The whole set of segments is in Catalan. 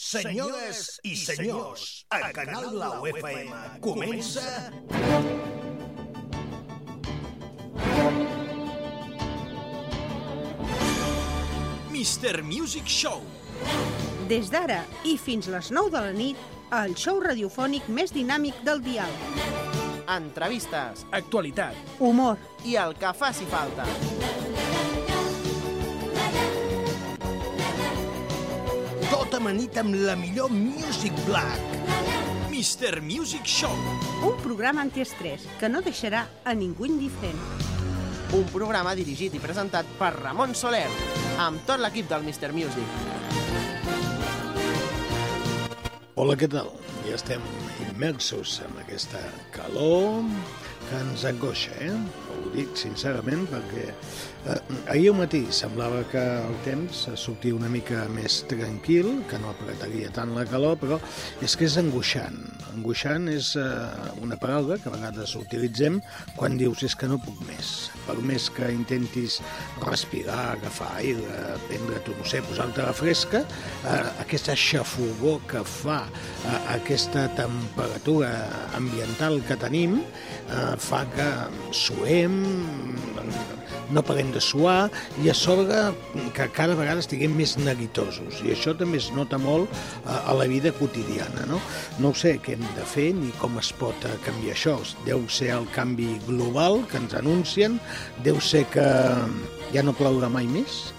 Senyores i senyors, a Canal La UFM comença... Mr. Music Show. Des d'ara i fins les 9 de la nit, el show radiofònic més dinàmic del dial. entrevistes Actualitat. Humor, i el que faci falta. Amanit amb la millor Music Black. Mr. Music Show. un programa antiestrès que no deixarà a ningú indiferent. Un programa dirigit i presentat per Ramon Soler, amb tot l'equip del Mr. Music. Hola, què tal? Ja estem immersos en aquesta calor que ens angoixa, eh? Ho dic sincerament perquè eh, ahir al matí semblava que el temps sortia una mica més tranquil, que no apretaria tant la calor, però és que és angoixant. Angoixant és eh, una paraula que a vegades utilitzem quan dius és que no puc més. Per més que intentis respirar, agafar aire, prendre-t'ho, no sé, posar-te la fresca, eh, aquesta xafogó que fa eh, aquesta temperatura ambiental que tenim eh, fa que suem, no parem de suar i a sobre que cada vegada estiguem més neguitosos i això també es nota molt eh, a la vida quotidiana. No? no ho sé què hem de fer ni com es pot eh, canviar això. Deu ser el canvi global que ens anuncien, deu ser que ja no plourà mai més,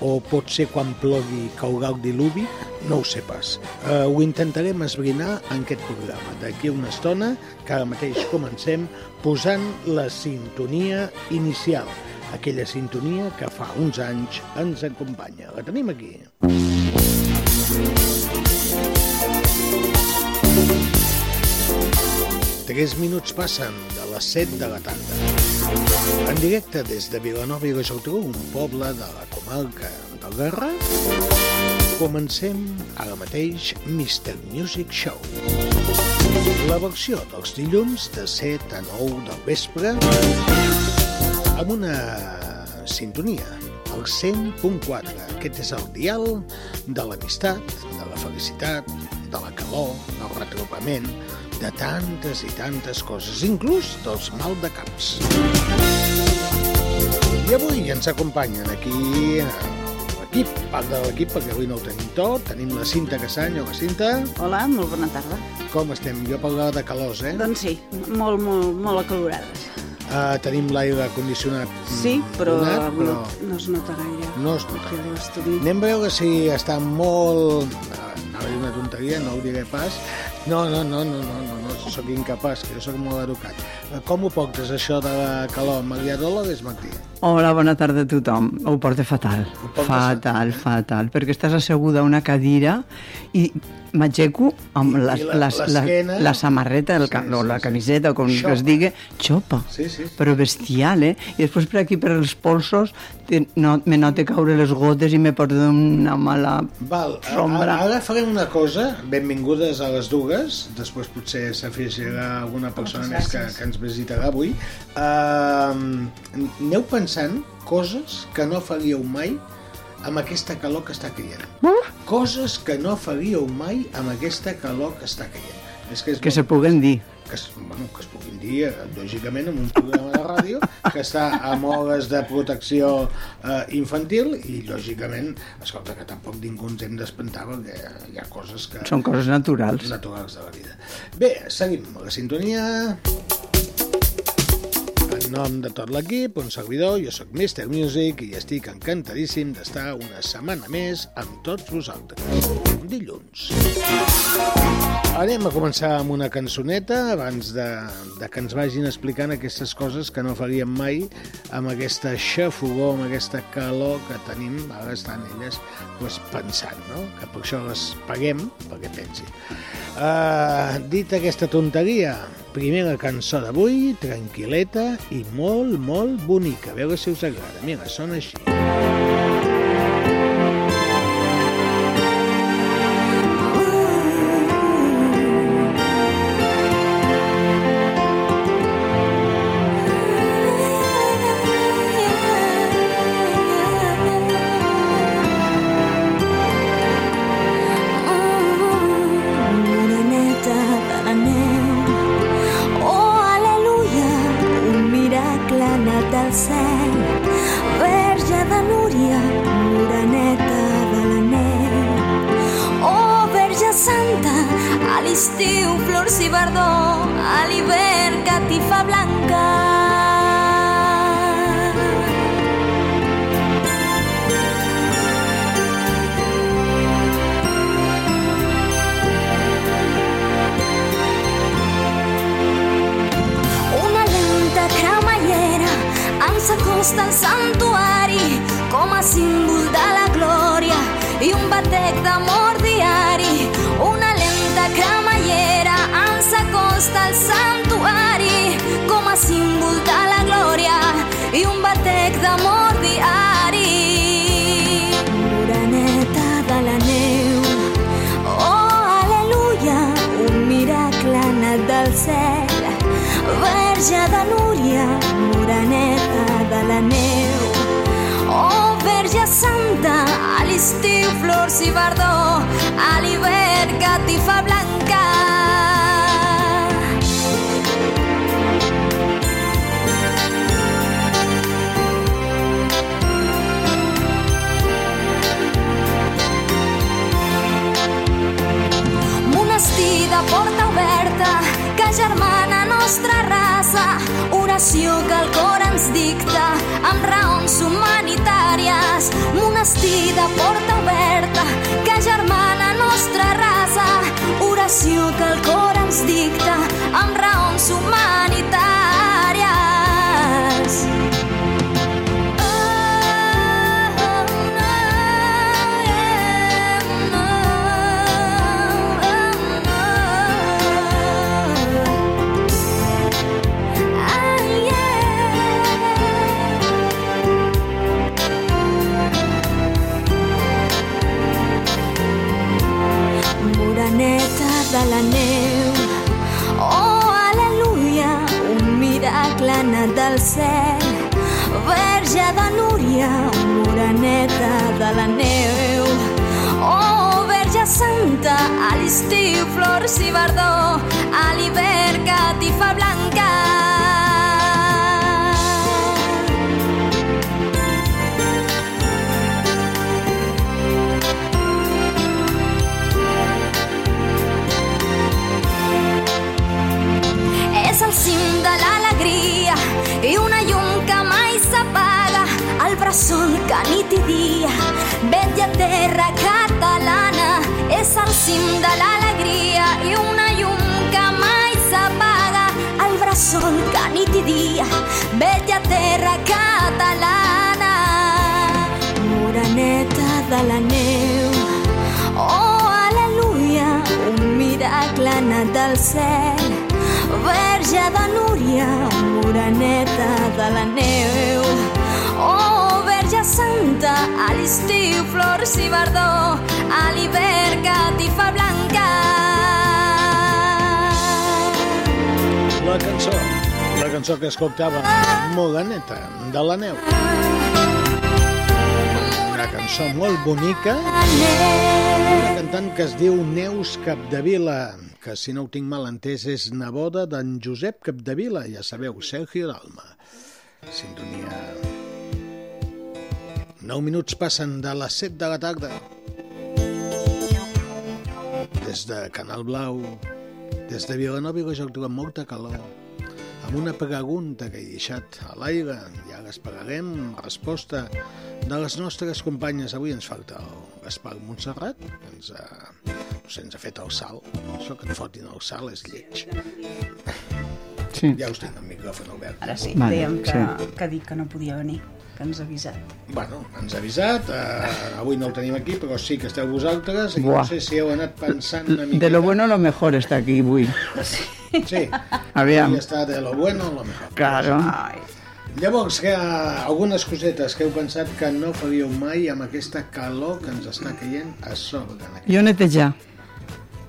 o pot ser quan plogui caurà el diluvi, no ho sé pas. Uh, ho intentarem esbrinar en aquest programa. D'aquí una estona, que ara mateix comencem posant la sintonia inicial, aquella sintonia que fa uns anys ens acompanya. La tenim aquí. Tres minuts passen de les 7 de la tarda. En directe des de Vilanova i la Geltrú, un poble de la comarca del Garraf, comencem ara mateix Mr. Music Show. La versió dels dilluns de 7 a 9 del vespre amb una sintonia, el 100.4. Aquest és el dial de l'amistat, de la felicitat, de la calor, del retrobament, de tantes i tantes coses, inclús dels mal de caps. I avui ens acompanyen aquí l'equip, part de l'equip, perquè avui no ho tenim tot. Tenim la Cinta Cassany, hola Cinta. Hola, molt bona tarda. Com estem? Jo parlava de calors, eh? Doncs sí, molt, molt, molt acalorades. Uh, tenim l'aire condicionat mm, Sí, però, donat, no, no es nota gaire. No es nota gaire. Anem a veure si està molt... eh, Anava a dir una tonteria, no ho diré pas. No, no, no, no, no, no, no sóc incapaç, que jo sóc molt educat. Eh, Com ho portes, això de la calor? Maria Dolores Martí? Hola, bona tarda a tothom. Ho porta fatal. Ho portes fatal, fatal, perquè estàs asseguda a una cadira i m'aixeco amb la- les, la, l'esquena- la samarreta el, Sí, o sí, la camiseta, com que Xopa. es digui, xopa. Sí, sí, sí. Però bestial, eh? I després per aquí, per els polsos, te, no, me note caure les gotes i me porta una mala Val, sombra. a- ara farem una cosa, benvingudes a les dues, després potser s'afegirà alguna persona més que, que ens visitarà avui. Uh, aneu pensant coses que no faríeu mai amb aquesta calor que està caient. Coses que no faríeu mai amb aquesta calor que està caient. És que és que molt- se puguen dir. que es, bueno, que es puguin dir, eh, lògicament, en un programa de ràdio que està amb hores de protecció eh, infantil i, lògicament, escolta, que tampoc ningú ens hem d'espantar perquè hi ha coses que... Són coses naturals. naturals de la vida. Bé, seguim la sintonia. Nom de tot l'equip, un servidor, jo sóc Mr. Music i estic encantadíssim d'estar una setmana més amb tots vosaltres. Dilluns. Anem a començar amb una cançoneta abans de, de que ens vagin explicant aquestes coses que no faríem mai amb aquesta xafogó, amb aquesta calor que tenim, ara estan elles pues, pensant, no? que per això les paguem perquè pensin. Uh, dit aquesta tonteria, primera cançó d'avui, tranquil·leta i molt, molt bonica. A veure si us agrada. Mira, sona així. Oh la neu, oh, Verge Santa, a l'estiu flors i verdor, a l'hivern catifa blanca. és el cim de l'alegria i una llum que mai s'apaga el bressol que nit i terra catalana és el cim de l'alegria i una llum que mai s'apaga el bressol que nit i dia vetlla terra catalana moreneta de la neu oh aleluia un miracle anat del cel Verge de Núria, moreneta de la neu. Oh, Santa, a l'estiu flors i verdor, a l'hivern catifa blanca. La cançó, la cançó que escoltava Moganeta, de la neu. Una cançó molt bonica, una cantant que es diu Neus Capdevila, que si no ho tinc mal entès és neboda d'en Josep Capdevila, ja sabeu, Sergio Dalma. Sintonia. 9 minuts passen de les 7 de la tarda. Des de Canal Blau, des de Vilanova i la Geltrú amb molta calor, amb una pregunta que he deixat a l'aire i ara esperarem resposta de les nostres companyes. Avui ens falta el Gaspar Montserrat, que ens ha, no sé, ens ha fet el salt. Això que et fotin el salt és lleig. Sí. Ja us tinc el micròfon obert. Ara sí, Vale, dèiem que, sí. que ha dit que no podia venir, que ens ha avisat. Bueno, ens ha avisat, eh, avui no el tenim aquí, però sí que esteu vosaltres, i Buah. no sé si heu anat pensant una mica... De lo bueno lo mejor está aquí avui. Sí, Aviam. ja està de lo bueno lo mejor. Claro. Ai, Llavors, que, algunes cosetes que heu pensat que no faríeu mai amb aquesta calor que ens està caient a sobre. Jo netejar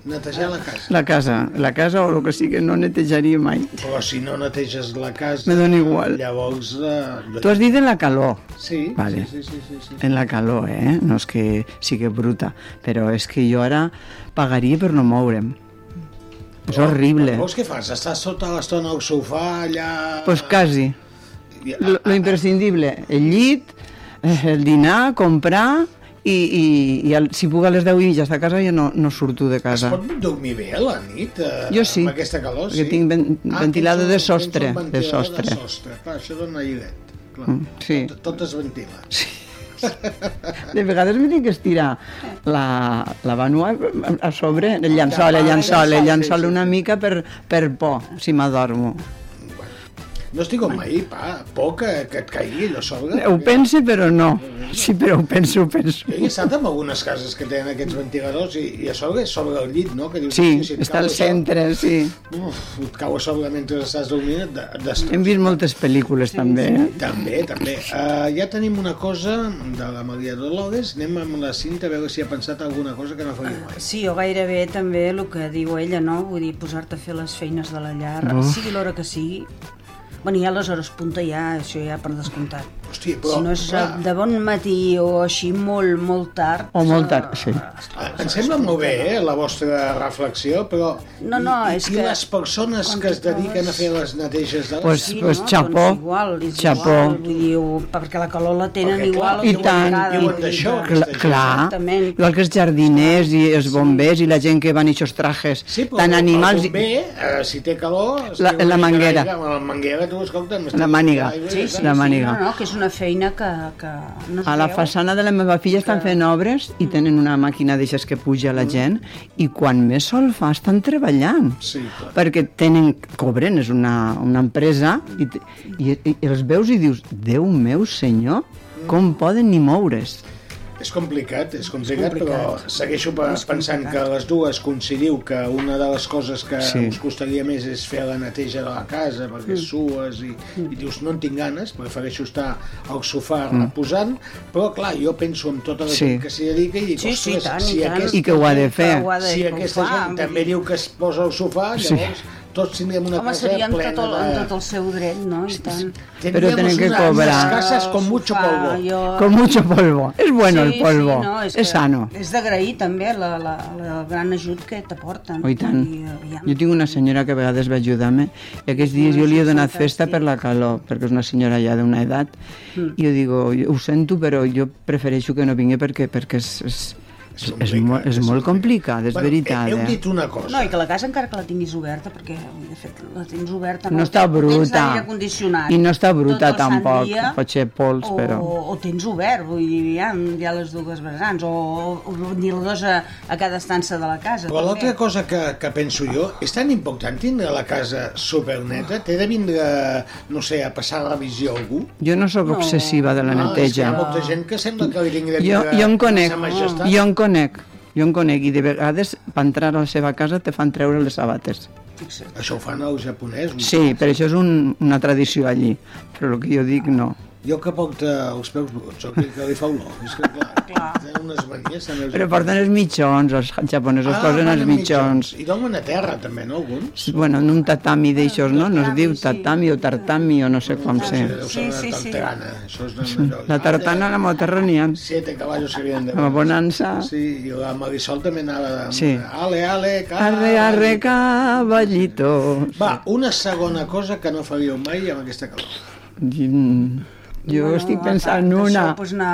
Netejar la casa. la casa, la casa o el que sigui, no netejaria mai. Però si no neteges la casa... Me dona igual. Llavors... Eh, Tu has dit en la calor. Sí, Vale. sí, sí, sí, sí, sí. En la calor, eh? No és que sigui bruta, però és que jo ara pagaria per no moure'm. És horrible. Llavors què fas? Estàs sota l'estona al sofà, allà... Pues quasi. Lo, lo imprescindible, el llit, el dinar, comprar i, i, i el, si puc a les 10 i mitja estar a casa jo no, no surto de Es casa. pot dormir bé a la nit? Eh, Jo sí, Amb aquesta calor, perquè sí? tinc ven- Ah, un- de sostre, de sostre. De sostre. Clar, això dona airet. Clar. Mm, sí. Tot, tot es ventila. De vegades m'he que estirar la, la vanua a sobre, el llençol, el llençol, el llençol una mica per, per por, si m'adormo. No estic com mai, pa, por que, que et caigui allò sobre. Ho penso, però no. Sí, però ho penso, ho penso. Jo he estat en algunes cases que tenen aquests ventiladors i, i a sobre és sobre el llit, no? Que dius, Sí, "Hosti, si està al això- centre, sí. Uf, et cau a sobre mentre estàs dormint, et, de- et destrossa. Hem vist moltes pel·lícules, també. eh? També, també. Uh, ja tenim una cosa de la Maria Dolores. Anem amb la Cinta a veure si ha pensat alguna cosa que no faria mai. Sí, o gairebé també el que diu ella, no? Vull dir, posar-te a fer les feines de la llar, Uf. sigui l'hora que sigui. Bueno, ja a les hores punta ja, això ja per descomptat. Hosti, però, si no és clar. de bon matí o així molt, molt tard... O molt tard, sí. Ah, Em sembla molt bé, eh, la vostra reflexió, però... No, no, i, és i que- les persones que es dediquen a fer les neteges de les... Pues- Sí, pues no? xapó, Doncs igual, és xapó. igual, vull dir, perquè la calor la tenen Perquè, igual. clar, I tant, diuen d'això, clar, Exactament. igual que els jardiners i els bombers i la gent que van i aquests trajes Sí, però tan animals... el bomber, eh, si té calor... es La- la manguera. la manguera, tu, escolta... La màniga. Sí, sí, La sí, màniga. no, no, que és una feina que, que no es A la veu. façana de la meva filla estan fent obres i tenen una màquina d'aixes que puja la gent i quan més sol fa estan treballant. Sí, clar. Perquè tenen, cobren, és una, una empresa i, i, i, els veus i dius, Déu meu senyor, com poden ni moure's? És complicat, és complicat, complicat. però segueixo pe- És pensant complicat. que les dues coincidiu que una de les coses que Sí. us costaria més és fer la neteja de la casa, perquè Mm. sues i, i dius, no en tinc ganes, prefereixo estar al sofà reposant, però clar, jo penso en tota la Mm. Sí. gent que s'hi dedica i dic, Sí, sí, ostres, tant, si, i tant. aquest, I que ho ha de fer. Si aquesta gent també diu que es posa al sofà, Sí. Tots tindríem una Home, casa plena tot el, de... en tot el seu dret, no? I tant. Però tenen que cobrar. cases con mucho polvo. Jo... Con mucho polvo. És bueno el polvo. Sí, no, és, és sano. És d'agrair també la, la, la, gran ajut que t'aporten. Oh, i tant. I, aviam. Jo tinc una senyora que a vegades va ajudar-me i aquests dies jo li he donat festa per la calor, perquè és una senyora ja d'una edat, i jo digo, jo ho sento, però jo prefereixo que no vingui perquè, perquè és, és, és, és, molt, és molt complicat, és Bueno, veritat. Heu Eh? dit una cosa. No, i que la casa encara que la tinguis oberta, perquè de fet la tens oberta... No està Tens bruta. condicionat. I no està bruta tampoc, dia, pot ser pols, o, però... O tens obert, vull dir, hi ha, hi ha les dues vessants, o, o ventiladors a, a cada estança de la casa. Però l'altra cosa que, que penso jo, és tan important tindre la casa superneta? Té de vindre, no sé, a passar revisió a algú? Jo no sóc No. obsessiva de la Ah, és que hi neteja. ha molta gent que sembla que li tingui de Jo, vindre jo em conec, sa majestat. jo em conec, jo em conec, i de vegades per entrar a la seva casa te fan treure les sabates. Això ho fan els japonesos. Sí, però això és un, una tradició allí, però el que jo dic no. Jo que porta els peus bruts, o que, que li fa olor. És que, clar, Clar. tenen unes manies també. els Però japonesos. porten els mitjons, els japonesos Ah, posen els amb mitjons. I dormen a terra, també, no, alguns? Bueno, en un tatami d'aixòs, no? No es diu sí. tatami o tartami o no sé com Sí, ser Sí, sí, sí. tartana. Això és una, La tartana, la moterronian. Siete caballos se havien de La bonança. Sí, i la Marisol també anava de... Sí. Ale, ale, Arre, arre, caballitos. Va, una segona cosa que no faríeu mai amb aquesta calor. Mm, Jo Bueno, estic pensant en una. Doncs anar,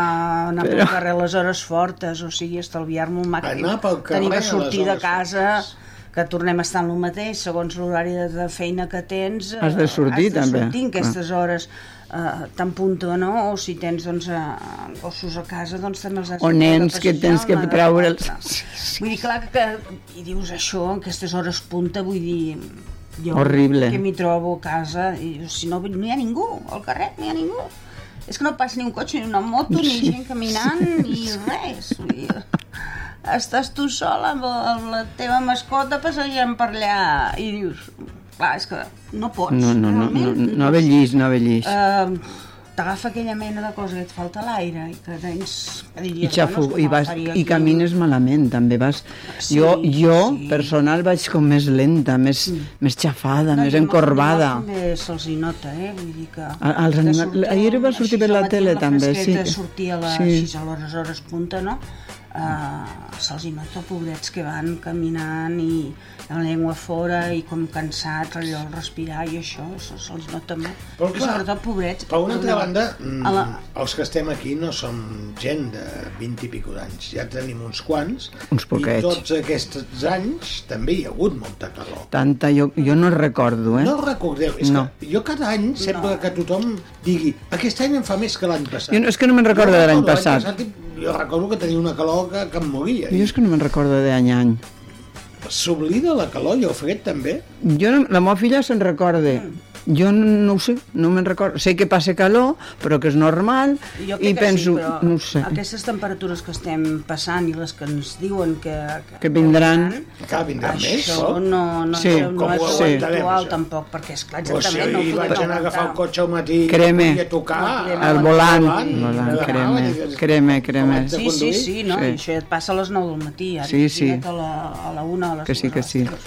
anar Però- pel carrer a les hores fortes, o sigui, estalviar-me un màxim. Anar pel carrer Tenir a que sortir de casa, fortes. que tornem a estar en el mateix, segons l'horari de, de feina que tens. eh, Has de sortir, has de també, sortir en aquestes hores eh, tan punta, no? O si tens, doncs, eh, gossos a casa, doncs també els has O de nens que tens que treure'ls. Vull dir, clar que... I dius això, en aquestes hores punta, vull dir... Jo, Horrible. Que m'hi trobo a casa, i dius, si no, no hi ha ningú, al carrer no hi ha ningú. És que no passa ni un cotxe, ni una moto, ni gent caminant, ni res. Vull dir, estàs tu sola amb, amb la teva mascota passejant per allà i dius, clar, és que no pots. No, no, no, no, realment, no avellís, no avellís. Eh, T'agafa aquella mena de cosa que et falta l'aire i que tens... Que I, diries, xafo, bueno, és que i, vas, i camines malament, també vas... Sí, jo, jo sí. personal, vaig com més lenta, més, més xafada, No, més i els encorbada. També se'ls hi nota, eh? Vull dir que... A- als de animals- ahir va sortir per la tele, amb també, sí. sortir a les Sí. 6 a les hores punta, no? Uh, se'ls nota pobrets que van caminant i la llengua fora i com cansats, allò al respirar i això, se- se'ls nota molt. Però, clar, sobretot pobrets. Per una altra banda, mm, A la... els que estem aquí no som gent de 20 i pico d'anys, ja tenim uns quants, Uns poquets. i tots aquests anys també hi ha hagut molta calor. Tanta, jo, jo no recordo, eh? No recordeu, és No. que jo cada any sembla que tothom digui aquest any em fa més que l'any passat. Jo no- és que no me'n recordo Jo de l'any recordo passat. Jo recordo que tenia una calor que, que em moria. Jo és que no me'n recordo d'any a any. S'oblida la calor i el fred també? Jo, no, la meva filla se'n recorda. Jo no, no ho sé, no me'n recordo. Sé que passa calor, però que és normal, Jo i crec que penso, sí, però no ho sé, aquestes temperatures que estem passant i les que ens diuen que... que vindran... Clar, vindrà més, Això no? no, no, Sí, no, no és habitual això? tampoc, perquè esclar, Però si exactament no ho ahir podem vaig anar a agafar el cotxe al matí Creme. i a tocar Creme. El volant, volant, volant, creme, creme, creme. Sí, sí, sí, no? Sí. I això et passa a les 9 del matí, ara Sí, sí. a la, a la 1 a les Que sí, que les sí. tres.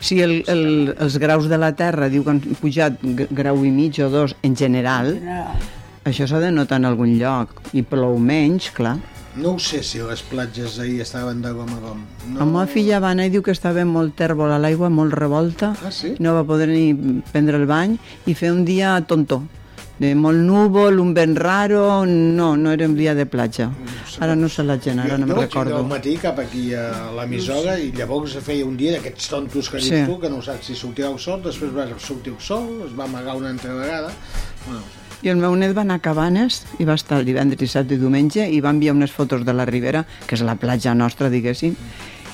Si el, el, els graus de la Terra diu que han pujat grau i mig o dos en general, General. això s'ha de notar en algun lloc. I plou menys, clar. No ho sé si les platges ahir estaven de gom a gom. No. La meva filla va anar i diu que estava molt tèrbol a l'aigua, molt revolta, Ah, sí? no va poder ni prendre el bany i fer un dia tonto de molt núvol, un vent raro, no, no era un dia de platja. Ara no sé la gent, ara no jo me'n recordo. al matí cap aquí a l'emissora i llavors feia un dia d'aquests tontos que dius Sí. tu, que no saps si sortirà el sol, després va sortir el sol, es va amagar una altra vegada. Bueno, no sé. I el meu net va anar a Cabanes i va estar el divendres, dissabte i diumenge i va enviar unes fotos de la Ribera, que és la platja nostra, diguéssim,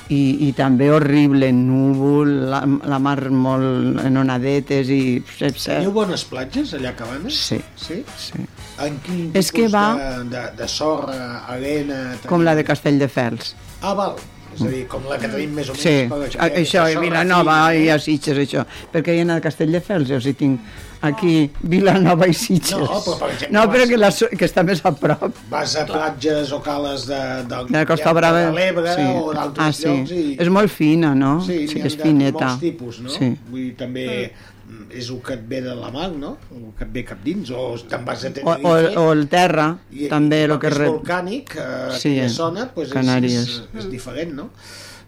i, i també horrible, núvol, la, la mar molt en onadetes i... Teniu bones platges allà a Cabanes? Sí. Sí? Sí. En quin És tipus que va- de, de, de sorra, arena... Com la de Castelldefels. Ah, val. És a dir, com la que tenim més o menys Sí, per a- aquesta això, i Vilanova i eh? a Sitges, això. Perquè hi ha anat a Castelldefels, jo sí tinc aquí Vilanova i Sitges. No, però, per exemple, no, però vas- que, la, que està més a prop. Vas a platges o cales de, de, De Costa Brava. de l'Ebre sí. o d'altres ah, sí. llocs. I, És molt fina, no? Sí, sí és de fineta. molts tipus, no? Sí. Vull dir, també mm, és el que et ve de la mar, no? El que et ve cap dins, o te'n vas a O, Tenerife. o, o el terra, i, també, i el que és rep. volcànic, eh, Sí, aquella eh, zona, pues és, Canàries. és, és diferent, no?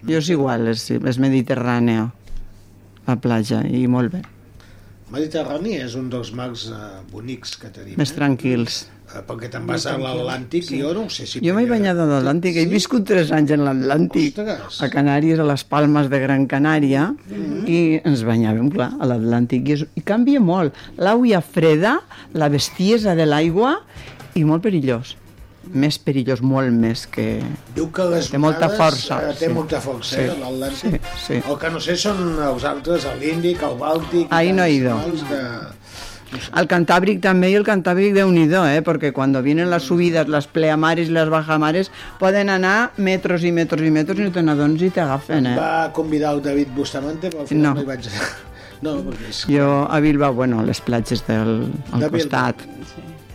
Jo és igual, és, és mediterrània, la platja, i molt bé. Mediterrani és un dels mars eh, bonics que tenim. Més eh? tranquils. Eh, perquè te'n vas a l'Atlàntic i jo no ho sé si... Jo m'he banyat a l'Atlàntic, he viscut tres anys en l'Atlàntic, a Canàries, a les Palmes de Gran Canària, i ens banyàvem, clar, a l'Atlàntic, i, és, i canvia molt. L'aigua freda, la bestiesa de l'aigua, i molt perillós. Més perillós, molt més que... Diu que les Té molta onades, força, eh, té sí. molta força, Sí, eh, l'Atlàntic. sí, sí. El que no sé són els altres, l'Índic, el Bàltic... Ahí no he ido. Que... Al Cantábric també, y el Cantábric de unido, ¿eh? porque cuando vienen las subidas, las pleamares y las bajamares, poden anar metros i metros i metros i no te i t'agafen, eh? Va convidar el David Bustamante, però al final No. no, hi vaig anar. No, perquè és... Jo a Bilbao, bueno, a les platges del al De Bilbao. costat.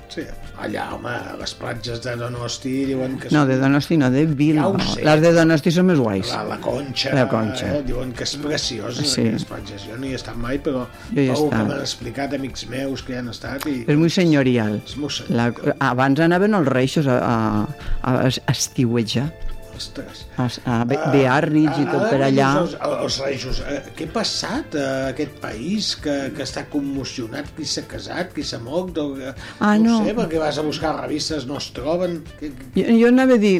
Sí, allà, home, les platges de Donosti diuen que No, de Donosti no, de Bilbao. Ja sé. Les de Donosti són més guais. La, la Conxa, La Conxa. Eh, diuen que és preciosa, Sí. aquelles platges. Jo no hi he estat mai, però Jo hi he segur que estat. m'han explicat amics meus que hi han estat i... És molt senyorial. És molt La, senyorial. abans anaven els reixos a, a, a, a Ostres. a, a Be- Bearnitz i tot per allà. Els, els reixos, eh, què ha passat a aquest país que, que està commocionat? Qui s'ha casat? Qui s'ha mort? O, eh, Ah, no. no. sé, perquè vas a buscar revistes, no es troben... Que, que... Jo, jo anava a dir,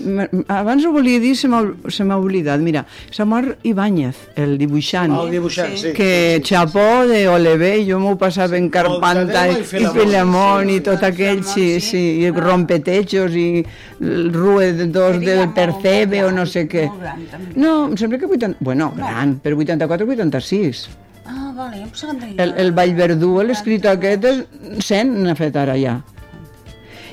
abans ho volia dir, se m'ha oblidat. Mira, s'ha mort Ibáñez, el dibuixant. El dibuixant, sí. que Chapó de Olevé, jo m'ho passava en Carpanta i, i. Filemón Sí, i sí, tot sí, aquell, sí, sí. sí, i rompetechos i el Rue de dos del molt, Percebe molt o no gran, sé què. molt gran, també. No, em sembla que 80... Bueno, gran, per 84-86. Ah, vale, em pensava que El, el Vallverdú, l'escriptor aquest, és 100 n'ha fet ara ja.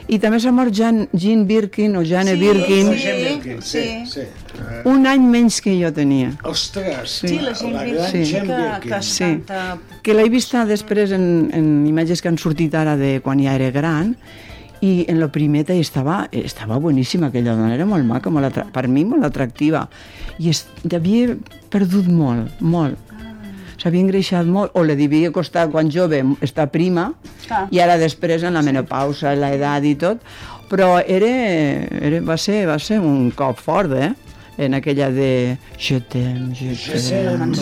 I també s'ha mort Jan, Jean Birkin o Jane Sí, Birkin, sí. Birkin, sí, sí. sí. Eh, un any menys que jo tenia. ostres, Sí, la la Birkin, gran Sí. Que, Birkin. que Sí. canta... que l'he vista després en, en imatges que han sortit ara de quan ja era gran i en lo primeta i estava, estava boníssima aquella dona, era molt maca, molt per mi molt atractiva i es, havia perdut molt, molt s'havia engreixat molt o li devia costar quan jove estar prima Clar. i ara després en la menopausa, l'edat i tot Però era, era, va, ser, va ser un cop fort, eh? En aquella de Je t'aime, je t'aime.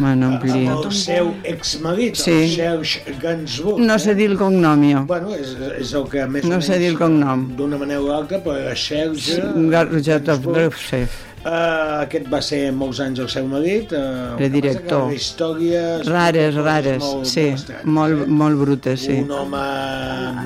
M'han omplit. El seu exmarit, Sí. el Serge Gainsbourg. No sé eh? dir el cognom, jo. Bueno, és, és el que més No sé dir el cognom. D'una manera o altra, però era Serge... Garrotxat, sí. Uh, aquest va ser molts anys el seu marit. Uh, Era director. Històries... Rares, rares, molt, sí, molt, eh? molt brutes, sí. Un home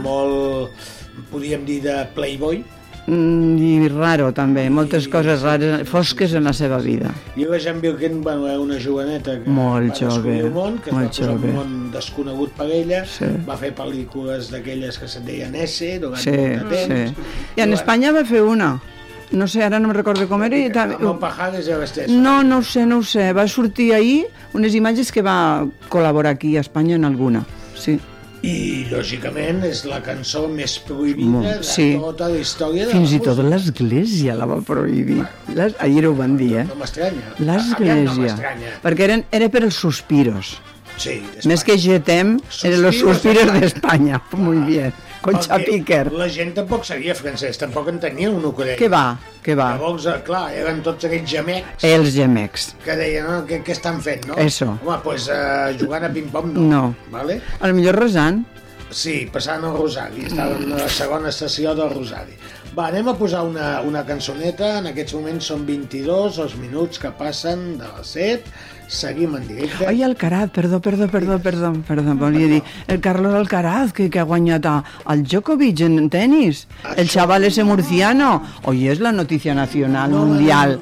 molt, podríem dir, de playboy. Mm, I raro, també, moltes coses rares, fosques en la seva vida. I la Jean Birkin, bueno, era una joveneta que Molt va descobrir jove, el món, que es molt va posar jove. un món desconegut per ella, Sí. va fer pel·lícules d'aquelles que se'n deien S durant Sí, molt de temps. sí. I en Espanya va fer una. No sé, ara no me'n recordo com era. I i les No, no ho sé, no ho sé. Va sortir ahir unes imatges que va col·laborar aquí a Espanya en alguna. Sí. I, lògicament, és la cançó més prohibida Molt, de sí. tota la història de Fins la i tot l'església la va prohibir. Les... Ahir ho van dir, eh? No m'estranya. No L'església. m'estranya. Perquè eren, era per els sospiros. Sí, Més que Getem, eren los Suspiros suspiros d'Espanya. d'Espanya. Muy bien. Concha Piquer. La gent tampoc sabia francès, tampoc en tenia un ukulele. Què va? Què va? Llavors, eh, clar, eren tots aquells gemecs Els gemecs. que deien, no, què, què estan fent, no? Eso. Home, doncs pues, uh, jugant a ping-pong no. No. Vale? A lo millor resant. Sí, passant el Rosari, estàvem a la segona estació del Rosari. Va, anem a posar una, una cançoneta, en aquests moments són 22 els minuts que passen de les 7, seguim en directe. Ai, Alcaraz, perdó, perdó, perdó, perdó, perdó, volia dir, el Carlos Alcaraz, que, que ha guanyat a, al Djokovic en tenis, el Això- chaval ese murciano, hoy es la noticia nacional No mundial,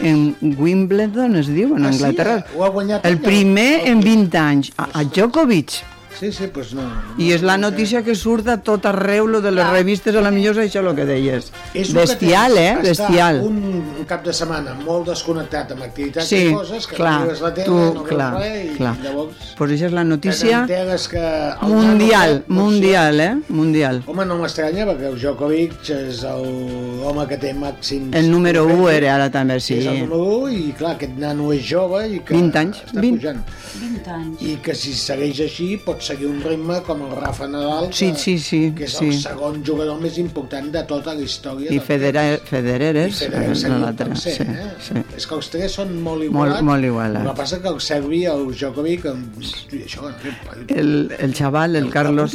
en Wimbledon es diu, en Ah, sí? Anglaterra, ha guanyat el primer el- en 20 anys, a, a Djokovic, Sí, sí, doncs no. i és la notícia que surt a tot arreu, lo de les revistes, a la millor és això el que deies. És que Bestial, tens, eh? Bestial. Un, cap de setmana molt desconnectat amb activitats Sí, i coses, que clar, no la tele, tu, no veus clar, res, i clar. llavors Pues això és la notícia que... mundial, ser- mundial, eh? Mundial. Home, no m'estranya, perquè el Djokovic és el- l'home que té màxims... El número 1 trofeus, era ara també, sí. És el número 1 i, clar, aquest nano és jove i que 20 anys, està 20. pujant. 20 anys. I que si segueix així pot seguir un ritme com el Rafa Nadal, que, Sí, sí, sí, que és sí. el segon jugador més important de tota la història. I del Federer, Federer I és Federer eh, el l'altre. Sí, eh? sí. És que els tres són molt igualats. Molt, molt igualats. El que passa que el Serbi, el Djokovic, i això, El, el chaval, el La Carlos,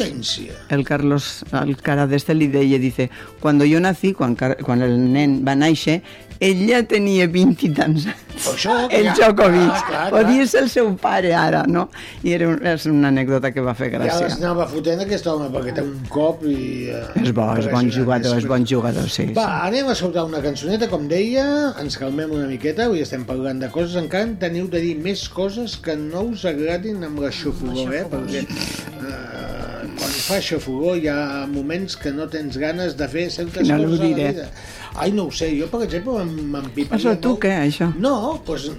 el Carlos Alcaraz este li deia, dice, cuando yo nací, quan, quan el nen va néixer, ell ja tenia 20 i tants anys. Per això, el ja- Djokovic. clar, clar, Podia clar. ser el seu pare ara, no? I era un, és una anècdota que va fer Ja gràcia. les anava fotent aquest home perquè té un cop i... eh, És bo, és bon jugador, és bon jugador, sí. Va, anem a escoltar una cançoneta, com deia, ens calmem una miqueta, avui estem parlant de coses, encara en teniu de dir més coses que no us agradin amb la xofogó, eh? Perquè eh, quan fa xofogó hi ha moments que no tens ganes de fer certes No coses a la vida. Ai, no ho sé, jo, per exemple, m'em- m'empiparia Això tu molt- què, això? No, doncs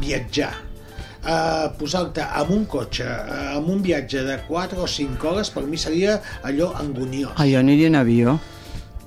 viatjar. Uh, posar-te en un cotxe, uh, en un viatge de 4 o 5 hores, per mi seria allò angoniós. Ah, jo aniria en avió.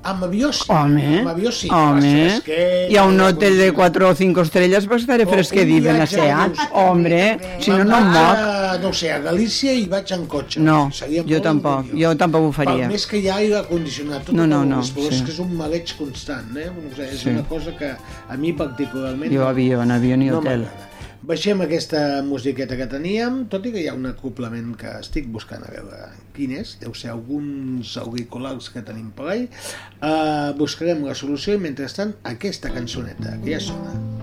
Amb avió sí. Home, Amb avió sí. home. Hi ha un hotel de condicionat. 4 o 5 estrelles, pues estaré O fresquet un i ben viatge asseat. a- Hombre, si no, no em moc. No ho sé, a Galícia i vaig en cotxe. No, Seria jo tampoc, jo tampoc ho faria. Per més que hi ha aire condicionat, tot No, no, no, però és sí. que és un maleig constant, eh? No és Sí. una cosa que a mi particularment... Jo avió, en avió ni no hotel. m'agrada. Baixem aquesta musiqueta que teníem, tot i que hi ha un acoplament que estic buscant a veure quin és, deu ser alguns auriculars que tenim per ahí. Uh, buscarem la solució i mentrestant aquesta cançoneta, que ja sona.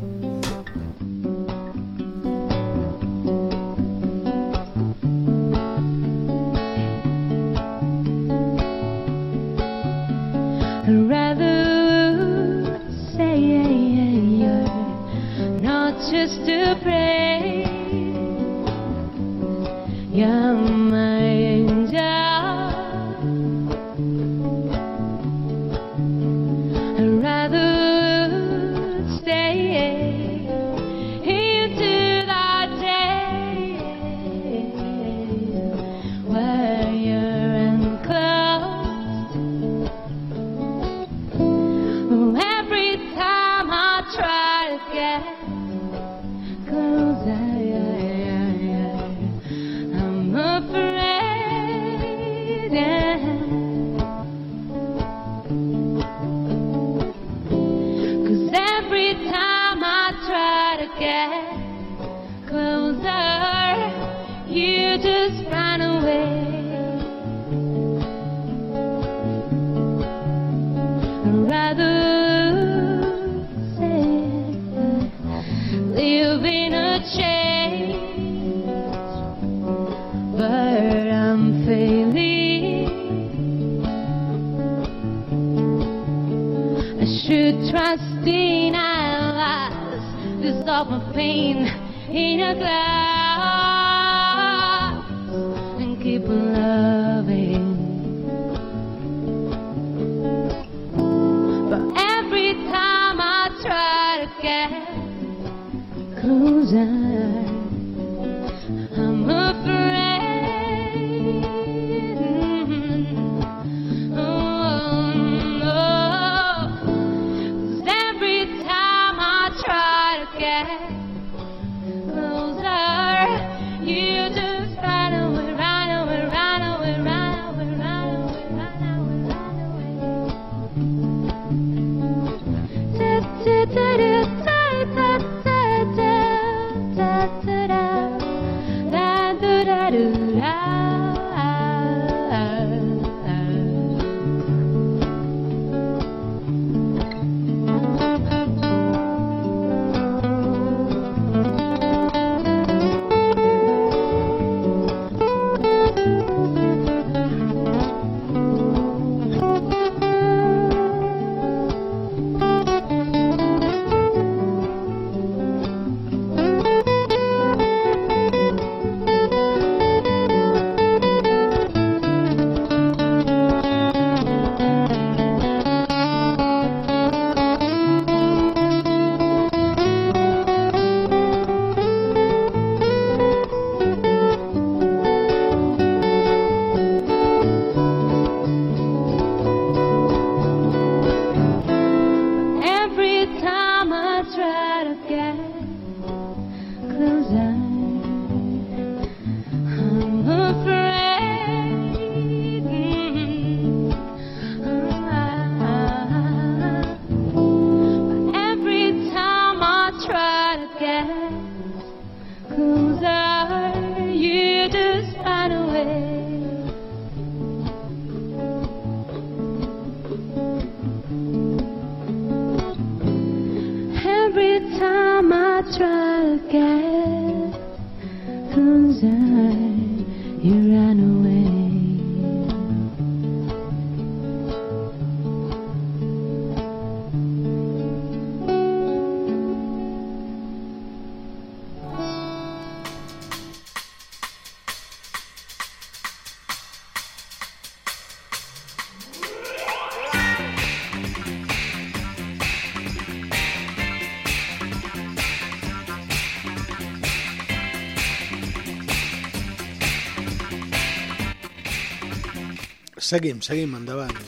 Seguim, seguim, endavant.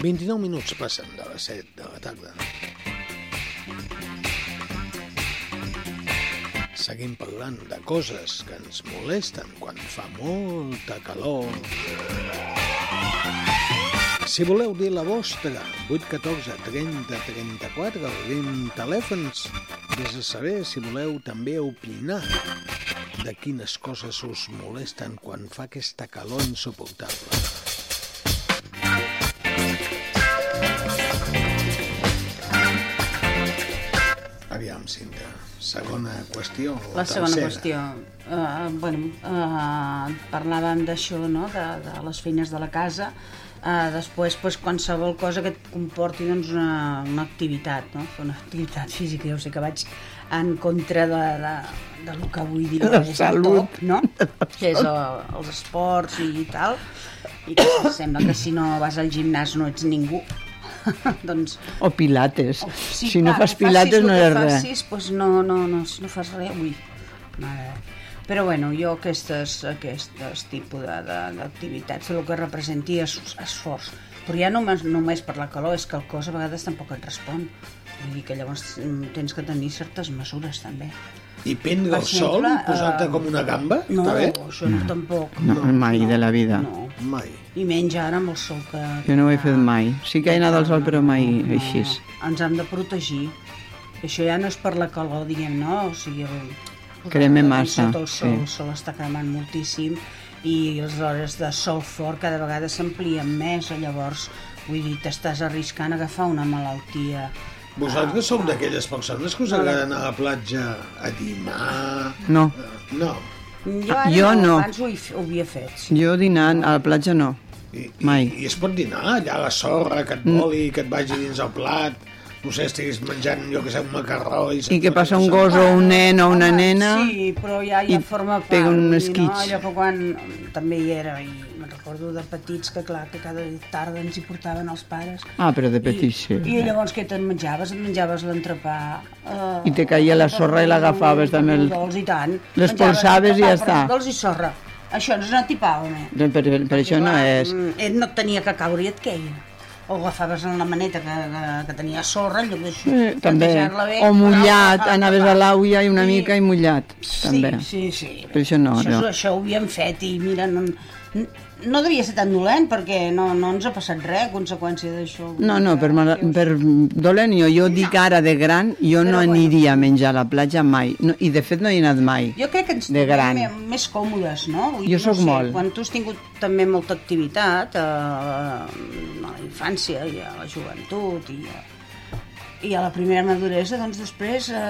29 minuts passen de les 7 de la tarda. Seguim parlant de coses que ens molesten quan fa molta calor. Si voleu dir la vostra, 814 30 34, obrim telèfons. Vés a saber si voleu també opinar de quines coses us molesten quan fa aquesta calor insuportable. Segona qüestió. La segona tercera? qüestió. Uh, bueno, uh, parlàvem d'això, no?, de, de les feines de la casa. Uh, després, pues, qualsevol cosa que et comporti doncs, una, una activitat, no? Una activitat física. Jo sé que vaig en contra de, de, de lo que vull dir. La que és el salut. top, no? Que és el, els esports i tal. I que sembla que si no vas al gimnàs no ets ningú. doncs O pilates. Oh, si no clar, fas pilates no eres res. Facis, pues no, no, no, si no fas res, ui, mare. Però bueno, jo aquestes, aquestes tipus d'activitats, el que representi és esforç. Però ja només, només per la calor, és que el cos a vegades tampoc et respon. Vull dir que llavors mm, tens que tenir certes mesures també. I prendre el sol, posar-te eh, com una gamba, No, està bé? això no, tampoc. No, mai de la vida. No. Mai. I menys ara amb el sol que... Jo no ho he fet mai. Sí que he anat al sol, però mai així. Ens hem de protegir. Això ja no és per la calor, diguem, no? O sigui, el, Crema el- massa, el sol, sí. el sol està cremant moltíssim i les hores de sol fort cada vegada s'amplien més, llavors, vull dir, t'estàs arriscant a agafar una malaltia. Vosaltres sou d'aquelles persones que us agrada anar a la platja a dimar... No, No. Jo, ara Jo no. Abans ho, hi, ho havia fet, sí. jo dinant a la platja no. I, Mai. I, I es pot dinar allà a la sorra, que et voli, que et vagi dins el plat, no sé, estiguis menjant, jo que sé, un macarró... I, I que passa un gos o un nen o una nena... Sí, però ja, ja forma part. pega un esquitx. No? Allò que quan també hi era, i me'n recordo de petits, que clar, que cada tarda ens hi portaven els pares. Ah, però de petit, sí. I, I llavors què te'n menjaves? Et menjaves l'entrepà... Eh, I te caia la sorra i l'agafaves també el- Dolç i tant. L'espolsaves i ja està. Dolç i sorra. Això no és una tipava, Per, per això no és. Eh, no et tenia que caure i et queia. O agafaves en la maneta que, que, que tenia sorra, en lloc d'això. Eh, també. bé, O mullat, agafar- anaves a l'auia i una Sí. mica i mullat. També. Sí, sí, sí. Per això no, això, no. Això ho havíem fet i mira, no, no devia ser tan dolent perquè no, no ens ha passat res a conseqüència d'això. No, no, per, mala, per dolent jo, jo dic ara de gran, jo no bueno. aniria a menjar a la platja mai. No, I de fet no hi he anat mai. Jo crec que ens De gran. més còmodes, no? Vull Jo sóc no sé, molt. Quan tu has tingut també molta activitat eh, a la infància i a la joventut i a, i a la primera maduresa, doncs després eh,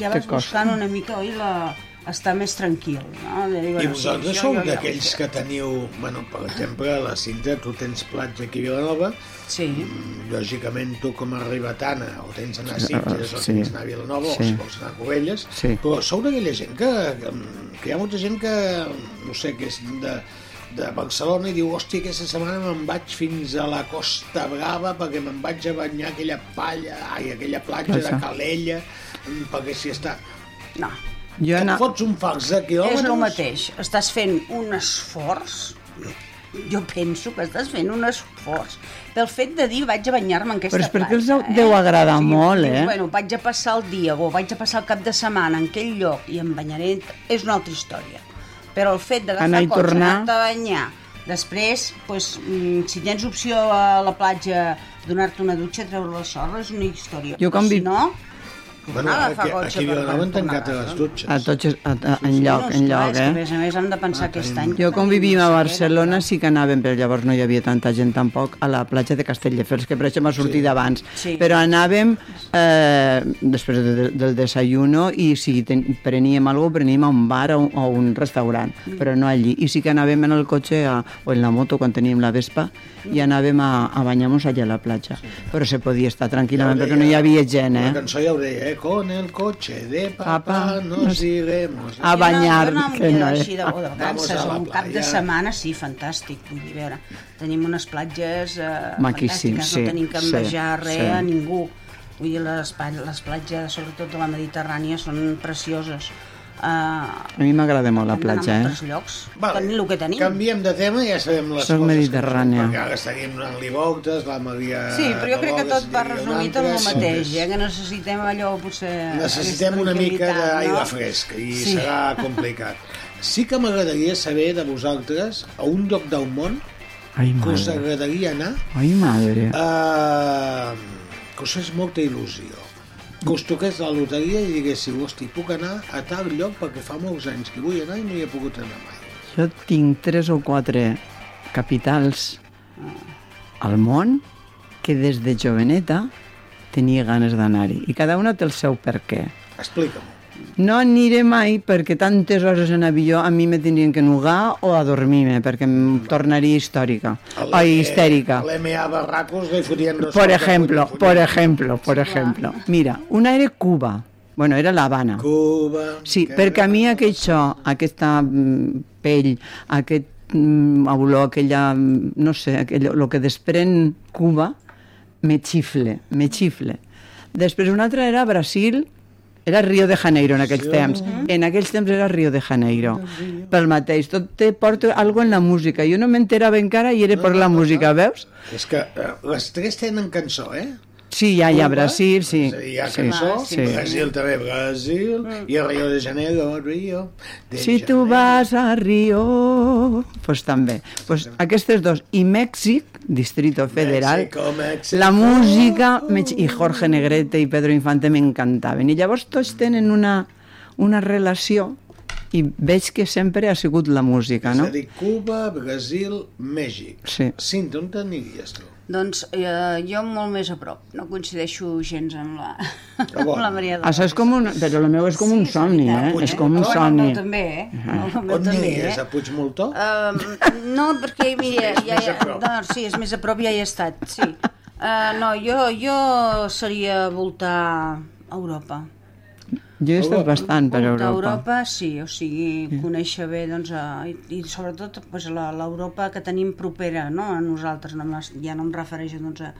ja vas buscant una mica, oi, la, estar més tranquil, no? De dir, I bueno, sí, vosaltres sou d'aquells que teniu... Bueno, per exemple, a la Cinta, tu tens platja aquí a Vilanova, Sí. Mm, lògicament tu com a ribetana o tens anar a Sitges o Sí. tens anar a Vilanova o Sí. si vols anar a Covelles Sí. però sou d'aquella gent que, que, que hi ha molta gent que no sé, que és de, de Barcelona i diu, hòstia, aquesta setmana me'n vaig fins a la Costa Brava perquè me'n vaig a banyar aquella palla, ai, aquella platja Platja. de Calella, perquè si està... No, Jo Et ana... fots un fals de és quilòmetres... el mateix. Estàs fent un esforç jo penso que estàs fent un esforç pel fet de dir vaig a banyar-me en aquesta Però és perquè els platja, deu agradar molt, dius, eh? Bueno, vaig a passar el dia o vaig a passar el cap de setmana en aquell lloc i em banyaré, és una altra història. Però el fet d'agafar cotxe, tornar. anar-te a banyar, després, pues, mm, si tens opció a la platja donar-te una dutxa, treure la sorra, és una història. Jo Però quan si vi- no, Bueno, tornar a aquí, aquí Vilanova per han tancat a les dutxes. A tots, a, a, en lloc, en lloc, que, a eh? més a més hem de pensar que aquest any... Jo quan vivim a Barcelona sí que anàvem, però llavors no hi havia tanta gent tampoc, a la platja de Castelldefels, que per això m'ha sortit abans. Sí. Però anàvem eh, després de, de, del desayuno i si ten, preníem alguna cosa, preníem a un bar o, un- o un restaurant, Mm. però no allí. I sí que anàvem en el cotxe a, o en la moto quan teníem la Vespa i anàvem a, a banyar-nos allà a la platja. Però se podia estar tranquil·lament perquè no hi havia gent, La eh? cançó ja ho deia, eh? Con el coche de papá, Papá, nos iremos. A banyar, jo no, jo no que no així de, o de vacances, un cap de setmana, sí, fantàstic. Vull dir, veure, tenim unes platges eh, Maquíssim, fantàstiques, sí, no tenim que sí, envejar res sí. a ningú. Vull dir, les, les platges, sobretot de la Mediterrània, són precioses. Uh, A mi m'agrada molt la platja, eh? llocs. Tenim el que tenim. Canviem de tema i ja sabem les Soc coses mediterrània. que perquè ara estaríem donant-li voltes, la Maria... Sí, però jo crec que tot va resumit en el mateix, eh? que necessitem allò, potser... Necessitem una mica d'aigua no? fresca i Sí. serà complicat. Sí que m'agradaria saber de vosaltres a un lloc del món Ai, que us madre. agradaria anar Ai, madre. eh, que us fes molta il·lusió que us toqués la loteria i diguéssiu hosti, puc anar a tal lloc perquè fa molts anys que vull anar i no hi he pogut anar mai Jo tinc tres o quatre capitals al món que des de joveneta tenia ganes d'anar-hi. I cada una té el seu per què. explica'm No aniré mai perquè tantes hores en avió a mi me tindrien que nugar o adormir-me perquè em tornaria històrica. Ai, histèrica. l'MA Barracos li fotien dos Por ejemplo, por ejemplo, por ejemplo. Mira, una era Cuba. Bueno, era La Habana. Cuba Sí, perquè a mi aquell so, aquesta mm, pell, aquest mm, olor, aquella, mm, no sé, aquell, el que desprèn Cuba, me xifle, me xifle. Després una altra era Brasil, era Rio de Janeiro en aquells temps. En aquells temps era Rio de Janeiro. Pel mateix, tot té, porta algo en la música. Jo no m'enterava encara i era per la música, veus? És que eh, les tres tenen cançó, eh? Sí, ja hi ha Cuba, Brasil, sí. és a dir, Hi ha sí, cançó, sí. Brasil també, Brasil, i a Rio de Janeiro, Rio de Si tu Janeiro. vas a Rio... Pues també. Pues aquestes dos. I Mèxic, Distrito Federal, México, México. la música, Mex- i Jorge Negrete i Pedro Infante m'encantaven. I llavors tots tenen una, una relació i veig que sempre ha sigut la música, És no? a dir, Cuba, Brasil, Mèxic. Sí. Cinta, on t'aniries tu? Doncs eh, jo molt més a prop. No coincideixo gens amb la, bon. amb la Maria de Això és com un... Però el meu és com un somni, eh? És com un Bueno, el somni. meu també, eh? El meu On també, aniries? eh? A Puigmoltó? Uh, no, perquè, mira, És ja, ja, no, sí, és més a prop, ja hi he estat, sí. Uh, no, jo, jo seria voltar a Europa. Jo he estat bastant per a Europa. Europa, sí, o sigui, conèixer bé, doncs, uh, i, i sobretot pues, la- l'Europa que tenim propera, no?, a nosaltres, no, em- ja no em refereixo, doncs, a,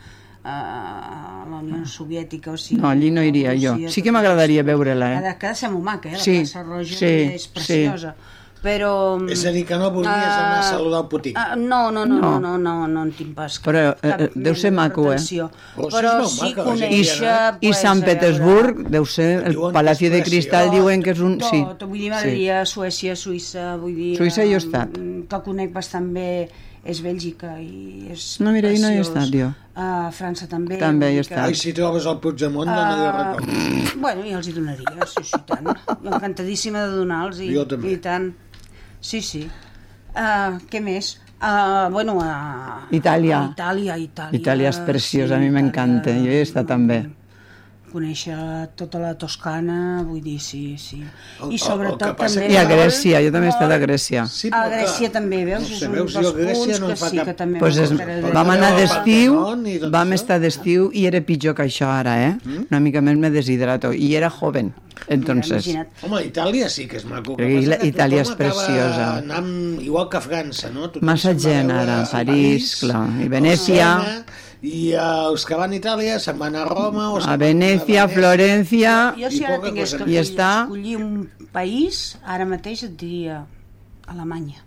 a la Unió Soviètica, o sigui... No, allí no iria jo. Sí que m'agradaria veure-la, eh? ha de ser molt maca, eh? La Sí, plaça Roja sí, és preciosa. Però... És a dir, que no volies anar a saludar el Putin. Ah, no, no, no, No. no, no, no, no en tinc pas. Però, eh, cap eh, deu ser maco, eh? Oh, sí, Però molt sí maca, gent I, hi conèixer... I pues, Sant a Petersburg veure, deu ser el Palacio de preciós. Cristal, diuen que és un... Sí, Tot, vull dir, sí. m'agradaria Suècia, Suïssa, vull dir... Suïssa hi he eh, estat. Que conec bastant bé és Bèlgica i és No, mira, ahí no hi he preciós. estat, jo. A França també. També hi he estat. Ai, si trobes el Puigdemont, uh... no li recordo. Bueno, ja els hi donaria, sí, sí, tant. Jo encantadíssima de donar-los. I, Jo també. I tant. Sí, sí. Uh, què més? Uh, bueno, a... Itàlia. A Itàlia, Itàlia. Itàlia és preciosa, a mi m'encanta, jo he estat també. Conèixer tota la Toscana, vull dir, sí, sí. I sobretot que també... I a Grècia, jo també he estat a Grècia. Sí, A Grècia clar, també, veus? No sé, és un veus, dels jo a Grècia punts no que sí, cap... que també Pues és, vam anar d'estiu, i tot vam estar d'estiu i era pitjor que això ara, eh? Una mica més me deshidrato. I era joven, entonces. Home, Itàlia sí que és maco. Que passa que Itàlia és preciosa. Anant igual que a França, no? Tothom Massa gent ara, a París, clar, i Venècia. Barcelona, I eh, els que van a Itàlia se'n van a Roma o A Venècia, Florència... Jo I si ara tingués que està. escollir un país, ara mateix et diria Alemanya.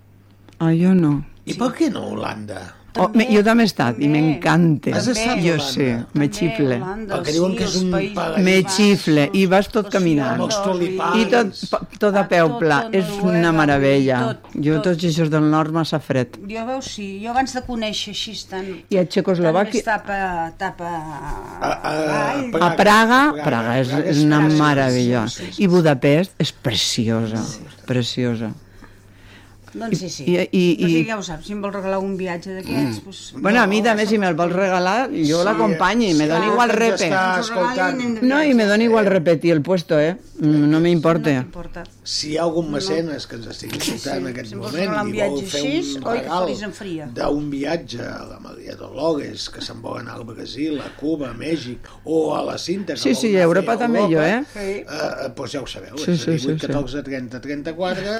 Ah, jo no. I per què no Holanda? Oh, me, jo també he estat i també. m'encanta. Has estat a Jo sé, me xifle. Holanda, El que diuen sí, que és un paradís. Me xifle i vas tot caminant. Amb els tulipans. I tot, tot a peu Tot, pla. És una meravella. tot, Jo tot. tots aquests del nord massa fred. Jo veus, sí, jo abans de conèixer així tan... I a Txecoslovàquia... Tan més tapa, tapa... A, a. A Praga, Praga és, és una meravella. I Budapest és preciosa, preciosa. Doncs sí, sí. I- i- o sigui, i- ja ho saps, si em vol regalar un viatge d'aquests... Doncs... Bueno, a mi també, si me'l vols regalar, jo l'acompanyi, me dona igual repe. No, i me dona igual repetir el puesto, eh? Mm, No m'importa. No. Si hi ha algun mecenes que ens estigui escoltant en aquest Si vols moment i vol fer així, un regal fotis en fria. d'un viatge a la Maria Dolores, que se'n vol anar al Brasil, a Cuba, a Mèxic, o a la Cinta, que Sí, sí, a Europa també jo, eh? eh, eh, doncs ja ho sabeu, Sí, és sí, a sí, 18, sí. 14, 30, 34, eh,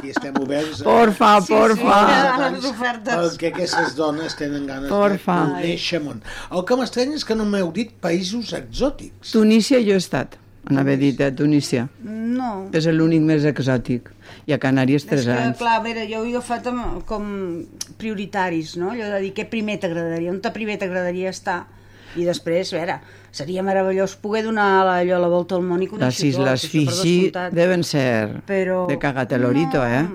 aquí estem oberts. a- Porfa, porfa. a les ofertes. Perquè aquestes dones tenen ganes Porfa. de conèixer món. El que m'estranya és que no m'heu dit països exòtics. Tunísia jo he estat, anava dit, eh? Tunísia. No. És l'únic més exòtic. I a Canàries És tres que, anys. clar, a veure, jo ho he agafat amb, com prioritaris, no? Allò de dir què primer t'agradaria, on primer t'agradaria estar. I després, a veure, seria meravellós poder donar la, allò la volta al món i Les conèixer Isles tot, això per Fiji deben ser Però de cagatelorito, no, eh?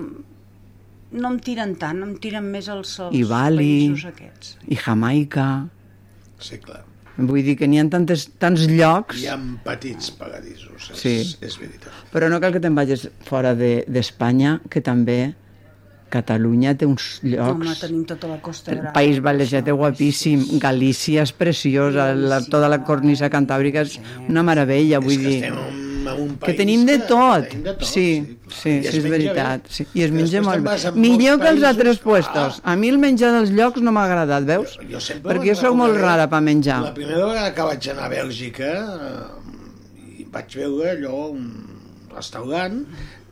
No em tiren tant, em tiren més els, els I Bali, països aquests. i Jamaica... Sí, clar. Vull dir que n'hi ha tantes, tants llocs... Hi ha petits paradisos, és, Sí. és veritat. Però no cal que te'n vagis fora de- d'Espanya, de, que també Catalunya té uns llocs... Home, tenim tota la Costa El Brava. País Valencià té guapíssim, Galícia és preciosa, la, tota la cornisa cantàbrica és una meravella, vull és que dir... estem en un Que país tenim de que tot. tenim de tot, Sí, sí, es sí, és veritat. bé. Sí. I es Que menja molt bé. Millor que els altres puestos. A mi el menjar dels llocs no m'ha agradat, veus? Jo, jo Perquè jo sóc molt rara per menjar. La primera vegada que vaig anar a Bèlgica eh, i vaig veure allò un restaurant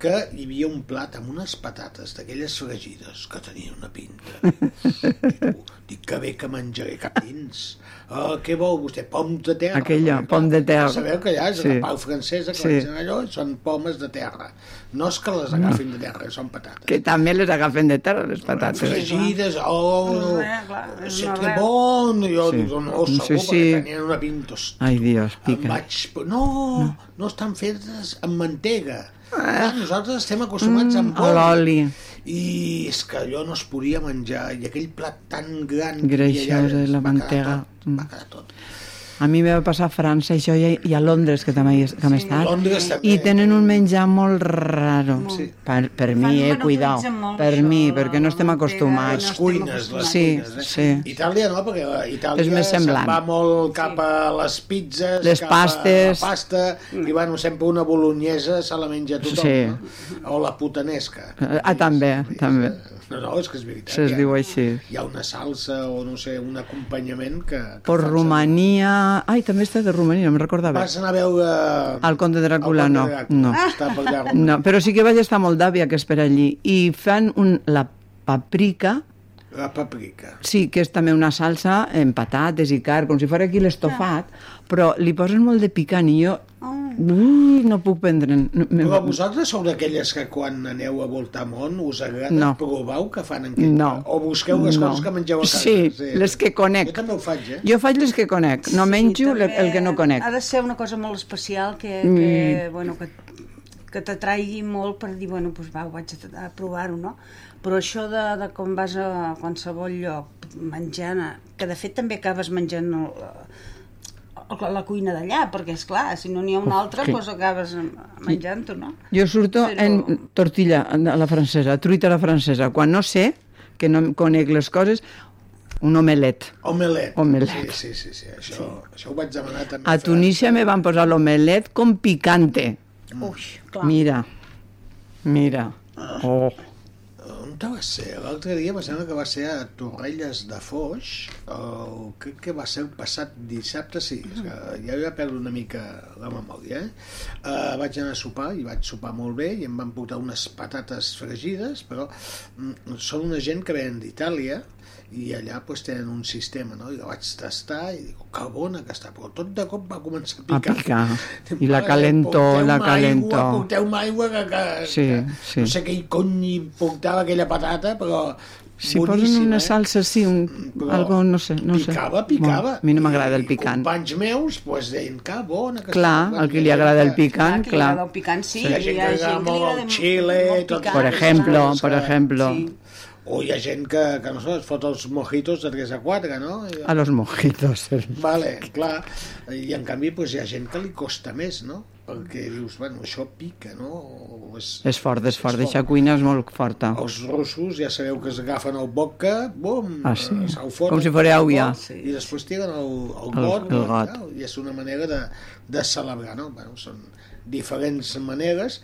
que hi havia un plat amb unes patates d'aquelles fregides que tenien una pinta. Tu, dic que bé que menjaré capins. Uh, què vol vostè? Pom de terra? Aquella, Perquè, pom de terra. Sabeu que allà és Sí. sí. la pau francesa, que Sí. sí. allò són pomes de terra. No és que les agafin de terra, són patates. Que també les agafen de terra, les patates. fregides, oh, Eh, sí, que bon, jo Sí. dic, no, Sí, segur, sí. perquè tenien una pinta, hosti, Ai, Dios, pica. vaig... No, no estan fetes amb mantega. Ah, nosaltres estem acostumats amb Mm, a l'oli. I és que allò no es podia menjar. I aquell plat tan gran... Greixós, eh, la va quedar mantega. Tot, va quedar tot. A mi me va passar a França, això, i a, i a Londres, que també hi, que hem estat. Londres també. I tenen un menjar molt raro. Sí. Per, per Fan- mi, eh, cuidao. molt Per això, mi, la- perquè no estem acostumats. Les cuines, les. Sí, cuines. Eh? sí. Itàlia no, perquè Itàlia És més semblant. va molt cap a les pizzas, Les cap pastes. a la pasta, i bueno, sempre una bolognesa se la menja tothom, Sí. no? O la putanesca. Ah, també, també. No, no, és que és veritat. Se'ls diu així. Hi ha una salsa o, no sé, un acompanyament que... que Per fan Romania... Ai, també està de Romania, no me'n recordava. Vas anar a veure... El conte de Dràcula, el no. Conte Dràcula. No. Està per allà a Romania. No, però sí que vaig estar molt d'àvia, que és per allí. I fan un, la paprika, La paprika. sí, que és també una salsa amb patates i carn, com si fos aquí l'estofat, però li posen molt de picant i jo... Ui, no puc prendre... No, me- Però vosaltres sou d'aquelles que quan aneu a voltar món us agrada No. provau que fan en aquell... No. O busqueu les No. coses que mengeu a casa. Sí, les que conec. Jo també ho faig, eh? Jo faig les que conec, no menjo també le- el que no conec. Ha de ser una cosa molt especial que, Mm. que, bueno, que, que t'atraigui molt per dir, bueno, doncs va, ho vaig a, a provar-ho, no? Però això de, de com vas a qualsevol lloc menjant, que de fet també acabes menjant el, la cuina d'allà, perquè és clar, si no n'hi ha una altra, Sí. doncs acabes menjant-ho, no? Jo surto Però- en tortilla a la francesa, truita a la francesa. Quan no sé, que no conec les coses, un omelet. Omelet. Omelet. Sí, sí, sí, sí. Això, sí. això ho vaig demanar també. A Tunísia me van posar l'omelet con picante. Ui, clar. Mira, mira. Oh. On va ser? L'altre dia em sembla que va ser a Torrelles de Foix, o crec que va ser el passat dissabte, sí, és que ja va perdre una mica la memòria, eh? Uh, vaig anar a sopar, i vaig sopar molt bé, i em van portar unes patates fregides, però mm, són una gent que venen d'Itàlia, i allà pues, tenen un sistema, no? I la vaig tastar i dic, que bona que està, però tot de cop va començar a A picar. picar. Dic, I la "Mare, calentó, porteu-me la aigua, calentó. Porteu-me aigua que, que, Sí, que sí. no sé què cony portava aquella patata, però Si posen una eh? salsa així, un, Però algo, no sé, no sé. picava, picava. Bueno, a mi no m'agrada el I picant. companys meus pues, deien que bona que Clar, està. al que li agrada el picant, que li agrada clar. el picant, sí. Hi ha gent que li agrada molt el xile, molt tot- picant, Por ejemplo, saps? por ejemplo, Sí. O hi ha gent que, que no sé, es fot els mojitos de 3 a 4, no? I, a los mojitos. Vale, clar. I en canvi pues, hi ha gent que li costa més, no? Perquè dius, bueno, això pica, no? O és, És fort, és fort. Deixar cuina és molt forta. Els russos ja sabeu que es agafen el vodka, bum, Ah, sí? eh, se'l foten, Com si fos aigua. Sí. I després tiren el, el, El- got, el got. no? i és una manera de, de celebrar, no? Bueno, són diferents maneres,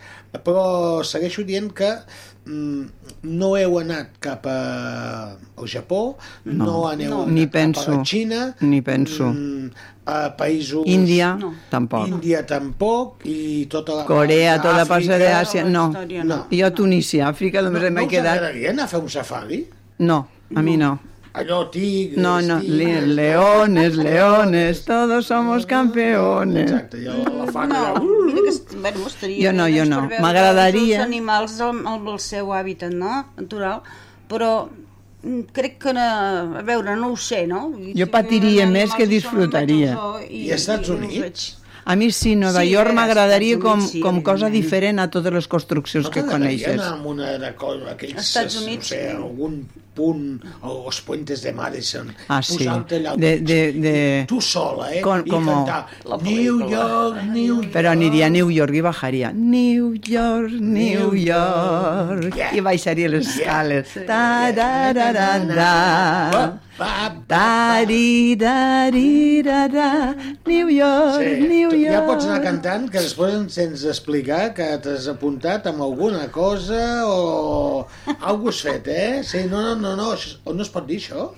però segueixo dient que mm, no heu anat cap a, al Japó, no, no aneu No. Ni cap penso. a la Xina, Ni penso. mm, a països... Índia, tampoc. Índia tampoc, i tota la... Corea, tota la part d'Àsia, no. no. Jo a Tunísia, Àfrica, només no, m'he no us quedat... agradaria anar a fer un safari? No, a mi no. Allò, tigres, No, no, tigres, leones, leones, todos somos campeones. Exacte, i l'elefant... No, allà, mira que bueno, estaria Jo no, jo doncs, no. M'agradaria. Els animals al, al, al seu hàbitat, no? Natural, però mm, crec que, no, a veure, no ho sé, no? I Jo si patiria més que i disfrutaria. amb el zoo I als Estats i Units? A mi sí, Nova Sí, York m'agradaria com, sí, com cosa evidentment. diferent a totes les construccions No que t'agradaria coneixes. anar amb una de co- aquells, Estats no Units, sé, sí. algun punt, o els puentes de Madison, Ah, sí. al De- de- de- tu sola, eh? Con- I como- cantar New York, New York. Però aniria a New York i bajaria New York, New York Yeah. i baixaria les escales. Ta da da da da. Da di da di da da. New York, Sí, New York. ja pots anar cantant que després ens tens d'explicar que t'has apuntat amb alguna cosa o algú has fet, eh? Sí, no, no, no, no, això- no es pot dir això?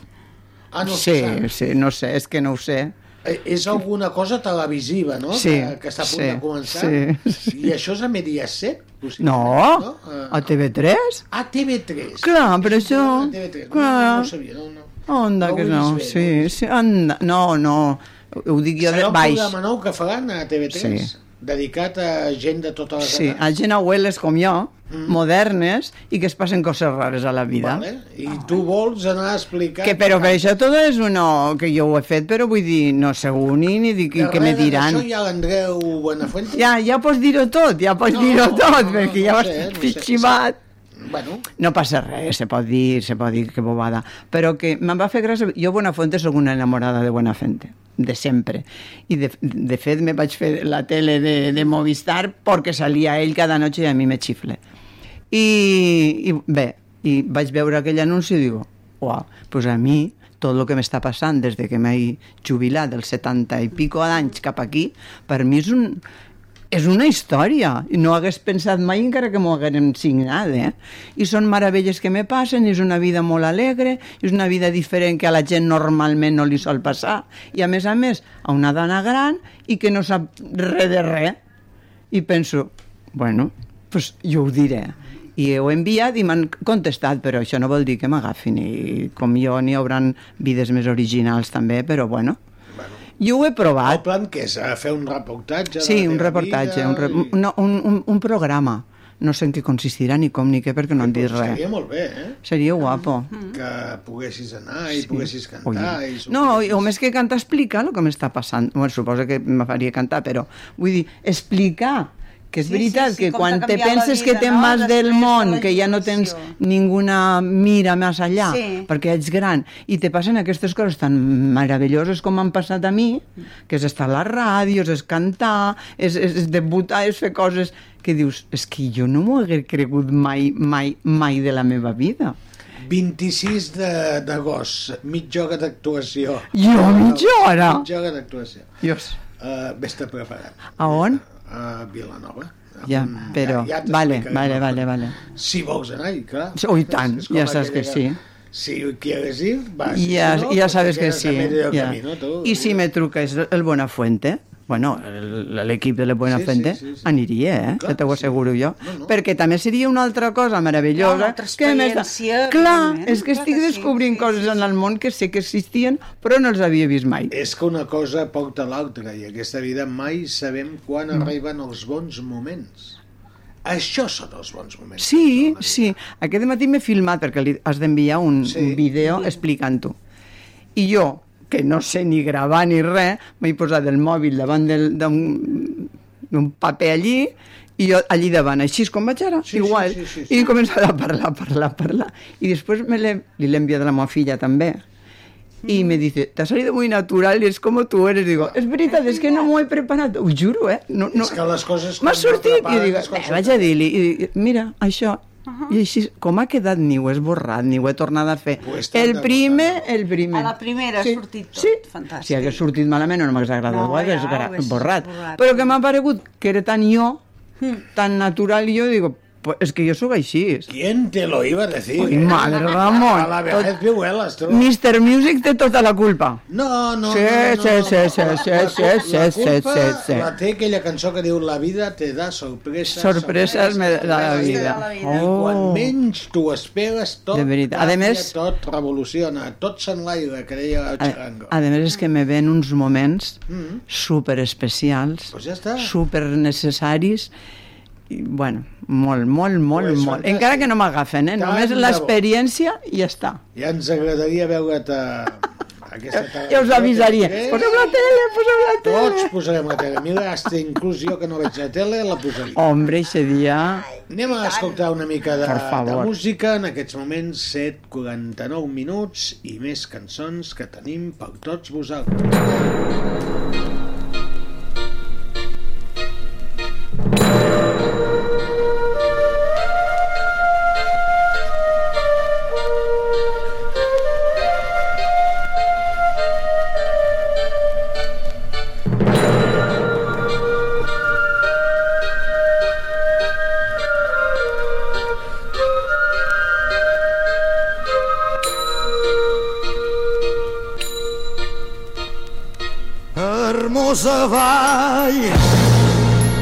Ah, no Sí, sí, no sé, és que no ho sé. Eh, És alguna cosa televisiva, no? Sí, que, que està a punt sí, de començar. sí, I això és a Mediaset? possiblement, No, Eh, a TV3? A TV3. Clar, però això... A TV3. No, Clar. no ho sabia, no, no. Onda, No que no, bé, sí, no sí, anda, no, no, ho dic jo de Serà un baix. programa nou que faran a TV3, Sí. Dedicat a gent de totes les Sí, a gent abueles com jo, modernes, i que es passen coses rares a la vida. Vale. I tu vols anar a explicar... Que però per això tot és uno que jo ho he fet, però vull dir, no segur ni, ni dic que me diran. d'això hi ha l'Andreu Buenafuente? Ja, ja pots dir-ho tot, ja pots No, dir-ho tot, no, perquè no ja sé, vas no no sé. xivat. Bueno, No passa res, se pot dir, se pot dir que bobada. Però que me'n va fer gràcia... Jo, Buenafuente, sóc una enamorada de Buenafuente, de sempre. I de, de fet me vaig fer la tele de, de Movistar perquè salia ell cada noche i a mi me xifle. I, i bé, i vaig veure aquell anunci i digo, uau, pues a mi tot el que m'està passant des de que m'he jubilat dels 70 i pico d'anys cap aquí, per mi és un, és una història. I no hagués pensat mai encara que m'ho haguérem signat eh? i són meravelles que me passen és una vida molt alegre és una vida diferent que a la gent normalment no li sol passar. I a més a més a una dona gran i que no sap res de res i penso, bueno pues jo ho diré i ho he enviat i m'han contestat, però això no vol dir que m'agafin i com jo n'hi hauran vides més originals també, però bueno, jo ho he el provat plan que és a fer un reportatge Sí, un reportatge, vida un, re... i- no, un, un, un programa. No sé en què consistirà, ni com ni què, perquè no han dit res. Estaria molt bé, eh? Seria guapo. Que poguessis anar i poguessis cantar. I No, o més que cantar, explicar el que m'està passant. Bueno, suposo que me faria cantar, però vull dir, explicar que és Sí, veritat sí, sí, que quan te penses vida, que tens no? més del món, que ja no tens ninguna mira més allà, Sí. perquè ets gran, i te passen aquestes coses tan meravelloses com m'han passat a mi, que és estar a la ràdio, és cantar, és, és, és debutar, és fer coses que dius, és que jo no m'ho hagué cregut mai, mai, mai de la meva vida. 26 de- d'agost, mitja hora d'actuació. Jo, mitja hora? Mitja hora d'actuació. Dios. Uh, Vés-te preparant. A on? A Vilanova. Ja, Mm, però... ja vale, t'explicaré vale, tot. vale, vale. Si vols anar, i clar. Oh, i tant, ja saps que aquella sí. Si quieres ir, vas. Ja, Si no, ja sabes que sí. ja. camino, tú. I si me truques el Buenafuente, bueno, el- l'equip de la Buenafuente, Sí, sí, sí, sí. aniria, eh? Clar, que t'ho sí. asseguro jo. No, no. Perquè també seria una altra cosa meravellosa. Una altra que m'és- experiència, Clar, és que estic que sí, descobrint sí, coses sí, en sí. el món que sé que existien, però no els havia vist mai. És que una cosa porta l'altra i aquesta vida mai sabem quan Mm. arriben els bons moments. Això són els bons moments. Sí, sí. Aquest matí m'he filmat perquè li has d'enviar un, Sí. un vídeo explicant-ho. I jo, que no sé ni gravar ni res, m'he posat el mòbil davant del- d'un paper allí i jo allí davant, així com vaig ara, Sí, igual. sí, sí, sí, I he començat a parlar, parlar, parlar. I després me l'he- enviat a la meva filla també. Y me dice, te ha salido muy natural y es como tú eres. Digo, es veritat, és que no m'ho he preparat. Ho juro, eh? No, no. És que les coses... M'ha sortit i dic, quan eh, vaig a dir-li, mira, això, Uh-huh. i així, com ha quedat, ni ho he esborrat, ni ho he tornat a fer. Pues el primer, el primer. A la primera ha sortit tot, Sí. fantàstic. Si hagués sortit malament o no m'hagués agradat, No, ho hagués ja, ho borrat. borrat. Però que m'ha paregut que era tan jo, Hmm. tan natural, i jo digo, pues és que jo sóc així. ¿Quién te lo iba a decir? Ai, eh? madre, Ramon. A la vejez viuelas, tu. Mr. Music té tota la culpa. No, no, Sí, no, no, sí, no, sí, no. sí, La- sí, la- sí, la sí, sí, culpa sí, sí. La té aquella cançó que diu La vida te da sorpreses. Sorpreses me da la vida. la vida. I Oh. quan menys t'ho esperes, tot De veritat. A més- tot revoluciona, tot s'enlaira, que deia el A, Charango. a més és que me ven uns moments Mm. super especials, Pues ja està. super necessaris i, bueno, molt, molt, molt, Pues molt. fantàstic. Encara que no m'agafen, eh? Tant Només l'experiència i ja està. Ja ens agradaria veure't a aquesta tarda. Ja us avisaria. Poseu la tele, poseu la Tots tele. posarem la tele. Mira, hasta inclús jo que no veig la tele, la posaria. Hombre, ese dia... Anem a escoltar una mica de, de música. En aquests moments, 7.49 minuts i més cançons que tenim per tots vosaltres. Para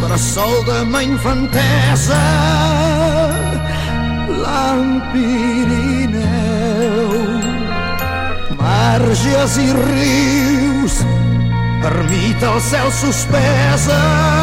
bressol de ma infantesa l'Empirineu marges e rios ermita o céu suspesa.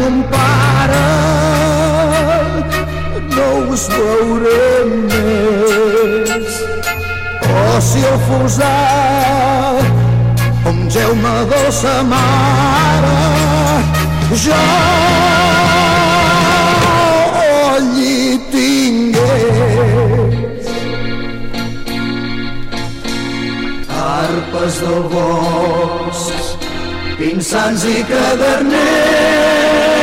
mon pare no us veuré més. Oh, si el com ungeu-me dolça mare, jo allí tingués. Arpes del bosc Pinsans i caderners.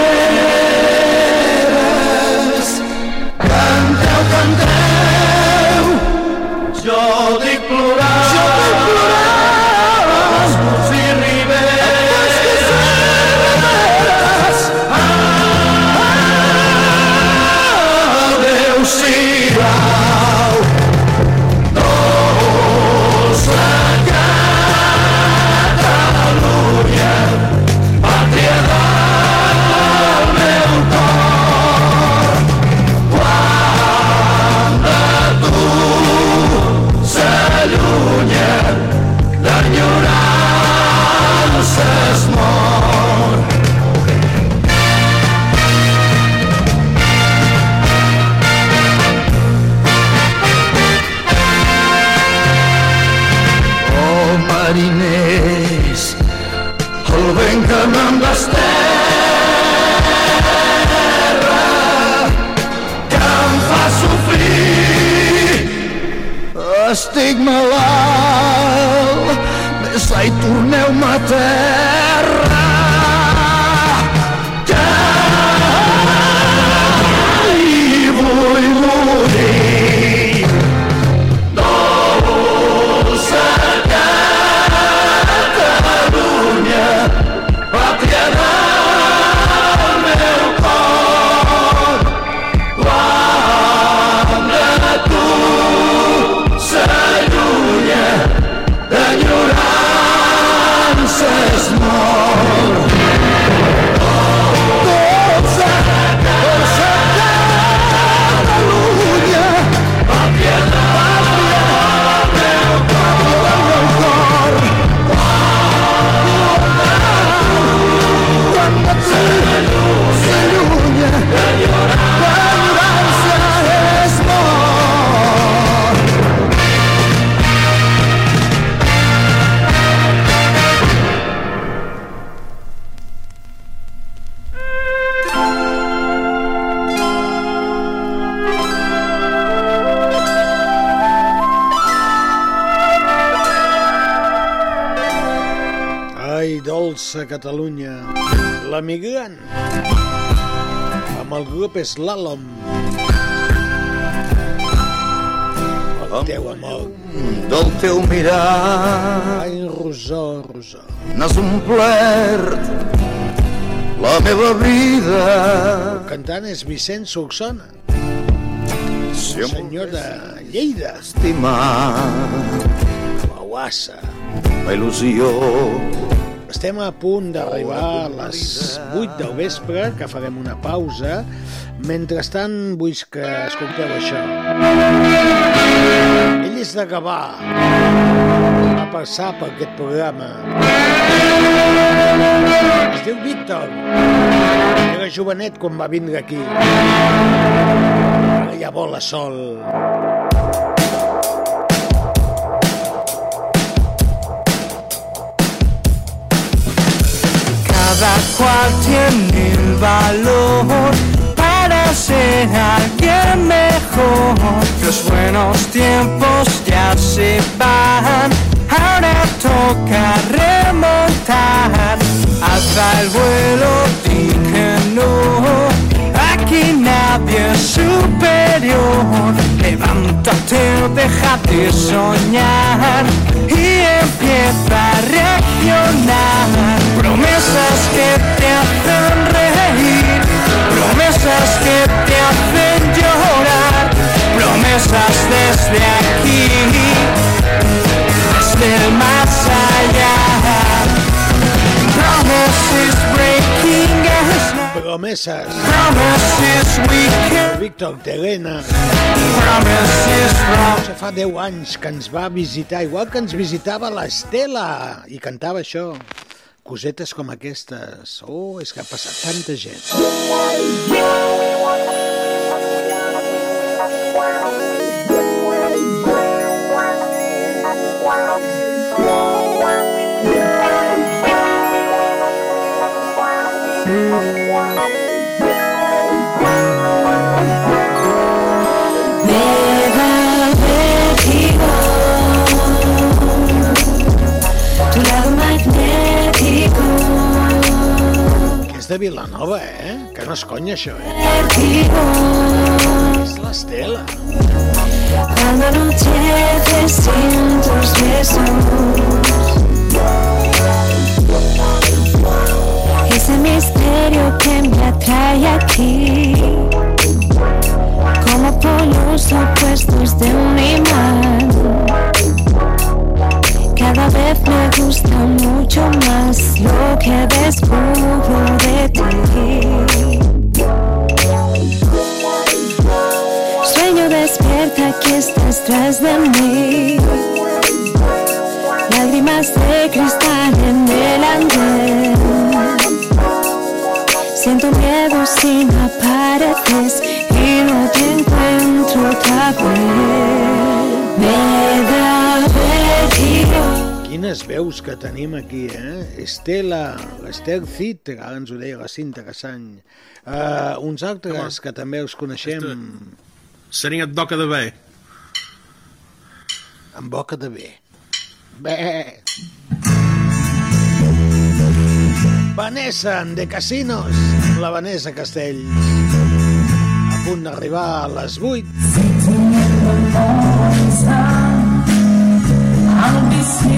grup Slalom. El teu amor. Mm, del teu mirar. Ai, Rosó, Rosó. N'has omplert la meva vida. El cantant és Vicent Solsona. Si el senyor de Lleida. Estimar la guassa la il·lusió. Estem a punt d'arribar a les 8 del vespre, que farem una pausa. Mentrestant, vull que escolteu això. Ell és de Gavà. Va passar per aquest programa. Es diu Víctor. Era jovenet quan va vindre aquí. Ara ja vola sol. Para ser alguien mejor. Los buenos tiempos ya se van, ahora toca remontar. Alza el vuelo, di que no, aquí nadie es superior. Levántate, deja de soñar y empieza a reaccionar. Promesas que te hacen reír, promesas que te hacen llorar, promesas desde aquí, desde el más allá. Promises as Promeses. promises we can, Víctor Terena. Ja fa 10 anys que ens va visitar, igual que ens visitava l'Estela, i cantava això. Cosetes com aquestes. Oh, és que ha passat tanta gent. Me de Vilanova, eh? Que no és conya, això, eh? És l'Estela. Cuando anochece sin tus besos Ese misterio que me atrae a ti Como polos opuestos de un imán Cada vez me gusta mucho más lo que descubro de ti Sueño despierta que estás tras de mí. Lágrimas de cristal en el andén. Siento miedo si no apareces y no te encuentro otra vez. Me. Quines veus que tenim aquí, eh? Estela, l'Ester Cid, que ara ens ho deia la Cinta Cassany. Uh, uns altres que també els coneixem Serem et doca de bé. amb boca de bé. Bé. Vanessa, de Casinos, la Vanessa Castells. A punt d'arribar a les 8. I'll be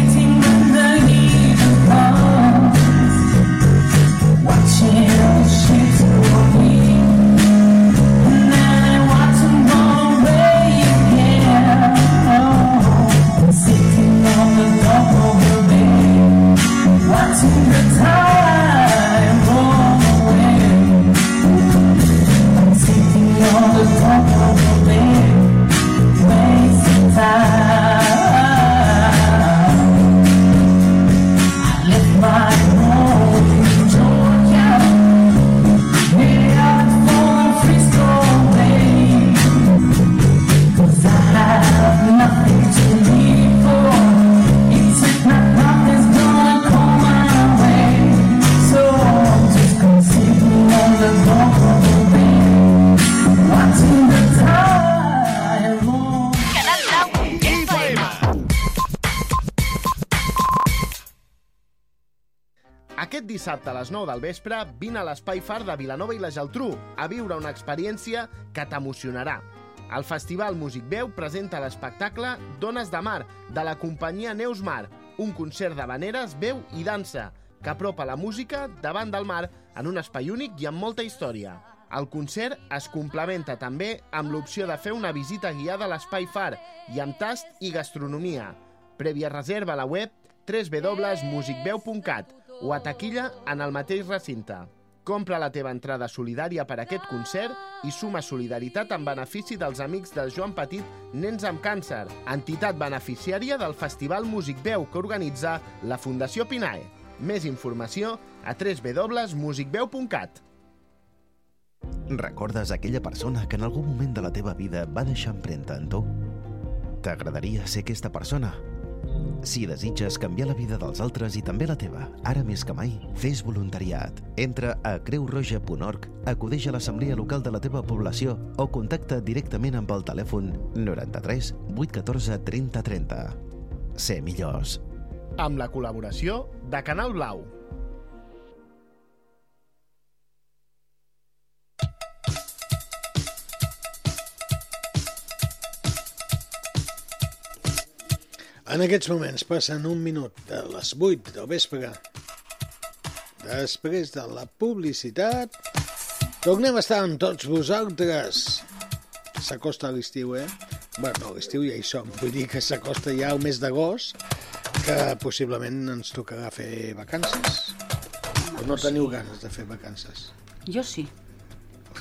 dissabte a les 9 del vespre vine a l'Espai Far de Vilanova i la Geltrú a viure una experiència que t'emocionarà. El Festival Músic Veu presenta l'espectacle Dones de Mar, de la companyia Neus Mar, un concert d'habaneres, veu i dansa, que apropa la música davant del mar en un espai únic i amb molta història. El concert es complementa també amb l'opció de fer una visita guiada a l'Espai Far i amb tast i gastronomia. Prèvia reserva a la web www.musicveu.cat o a taquilla en el mateix recinte. Compra la teva entrada solidària per a aquest concert i suma solidaritat en benefici dels amics del Joan Petit Nens amb Càncer, entitat beneficiària del Festival Músic Veu que organitza la Fundació Pinae. Més informació a www.musicveu.cat. Recordes aquella persona que en algun moment de la teva vida va deixar empremta en tu? T'agradaria ser aquesta persona? Si desitges canviar la vida dels altres i també la teva, ara més que mai, fes voluntariat. Entra a creuroja.org, acudeix a l'assemblea local de la teva població o contacta directament amb el telèfon 93 814 30 30. Ser millors. Amb la col·laboració de Canal Blau. En aquests moments passen un minut de les 8 del vespre. Després de la publicitat, tornem a estar amb tots vosaltres. S'acosta l'estiu, eh? Bé, no, l'estiu ja hi som. Vull dir que s'acosta ja el mes d'agost, que possiblement ens tocarà fer vacances. O no teniu ganes de fer vacances? Jo sí.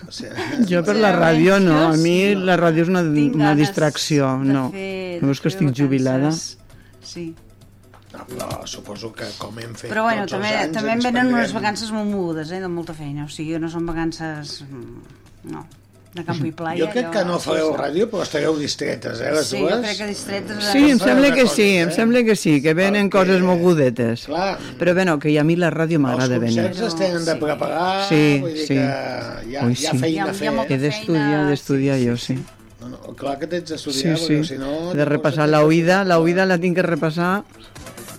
O sigui, Jo per la ràdio no, a mi la ràdio és una, una distracció, no. fer- No veus que estic jubilada? Sí. No, però suposo que com hem fet Però bueno, tots també, els anys... també em venen unes vacances molt mogudes, eh, de molta feina. O sigui, no són vacances... mm, No, de campo i playa. Jo crec que no fareu ràdio, però estareu distretes, eh, les Sí, dues? jo crec que distretes... Sí, em sembla que sí, eh? em sembla que sí, que venen coses mogudetes. Clar. Però bueno, que a mi la ràdio m'agrada Els venir. concerts es tenen de preparar, Sí, vull dir sí. que hi ha, Ui, hi ha sí. feina a fer. He d'estudiar, he d'estudiar jo, sí. No, no, clar que tens Sí, d'estudiar, sí. perquè si no... De repassar la oïda, la oïda la tinc que repassar.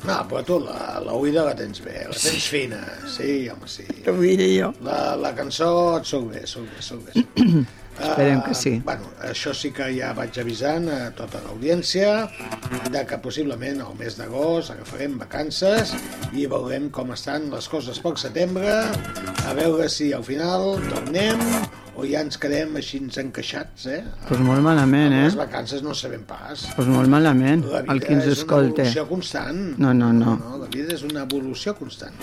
No, però tu la, la oïda la tens bé, la tens fina. Sí, home, sí. Què vull dir jo? La, la cançó et surt bé, surt bé, surt bé. Bé. Esperem que Ah, sí. Bueno, això sí que ja vaig avisant a tota l'audiència de que possiblement al mes d'agost agafarem vacances i veurem com estan les coses pel setembre, a veure si al final tornem o ja ens quedem així encaixats, eh? Pues molt malament, Les eh? vacances no sabem pas. Pues molt malament, el que ens és escolte. una evolució constant. No, no, no. no. La vida és una evolució constant.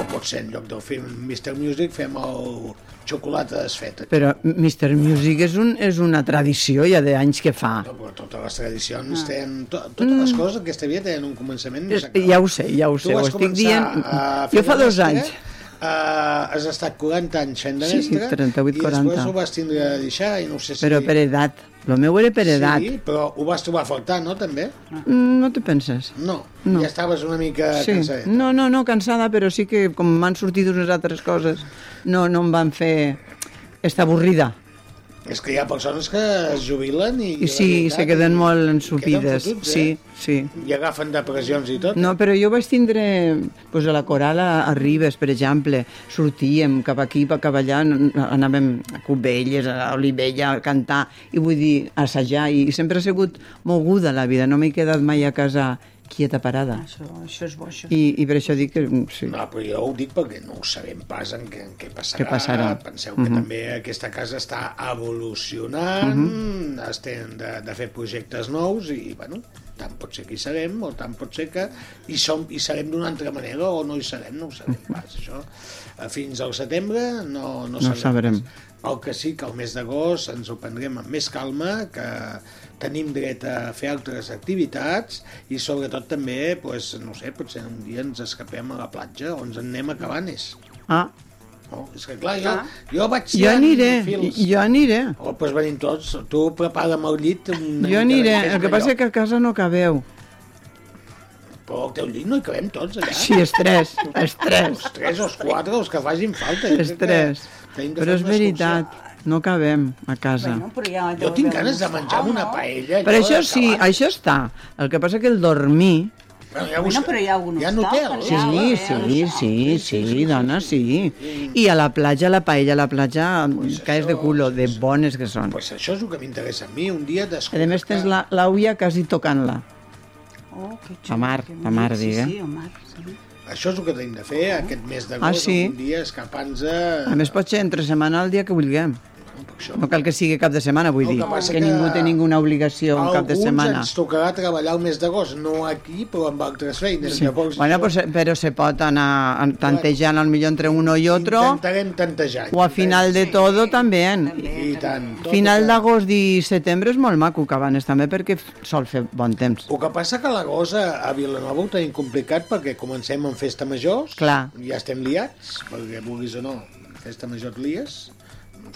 O pot ser en lloc del film Mr. Music fem el xocolata desfeta. Però Mr. Music és, un, és una tradició ja d'anys que fa. No, però totes les tradicions tenen... To, totes les coses d'aquesta vida tenen un començament És, ja ho sé, ja ho Tu sé, ho estic dient... fer Jo fa de dos anys. Uh, has estat 40 anys fent de Sí, mestre 38, i després 40. ho vas tindre de deixar i no sé si... Però per edat. Lo meu era per edat. Sí, però ho vas trobar a faltar, no, també? Mm, No te penses? No, No. ja estaves una mica Sí. cansadet. No, no, no, cansada, però sí que com m'han sortit unes altres coses, no, no em van fer estar avorrida. És que hi ha persones que es jubilen i... I sí, se queden molt ensupides. fotuts, eh? Sí, sí. I agafen depressions i tot. No, però jo vaig tindre pues, a la coral a, a Ribes, per exemple, sortíem cap aquí, cap allà, anàvem a Cubelles, a Olivella, a cantar, i vull dir, a assajar, i sempre ha sigut moguda la vida, no m'he quedat mai a casa quieta parada. Això, això és bo, això. I, I per això dic que mm, sí. No, però jo ho dic perquè no ho sabem pas en què, en què passarà. Què passarà. Penseu que Mhm. també aquesta casa està evolucionant, Mhm. es tenen de, de fer projectes nous i, bueno, tant pot ser que hi serem o tant pot ser que hi, som, hi serem d'una altra manera o no hi serem, no ho sabem pas. Això, eh, fins al setembre no, no, No sabrem. El que sí que al mes d'agost ens ho prendrem amb més calma, que tenim dret a fer altres activitats i sobretot també, pues, no sé, potser un dia ens escapem a la platja o ens en anem a Cabanes. Ah, No? És que clar, jo, jo vaig jo aniré, fils. jo aniré. O pues venim tots, tu prepara'm el llit Jo aniré, de- el que passa és que a casa no cabeu. Però al teu llit no hi cabem tots allà. Sí, és tres, és tres. Els tres o els quatre, els que facin falta. Que tres. Però és veritat, no cabem a casa. Bueno, però ja Jo tinc ganes de menjar una paella. Per això sí, això està. El que passa que el dormir Bueno, ja Bueno, però hi ha algun Hi ha hostal, hotels. Sí, sí, sí, sí, dona, sí. I a la platja, la paella a la platja, caes de culo, de bones que són. Pues això és el que m'interessa a mi, un dia A desconnectar. més, tens la, la quasi tocant-la. Oh, que La mar, la mar, sí, digue. Sí, el mar, sí. Això és el que tenim de fer aquest mes d'agost, Ah, sí? un dia escapant-nos... a- A més, pot ser entre setmana el dia que vulguem. No cal que sigui cap de setmana, vull El dir, que que que ningú té ninguna obligació un cap de Alguns setmana. ens tocarà treballar el mes d'agost, no aquí, però amb altres feines. Sí. Llavors, Bueno, pues, però se pot anar tantejant al millor entre uno i otro, intentarem tantejar. o al final de todo també. I tant. Tot Final d'agost i setembre és molt maco, Cabanes, també, perquè sol fer bon temps. El que passa que l'agost a, a Vilanova ho tenim complicat perquè comencem amb festa majors, Clar. ja estem liats, perquè vulguis o no, festa major lies,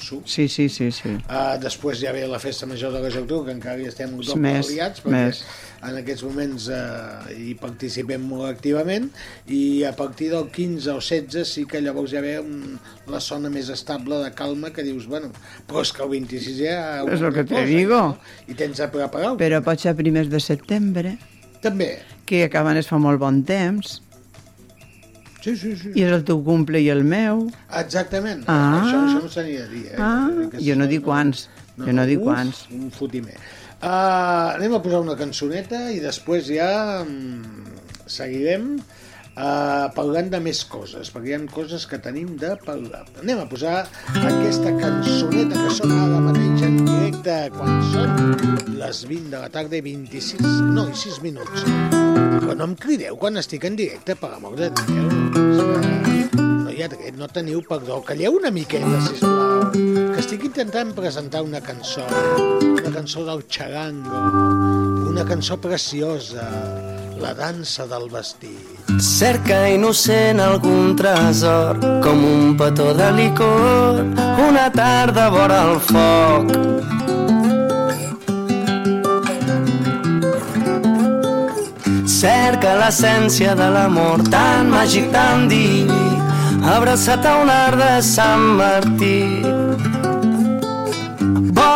su. Sí, sí, sí, sí. Uh, després ja ve la festa major de la Geltrú, que encara hi estem doble Més, liats, perquè més. en aquests moments uh, hi participem molt activament, i a partir del 15 o 16 sí que llavors ja ve un, la zona més estable de calma que dius, bueno, però és que el 26 ja... És el que te cosa, digo. no? I tens a preparar Però pot ser primers de setembre, També. que a Cabanes fa molt bon temps, Sí, sí, sí. i és el teu cumple i el meu. Exactament. Ah. Això, això no s'aniria a dir. Eh? Ah, jo no dic quants, jo no dic uf, quants. Un fotimer. Uh, anem a posar una cançoneta i després ja um, seguirem uh, parlant de més coses, perquè hi ha coses que tenim de parlar. Anem a posar aquesta cançoneta que sona ara mateix en directe quan són les 20 de la tarda i 26, no, i 6 minuts. Però no em crideu quan estic en directe, per amor de Déu. No hi ha dret, no teniu perdó. Calleu una miqueta, sisplau. Que estic intentant presentar una cançó. Una cançó del Charango. Una cançó preciosa. La dansa del vestit. Cerca innocent algun tresor, com un petó de licor, una tarda vora el foc. Cerca l'essència de l'amor tan màgic, tan diví, abraçat a un art de Sant Martí.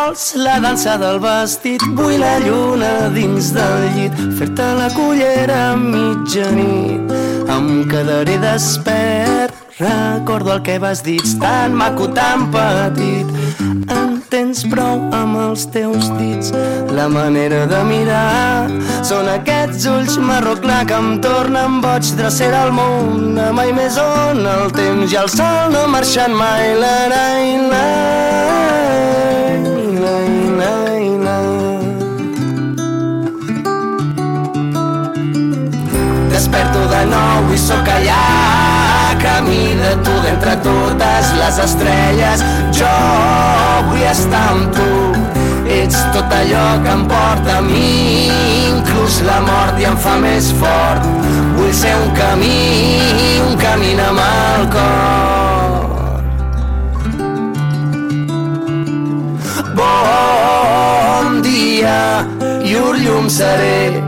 Vols? La dansa del vestit, vull la lluna dins del llit, fer-te la cullera a mitjanit. Em quedaré despert, recordo el que vas dir, tan maco, tan petit. En tens prou amb els teus dits, la manera de mirar. Són aquests ulls marró clar que em tornen boig, drecera al món, a mai més on el temps i el sol no marxen mai. La, la, la, la, la. Desperto de nou i sóc allà camí de tu d'entre totes les estrelles jo vull estar amb tu. Ets tot allò que em porta a mi inclús la mort i em fa més fort. Vull ser un camí un camí amb el cor. Bon dia llur llum seré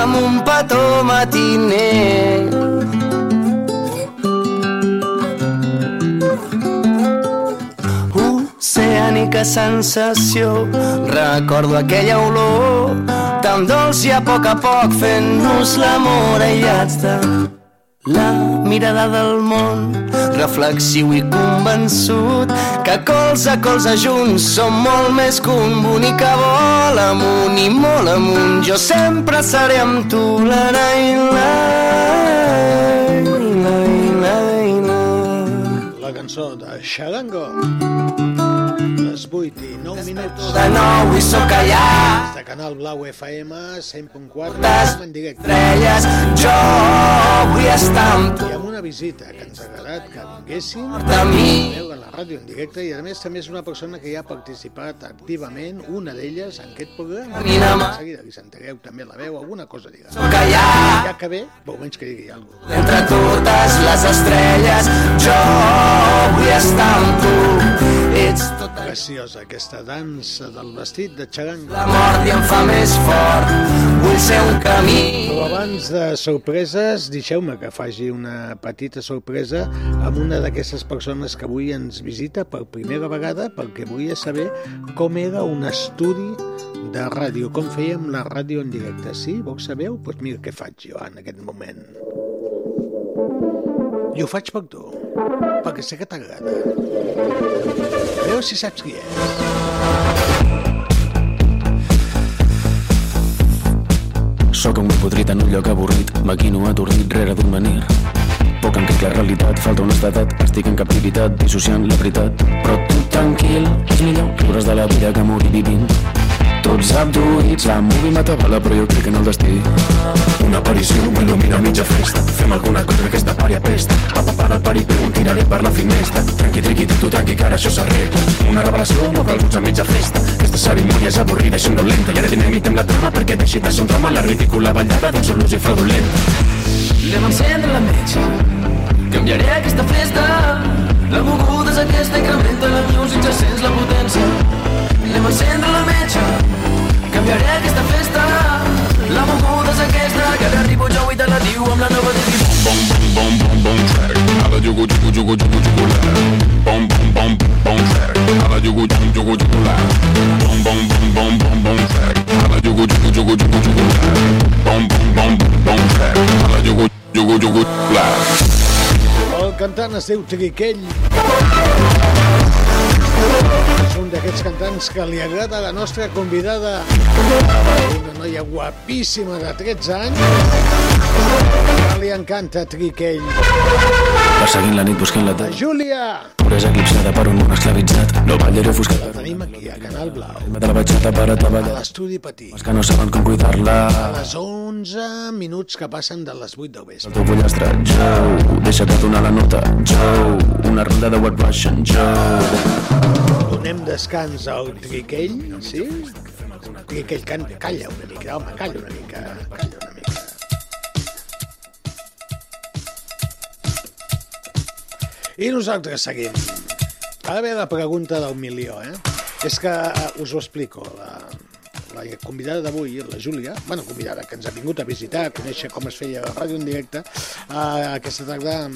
amb un petó matiner oceànica sensació. Recordo aquella olor tan dolç i a poc a poc fent-nos l'amor aïllats de la mirada del món. Reflexiu i convençut que colze a colze junts som molt més que un bonic que vol amunt i molt amunt jo sempre seré amb tu. La la la la la la. Cançó de Charango. Les 8 i 9 minuts. de nou i sóc allà Des de Canal Blau FM 100.4 en directe. estrelles jo vull estar amb tu I amb una visita que ens ha agradat que vinguessin a veure la ràdio en directe i a més també és una persona que ja ha participat activament, una d'elles en aquest programa. De seguida li sentireu també la veu, alguna cosa dirà. Sóc allà. Ja que ve, però almenys que digui alguna cosa. entre totes les estrelles jo vull estar amb tu ets tot Preciosa aquesta dansa del vestit de Charango. la mort i em fa més fort vull ser un camí Però abans de sorpreses, deixeu-me que faci una petita sorpresa amb una d'aquestes persones que avui ens visita per primera vegada perquè volia saber com era un estudi de ràdio, com fèiem la ràdio en directe. Sí? Vols saber? Doncs pues mira què faig jo en aquest moment. I ho faig per tu, perquè sé que t'agrada. A veure si saps qui és. Sóc un podrit en un lloc avorrit, maquino atordit rere d'un menir. Poc en la realitat, falta honestedat, estic en captivitat, dissociant la veritat. Però tu tranquil, és millor riure's de la vida que morir vivint. Tots abduïts, la movie m'atabala, però jo crec en el destí. Una aparició m'il·lumina mitja festa. Fem alguna cosa que aquesta pària pesta. Papa, para el pari, però tiraré per la finestra. Tranqui, triqui, tu, tranqui, que ara això s'arregla. Una revelació, no cal a mitja festa. Aquesta cerimònia és avorrida i somnolenta. I ara dinamitem la trama perquè deixi de un drama la ridícula ballada d'un sol i fraudulenta. Anem a encendre la metge Canviaré aquesta festa La moguda és aquesta, incrementa la music, ja sents la potència Anem a encendre la metge Canviaré aquesta festa La moguda és aquesta, que ara arribo jo i te la diu amb la nova divisió Bom, bom, bom, bom, bom, track. Alla jugu, jugu, jugu, jugu, jugu, la. Bom, bom, bom, bom, track. Alla jugu, jugu, jugu, jugu, la. Bom, bom, bom, bom, bom, bom, track. Alla jugu, jugu, jugu, jugu, jugu, la. Bom, bom, bom, bom, track. Alla jugu, jugu, jugu, la. El cantant es diu Triquell. Un d'aquests cantants que li agrada a la nostra convidada, una noia guapíssima de 13 anys, que li encanta Triquell. Perseguint la nit, buscant la tarda. Júlia! Puresa eclipsada per un món esclavitzat. No ballaré ofuscat. La tenim aquí, a Canal Blau, de la batxata per a a treballar. l'estudi Petit. Els que no saben com cuidar-la. A les 11 minuts que passen de les 8 del El vespre. teu pollastre, Joe, deixa't de donar la nota, Joe, una ronda de White Russian, Joe. Donem descans al Triquell, sí? Triquell, can... calla una mica, home, calla una mica, calla una mica. I nosaltres seguim. Ara ve la pregunta del milió, eh? És que eh, us ho explico. La, la convidada d'avui, la Júlia, bueno, convidada, que ens ha vingut a visitar, a conèixer com es feia la ràdio en directe, eh, aquesta tarda,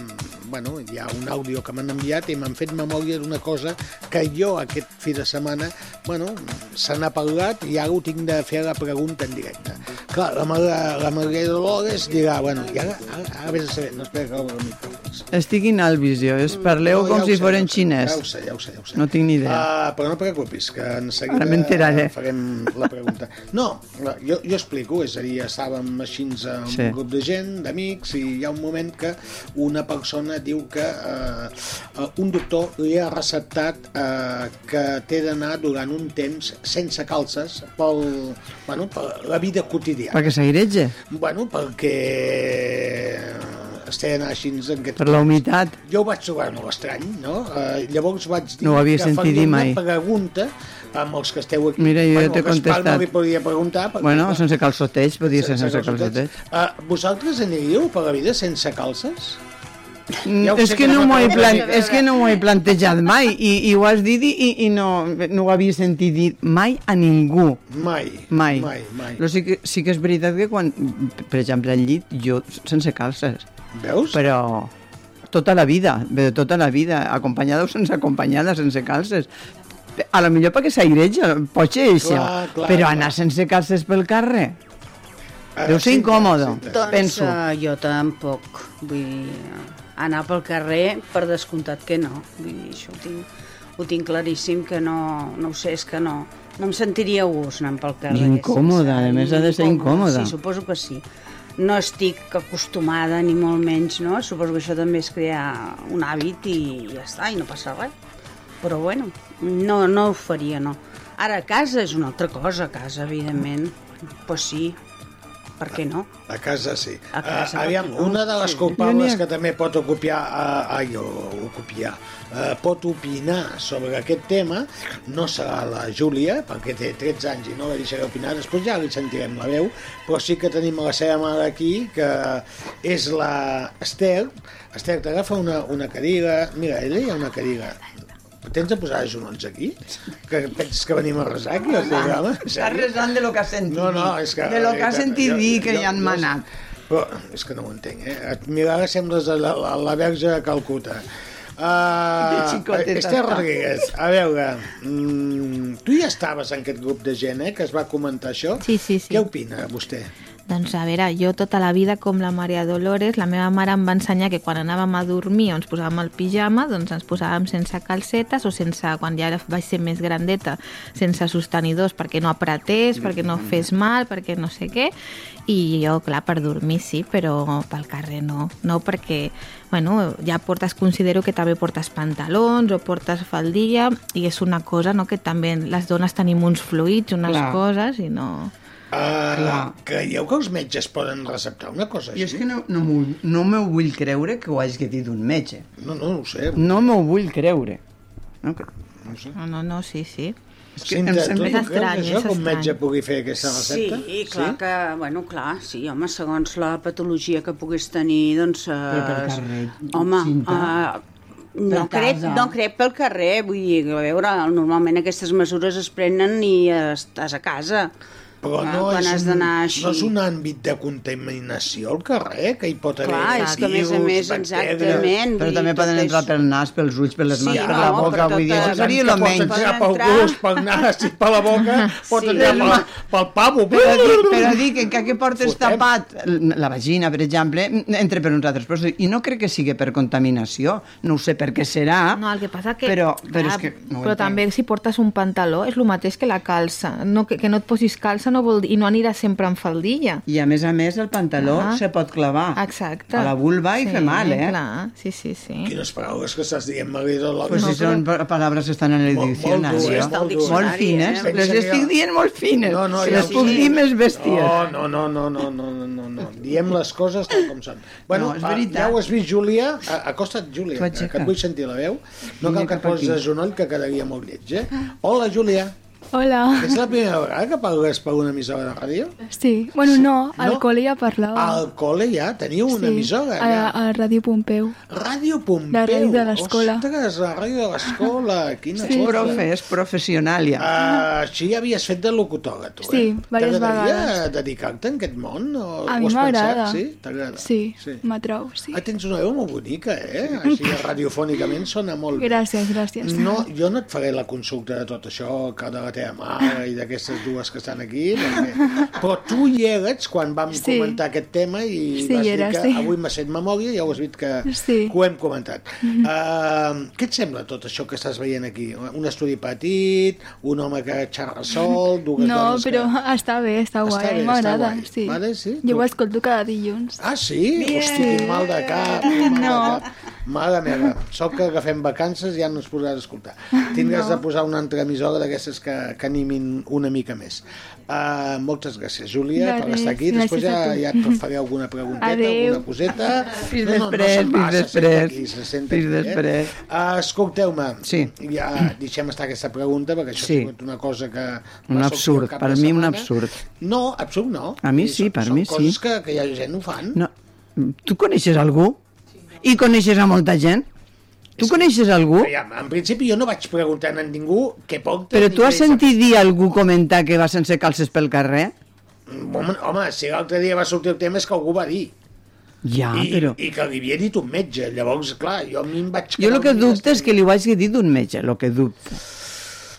bueno, hi ha un àudio que m'han enviat i m'han fet memòria d'una cosa que jo aquest fi de setmana, bueno, se n'ha parlat i ara ho tinc de fer la pregunta en directe. Clar, la, Mar- la Maria Dolores dirà, bueno, i ara, ara, ara vés a saber, no espera que obro el micròfons. Estic in Alvisio, es parleu No, com ja si foren ja xinès. Ja ho sé, ja ho sé, ja ho sé. No tinc ni idea. Uh, però no preocupis, que en seguida Ara farem la pregunta. No, la- jo, jo explico, és a dir, estàvem així amb Sí. un grup de gent, d'amics, i hi ha un moment que una persona diu que uh, uh, un doctor li ha receptat uh, que té d'anar durant un temps sense calces pel, bueno, per la vida quotidiana. Perquè s'airetge, Bueno, perquè estic anar així en aquest per la humitat. jo ho vaig trobar molt estrany, no? Uh, llavors vaig dir No ho havia que faria dir mai. una pregunta amb els que esteu aquí. Mira, jo bueno, t'he contestat. no li podia preguntar. perquè, Bueno, clar, sense calçoteig, podia ser sense calçoteig. Uh, vosaltres aniríeu per la vida sense calces? Mm, Ja és que, que no m'ho he, plan... és que no he plantejat mai i, i ho has dit i, i no, no ho havia sentit dir mai a ningú. Mai. Mai. Mai, mai. Però sí que, sí que és veritat que quan, per exemple, al llit, jo sense calces. Veus? Però tota la vida, bé, tota la vida, acompanyada o sense acompanyada, sense calces. A lo millor perquè s'aireja, pot ser això, Clar, clar, però clar. anar sense calces pel carrer Ah, deu ser sí, incòmode, sí, sí. Doncs penso. uh, jo tampoc. Vull dir, anar pel carrer, per descomptat que no. Vull dir, això ho tinc, ho tinc claríssim que no, no ho sé, és que no, no em sentiria a gust anant pel carrer. Incòmoda, a més ha de ser incòmoda. Sí, suposo que sí. No estic acostumada, ni molt menys, no? Suposo que això també és crear un hàbit i ja està, i no passa res. Però bueno, no, no ho faria, no. Ara, a casa és una altra cosa, a casa, evidentment. Pues sí, per què no? A casa sí. A casa, Uh, aviam, no? una de les Sí. culpables que també pot ocupiar, uh, ai, o- ocupiar, uh, pot opinar sobre aquest tema no serà la Júlia, perquè té 13 anys i no la deixaré opinar, després ja li sentirem la veu, però sí que tenim la seva mare aquí, que és la Esther. Esther, t'agafa una, una cadira, mira, ella hi ha una cadira Tens de posar els genolls aquí? Que penses que venim a resar aquí al programa? En Està sèrio? resant de lo que ha sentit No, no, és que... De lo que ha sentit jo- dir que jo- hi han manat. Però és que no ho entenc, eh? Et mira, ara sembles la, la, la verge de Calcuta. Uh, Esther. Rodríguez, a veure, mm, tu ja estaves en aquest grup de gent, eh, que es va comentar això. Sí, sí, sí. Què opina vostè? Doncs a veure, jo tota la vida, com la Maria Dolores, la meva mare em va ensenyar que quan anàvem a dormir o ens posàvem el pijama, doncs ens posàvem sense calcetes o sense, quan ja vaig ser més grandeta, sense sostenidors perquè no apretés, perquè no fes mal, perquè no sé què. I jo, clar, per dormir sí, però pel carrer no. No perquè, bueno, ja portes, considero que també portes pantalons o portes faldilla i és una cosa no, que també les dones tenim uns fluids, unes Clar. coses i no... Uh, creieu que els metges poden receptar una cosa així? Jo és que no, no, m'ho- no m'ho vull creure que ho hagi dit un metge. No, no, no ho sé. No m'ho vull creure. No, que... No, sé. No, no, no, sí, sí. És que Cinta, em sembla creus estrany, això, és que un metge estrany. pugui fer aquesta recepta? Sí, clar sí? que, bueno, clar, sí, home, segons la patologia que puguis tenir, doncs... Eh, Però per carrer, Home, Cinta. eh, no, crec, no crec pel carrer, vull dir, a veure, normalment aquestes mesures es prenen i estàs a casa. Però Ah, no, quan és has d'anar així. no és un àmbit de contaminació al carrer, que hi pot haver Clar, és que a més a més, exactament, Però també poden tot entrar és- pel nas, pels ulls, per les Sí, mans, no, per la boca, vull dir, això seria el pots menys. entrar pel gust, pel nas i per la boca, pots Sí. entrar pel, pel pavo. Però dic, però dic que encara que portes Fotem. tapat la vagina, per exemple, entre per uns altres. Però, I no crec que sigui per contaminació. No ho sé per què serà. No, el que passa que... Però, però clar, és que no però també si portes un pantaló és el mateix que la calça. No, que, que no et posis calça no vol dir, i no anirà sempre en faldilla. I a més a més el pantaló ah. se pot clavar Exacte. a la vulva sí, i fer mal, eh? Clar. Sí, sí, sí. Quines paraules que estàs dient, Marisa? La... Pues no, si són però... paraules que estan en el diccionari. Molt, molt, eh? molt, molt, fines. Eh? Les estic dient molt fines. No, no, si les puc dir més bèsties. No, no, no, no, no, no, no, no. Diem les coses tal com són. Bueno, no, ah, ja ho has vist, Júlia. Acosta't, Júlia, que et vull sentir la veu. No cal que et posis a genoll, que quedaria molt lleig, eh? Hola, Júlia. Hola. És la primera vegada que parles per una emissora de ràdio? Sí, bueno, no, al No? col·le ja parlava. Al col·le ja? Teniu una sí, emissora? a, Ja? a Ràdio Pompeu. Ràdio Pompeu. La ràdio de l'escola. Ostres, la ràdio de l'escola. Quina És cosa. profe, és professional ja. Uh, així ja havies fet de locutora, tu, Sí, eh? diverses T'agradaria vegades. dedicar-te a aquest món? O, A mi m'agrada. Sí? T'agrada? Sí, sí. m'atrau, sí. Ah, tens una veu molt bonica, eh? Així radiofònicament sona molt bé. Gràcies, gràcies. No, jo no et faré la consulta de tot això, que de la teva mare i d'aquestes dues que estan aquí, perquè... però tu hi eres quan vam Sí. comentar aquest tema i Sí, vas hi dir era, que sí. avui m'ha fet memòria i ja ho has vist que, Sí. que ho hem comentat. Uh, què et sembla tot això que estàs veient aquí? Un estudi petit, un home que xerra sol, dues No, dones però que... està bé, està guai, Està m'agrada. Sí. Vale, sí? Jo Tu- ho escolto cada dilluns. Ah, sí? Hosti, quin mal de cap. Mal de cap. Mare meva, sort que agafem vacances ja no ens podràs escoltar. Tindràs No. de posar una altra emissora d'aquestes que, que animin una mica més. Uh, moltes gràcies, Júlia, De per res, estar aquí. Després ja, ja et faré alguna pregunteta, Adéu. alguna coseta. Fins No, no, no després, se'n va, fins després. aquí, se senta Fins aquí, eh? després. Uh, escolteu-me, Sí. ja deixem estar aquesta pregunta, perquè això Sí. ha sigut una cosa que... va Un absurd, per mi un absurd. No, absurd no. A mi I sí, són- per són mi sí. coses que, que hi ha gent ho fan. No. Tu coneixes algú? I coneixes a molta gent? Tu coneixes algú? En principi jo no vaig preguntar a ningú què porta... Però tu has sentit dir algú comentar que va sense calces pel carrer? Home, home, si l'altre dia va sortir el tema és que algú va dir. Ja, I, però... I que li havia dit un metge. Llavors, clar, jo a mi em vaig... Jo el que dubte és que li ho hagi dit d'un metge, el que dubte.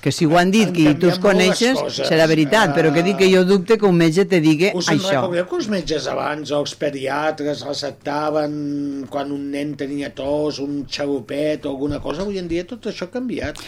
Que si ho han dit Han que tu els molt coneixes, serà veritat, però que dic que jo dubte que un metge te digui Us això. recordeu que els metges abans, els pediatres, receptaven quan un nen tenia tos, un xarupet o alguna cosa? Avui en dia tot això ha canviat.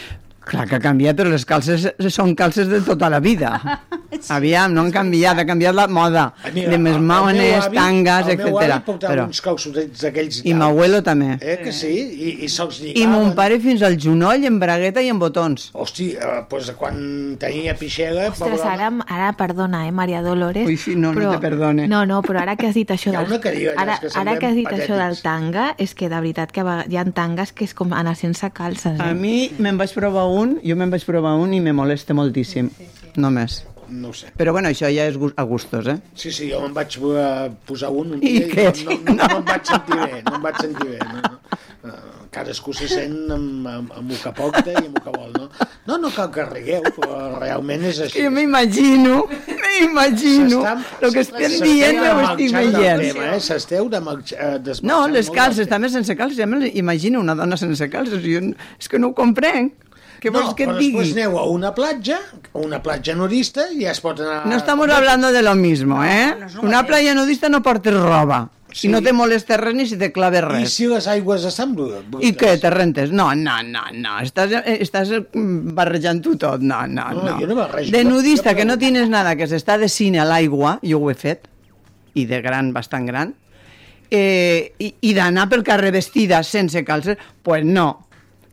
Clar que ha canviat, però les calces són calces de tota la vida. Aviam, no han canviat, ha canviat la moda. Mira, de més maones, tangues, El meu avi etc. portava Però... uns calçotets d'aquells I m'abuelo també. Eh, que sí? I, i se'ls I lligaven. mon pare fins al genoll, en bragueta i en botons. Hosti, eh, pues quan tenia pixera... Ostres, ara, ara perdona, eh, Maria Dolores. Ui, sí, no, no te perdone. No, no, però ara que has dit això Hi ha del... una que diu ara, que ara que has dit patètics. això del tanga, és que de veritat que hi ha tangues que és com anar sense calces. A Eh? mi me'n vaig provar un, jo me'n vaig provar un i me molesta moltíssim. Només. No ho sé. Però bueno, això ja és a gustos, eh? Sí, sí, jo me'n vaig eh, posar un, un I dia què? no, no, no, no, em vaig sentir bé, no em vaig sentir bé. No, no. Eh, Cadascú se sent amb, amb, amb el que porta i amb el que vol, no? No, no cal que rigueu, però realment és així. Jo m'imagino, m'imagino el que estem dient, ho estic veient. tema, eh? S'esteu de eh, No, les calces, també sense calces. Ja me imagino una dona sense calces. Jo, és que no ho comprenc. Què vols que et però digui? després aneu a una platja, a una platja nudista, i ja es pot anar... No estamos hablando de lo mismo, ¿eh? Una playa nudista no portes roba. Si no te molesta res ni si te clave I res. si les aigües estan brutes? I què, te rentes? No, no, no, no. Estàs, estàs mm, barrejant-ho tot. No, no, No, no. jo no barrejo. De nudista, que no tienes nada, que s'està de cine a l'aigua, jo ho he fet, i de gran, bastant gran, eh, i, i d'anar pel carrer vestida sense calces, pues no.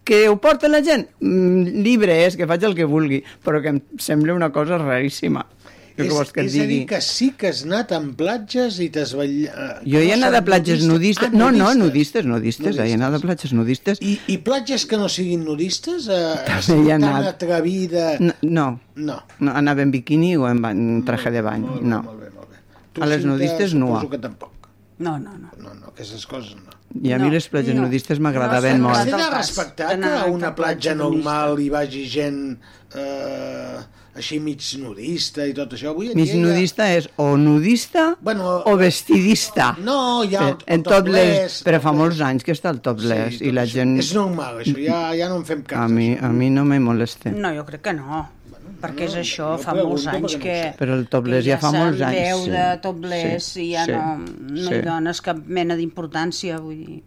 Que ho porta la gent? Mm, libre és, que faig el que vulgui, però que em sembla una cosa raríssima. Jo És, que és a dir, que sí que has anat en platges i t'has ballat... Jo he anat a platges nudistes. Ah, No, no, nudistes, nudistes. He anat a platges nudistes. I, I platges que no siguin nudistes? Eh, També hi he tan anat. atrevida... No, no. No. no. Anava en biquini o en, ba- en traje de bany. No. Tu A les nudistes nua. Suposo que tampoc. No, no, no. No, no, aquestes coses no. I a mi les platges no. nudistes m'agradaven No, molt. Has de respectar que a una platja normal hi vagi gent eh, així mig nudista i tot això. Avui Mig dia ja- nudista és o nudista Bueno, o vestidista. No, hi ha el- en el topless, topless, però fa molts anys que està el topless i la gent... És normal, això, ja, ja no en fem cas. A mi, a mi no me molesta. No, jo crec que no. Perquè és això, fa molts anys que... no. Però el topless que ja fa molts anys, se'n veu de topless Sí, i ja sí, no, no sí. hi dones cap mena d'importància, vull dir...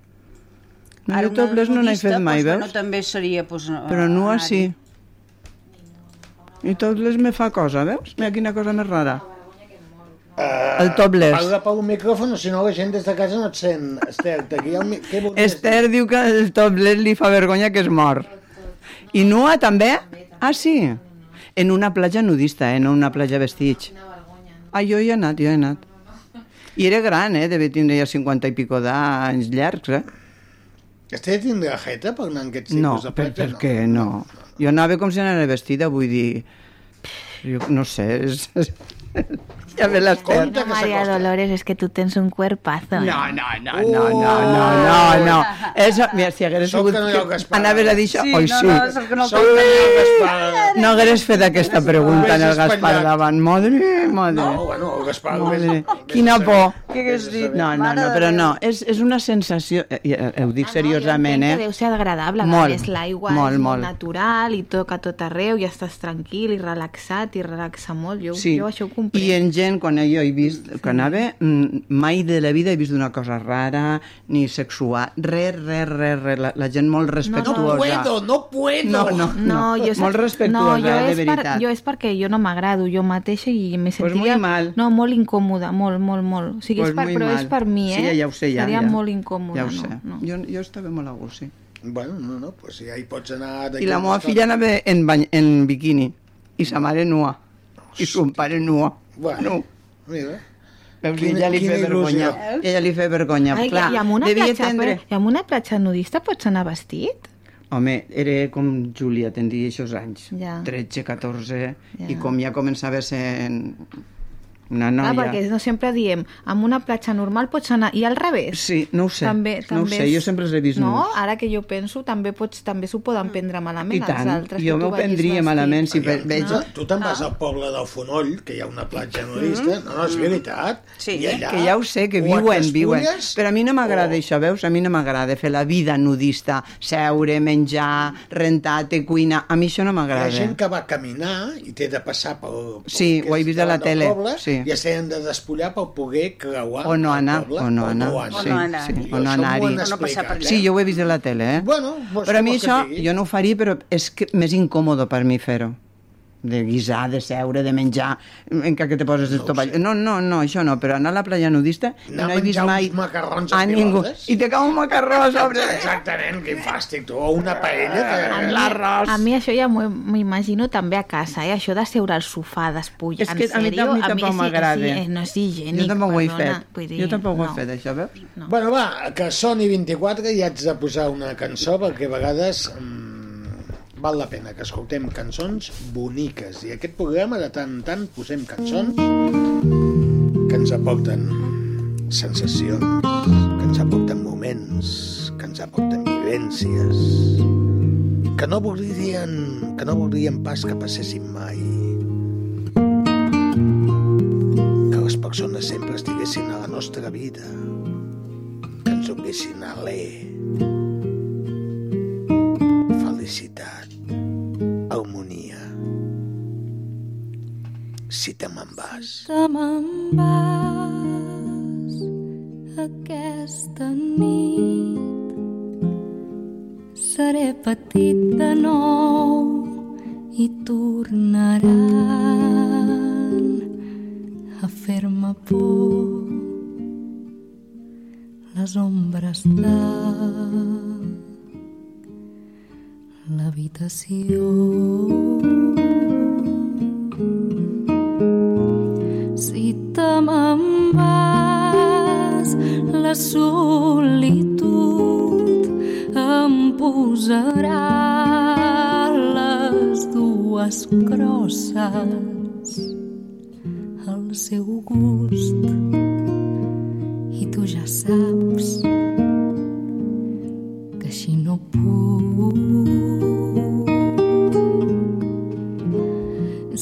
No, jo topless no n'he fet mai, doncs, veus? Bueno, també seria... Doncs, Però anar-hi. sí. I topless me fa cosa, veus? Mira quina cosa més rara. Eh, El topless. Parla pel micròfon, o si no la gent des de casa no et sent. Esther, aquí hi ha un... Què? Esther diu que el topless li fa vergonya que es mor. I nua també? Ah, sí? En una platja nudista, eh? no una platja vestits. Ah, jo hi he anat, jo he anat. I era gran, eh? Devia tindre ja 50 i pico d'anys llargs, eh? Esther tindrà jeta per anar en aquests tipus No, de per, platja? per què no? Jo anava com si anara vestida, vull dir... Jo no sé, és... Ja ve l'Esther. No, María Dolores, es que tú tens un cuerpazo. ¿eh? No, no, no, no, no, no, no, no. Eso, mira, si hagués Sóc sigut... que no hi ha el Gaspar. Anaves a dir això? Sí, Oi, no, sí. no, és que no que no hi Gaspar. No hagués fet aquesta pregunta en el Gaspar davant. Madre, madre. No, bueno, el Gaspar... Madre. Quina por. Què hagués dit? No, no, no, però no, és, és una sensació, eh, eh, ho dic seriosament, Que eh? deu ser agradable, Molt, més l'aigua molt, és molt natural i toca tot arreu i estàs tranquil i relaxat i relaxa molt. Jo, Sí, jo això ho comprenc. i en gent, quan jo he vist, que anava, mm, mai de la vida he vist una cosa rara, ni sexual, res, res, res, res, la, la gent molt respectuosa. No puedo, no puedo. No, no, No, jo molt no, respectuosa, jo eh, és de per, veritat. jo és perquè jo no m'agrado jo mateixa i me Pues sentiria... muy mal. No, molt incòmoda, molt, molt, molt. O sigui, Pues és per, però mal. és per mi, eh? Sí, ja ho sé, ja. Seria ja. molt incòmoda, Ja ho no, sé. no. Jo, jo estava molt a gust, sí. Bueno, no, no, pues ja hi pots anar... I la meva filla anava en, bany, en biquini, i sa mare nua, i son pare nua. Bueno, mira. Veus, Quina- ella li quina fe vergonya. il·lusió. Ella li fe vergonya. Ai, Clar, i amb una, devia platja, tendre... però, I amb una platja nudista pots anar vestit? Home, era com Júlia, tindria aquests anys. Ja. 13, 14, Ja. i com ja començava a ser una Ah, noia... perquè no sempre diem, amb una platja normal pots anar, i al revés. Sí, no ho sé, També, no ho també sé, és- jo sempre els he vist No, nus. ara que jo penso, també pots també s'ho poden prendre malament I els tant, altres. jo que tu m'ho prendria malament si ve- veig... Tu, tu te'n vas al poble del Fonoll, que hi ha una platja nudista. No, no, és veritat. Sí. I allà, que ja ho sé, que viuen, viuen. Però a mi no m'agrada o- això, veus? A mi no m'agrada fer la vida nudista, seure, menjar, rentar, te cuina. A mi això no Hi ha m'agrada. gent que va caminar i té de passar pel... pel Sí, ho he vist a la tele, Poble, sí. I es tenen de despullar per poder creuar O no el anar, poble, o no anar, sí, anar. sí, o no m'ho anar-hi. han O no passar per explicat. Sí, jo ho he vist a la tele, eh? Bueno, doncs però a mi això, jo no ho faria, però és que més incòmodo per mi fer-ho. De guisar, de seure, de menjar, encara que te poses el topall. No, no, no, això no, però anar a la playa nudista Anar no a he vist mai macarrons a amb ningú. pilotes. I te cau un macarró a sobre. Exactament, quin fàstic, tu. O una paella que... L'arròs. A mi això ja m'ho m'imagino també a casa, eh? això de seure al sofà despullant. És que a mi, a mi tampoc m'agrada. és- és- No és higiènic, Jo tampoc ho he fet. vull dir, Jo tampoc ho he no. fet, això, veus? No. Bueno, va, que soni 24 i haig de posar una cançó perquè a vegades mm, val la pena que escoltem cançons boniques. I aquest programa de tant en tant posem cançons que ens aporten sensacions, que ens aporten moments, que ens aporten vivències, que no voldrien, que no voldrien pas que passessin mai. persones sempre estiguessin a la nostra vida, que ens donessin alè, felicitat, Si te me'n vas, Te me'n vas aquesta nit Seré petit de nou i tornaran a fer-me por les ombres de l'habitació. Si te me'n vas, la solitud em posarà les dues crosses al seu gust. I tu ja saps que així no puc.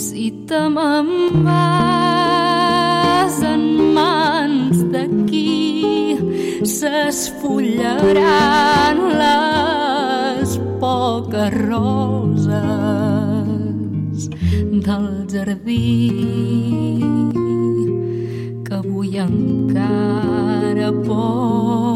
Si te me'n vas s'esfullaran les poques roses del jardí que avui encara porto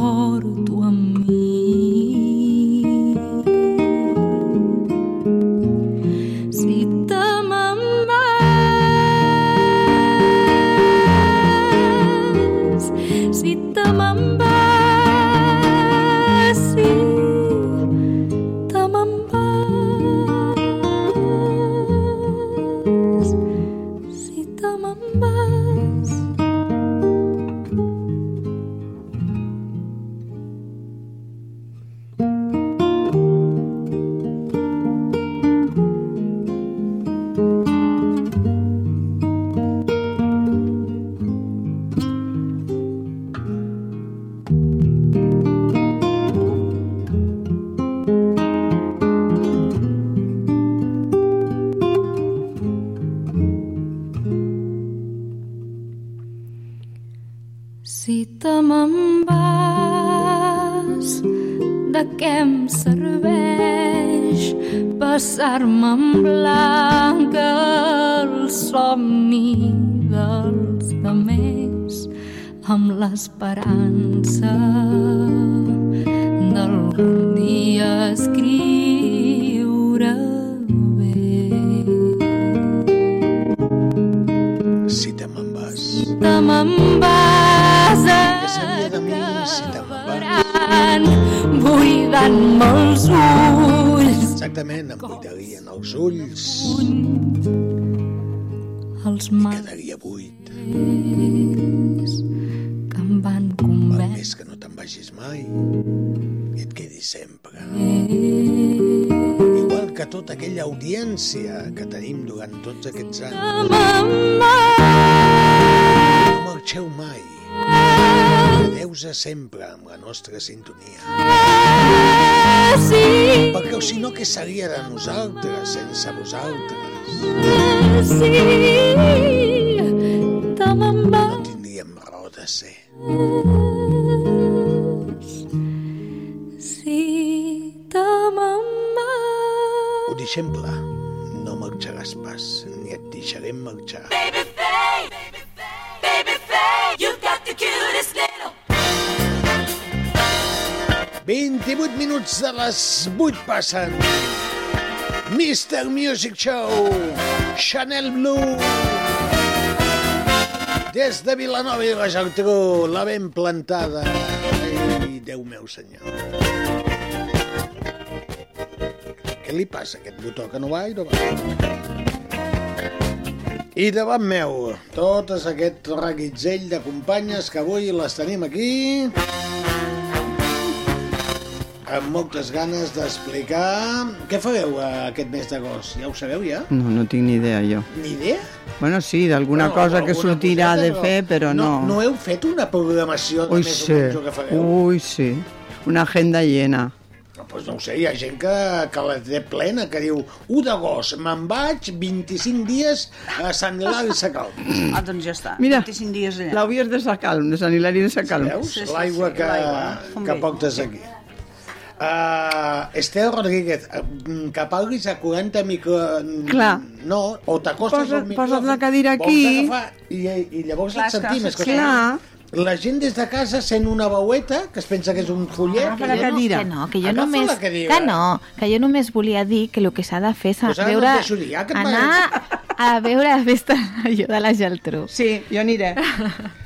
tots aquests anys. No marxeu mai. Quedeu-se sempre amb la nostra sintonia. Perquè si no, què seria de nosaltres sense vosaltres? No tindríem raó de ser. Minuts de les 8 passen. Mr. Music Show, Chanel Blue. Des de Vilanova i la Geltrú, la ben plantada. Ai, Déu meu senyor. Què li passa a aquest botó que no va i no va? I davant meu, totes aquest reguitzell de companyes que avui les tenim aquí amb moltes ganes d'explicar què fareu eh, aquest mes d'agost. Ja ho sabeu, ja? No, no tinc ni idea, jo. Ni idea? Bueno, sí, d'alguna Bueno, cosa que sortirà coseta, de però fer, però no. No, no heu fet una programació de Ui, més sí. o que fareu? Ui, sí. Una agenda llena. Pues no ho sé, hi ha gent que, que la té plena, que diu 1 d'agost, me'n vaig 25 dies a Sant Hilari Sacalm. Ah, doncs ja està. Mira, 25 dies allà. l'auvies de Sacalm, de Sant Hilari de Sacalm. Veus? Sí, sí, L'aigua sí, que. Fon que bé. portes aquí. Uh, Esther Rodríguez, eh, que parlis a 40 micro... Clar. No, o t'acostes Posa- al micròfon. posa't la cadira aquí. I, I llavors Clar, et sentim. és que Clar. La gent des de casa sent una veueta que es pensa que és un follet. Que jo no, que no, que jo Agafa només... la cadira. Que no, que jo només volia dir que el que s'ha de fer és Pues no veure... deixo dir, ja anar a veure la festa major de la Geltrú. Sí, jo aniré.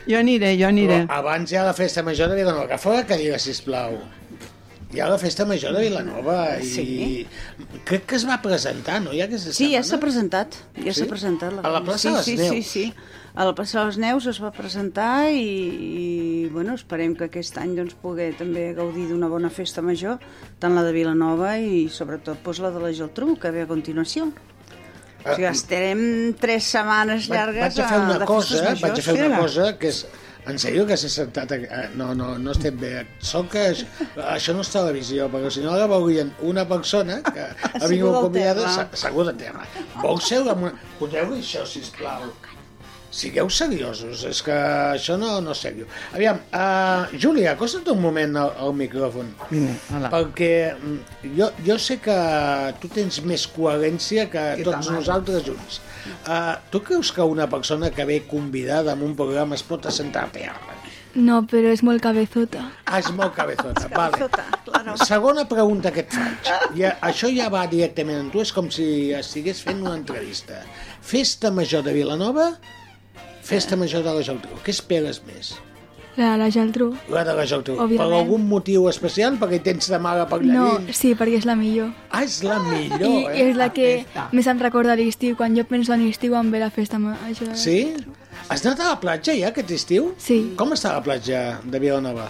Jo aniré, jo aniré. Però abans ha la festa major de Vilanova. Agafa la cadira, sisplau. Hi ha la festa major de Vilanova i Sí. crec que es va presentar, no? Ja aquesta Sí, ja s'ha setmana? presentat. Ja Sí? s'ha presentat. A la plaça sí, de les sí, Neus. Sí, sí, A la plaça de les Neus es va presentar i, i bueno, esperem que aquest any doncs, poder també gaudir d'una bona festa major, tant la de Vilanova i sobretot doncs, la de la Geltrú, que ve a continuació. O sigui, estarem tres setmanes llargues vaig a fer una de cosa, vaig a fer una cosa que és... En sèrio que s'ha sentat... A... No, no, no estem bé. Sóc que... Això, això no és televisió, perquè si no ara veurien una persona que ha vingut convidada asseguda a terra. Vol seure amb una... Poseu-li això, sisplau. Sigueu seriosos, és que això no, no és sèrio. Aviam, uh, Júlia, acosta't un moment al, al micròfon. Vine, hola. Perquè mm, jo, jo sé que tu tens més coherència que Que tots ta mare. nosaltres junts. Uh, tu creus que una persona que ve convidada en un programa es pot assentar a terra? No, però és molt cabezota. Ah, és molt cabezota, vale. Cabezota, claro. Segona pregunta que et faig. Ja, això ja va directament amb tu, és com si estigués fent una entrevista. Festa Major de Vilanova, Festa Major de la Geltrú. Què esperes més? La, la Geltrú. La de la Geltrú. Per Òbviament. algun motiu especial? Perquè tens de mare per allà No, sí, perquè és la millor. Ah, és la millor, I eh? és la que més em recorda l'estiu. Quan jo penso en l'estiu em ve la festa major. Sí? Has anat a la platja ja aquest estiu? Sí. Com està la platja de Vilanova?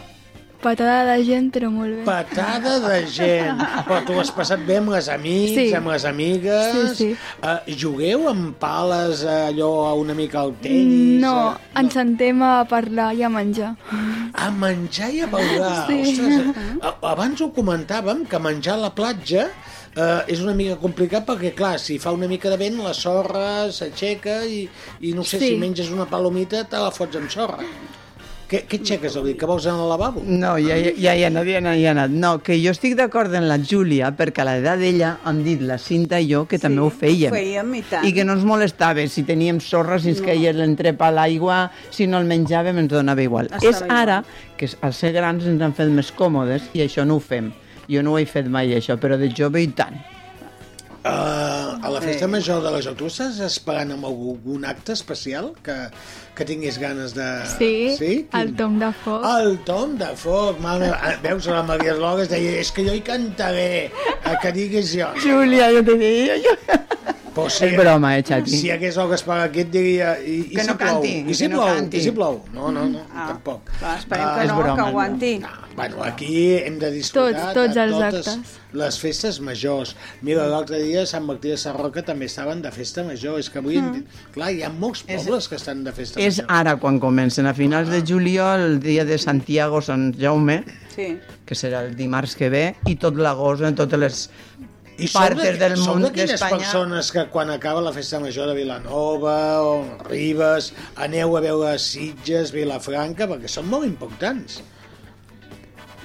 Patada de gent, però molt bé. Patada de gent. Però tu has passat bé amb les amics, Sí. amb les amigues. Sí, sí. Uh, jugueu amb pales, eh, allò, una mica al tenis? No, ens sentem a parlar i a menjar. A menjar i a beure. Sí. Ostres, abans ho comentàvem, que menjar a la platja eh, és una mica complicat perquè, clar, si fa una mica de vent, la sorra s'aixeca i, i no sé, Sí. si menges una palomita te la fots amb sorra. Què, què aixeques, el dit? Que vols anar al lavabo? No, ja, ja, ja, hi ha anat, ja, anat, ja hi ha anat. No, que jo estic d'acord amb la Júlia, perquè a l'edat d'ella hem dit la Cinta i jo que també ho fèiem. Ho fèiem, i tant. I que no ens molestava si teníem sorra, si ens No. no. caia l'entrep a l'aigua, si no el menjàvem ens donava igual. Estava és ara que al ser grans ens han fet més còmodes i això no ho fem. Jo no ho he fet mai, això, però de jove i tant. Uh, a la festa Sí. major de la Geltrú estàs esperant amb algun acte especial que, que tinguis ganes de... Sí, sí? el tom de foc. El tom de foc, mare. Ah, Veus, la Maria Slogues deia, és que jo hi cantaré, eh, que diguis jo. Júlia, jo te diria... Jo... Però És broma, eh, Xavi? Si hi hagués el Gaspar aquí et diria... I, i Que si no plou? canti, I si que no plou? canti. I si plou? No, no, no, tampoc. Clar, esperem Ah, que és no, broma, que no. aguanti. Bueno, aquí hem de disfrutar Tots, tots de els totes actes. les festes majors. Mira, l'altre dia a Sant Martí de Sarroca també estaven de festa major. És que avui, mm. clar, hi ha molts pobles que estan de festa És ara quan comencen, a finals de juliol, el dia de Santiago, Sant Jaume, Sí. que serà el dimarts que ve, i tot l'agost en totes les I partes de, del món d'aquelles d'Espanya. persones que quan acaba la festa major de Vilanova o Ribes aneu a veure Sitges, Vilafranca, perquè són molt importants.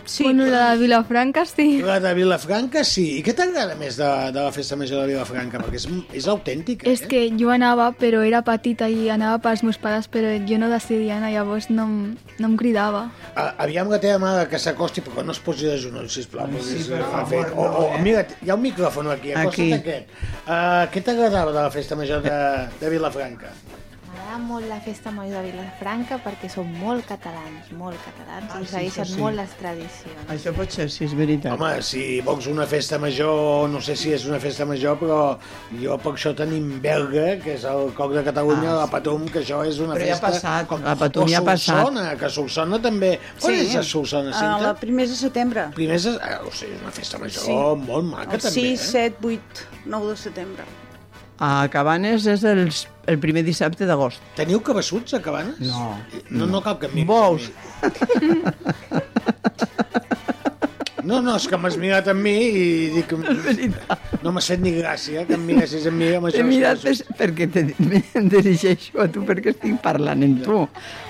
Sí. Bueno, la de Vilafranca sí. La de Vilafranca sí. I què t'agrada més de, de la festa major de Vilafranca? Perquè és, és autèntica, És eh? que jo anava, però era petita i anava pels meus pares, però jo no decidia anar, llavors no, no em cridava. A, aviam la teva mare que s'acosti, però no es posi de genolls, sisplau. perquè sí, és- per ha favor, fet- o, no, o, eh? mira, hi ha un micròfon aquí, acosta't Aquí. aquest. Uh, què t'agradava de la festa major de, de Vilafranca? M'agrada molt la festa major de Vilafranca perquè són molt catalans, molt catalans, Ah, i sí, segueixen sí. molt les tradicions. Això pot ser, sí, és veritat. Home, si vols una festa major, no sé si és una festa major, però jo per això tenim Belga, que és el coc de Catalunya, Ah, la Patum, que això és una Però ja ha festa... passat, la Patum ja ha passat. Solsona, que Solsona també... On és a Solsona, a Cinta? la primers de setembre. Primers, de- ah, o sigui, és una festa major Sí. molt maca, El també, 6, eh? 7, 8, 9 de setembre. A Cabanes és el, el primer dissabte d'agost. Teniu cabassuts a Cabanes? No. No, no em miris Bous. a. No, no, és que m'has mirat amb mi i dic... No m'ha fet ni gràcia que em miressis amb mi amb això. T'he mirat és perquè te, em dirigeixo a tu perquè estic parlant amb tu.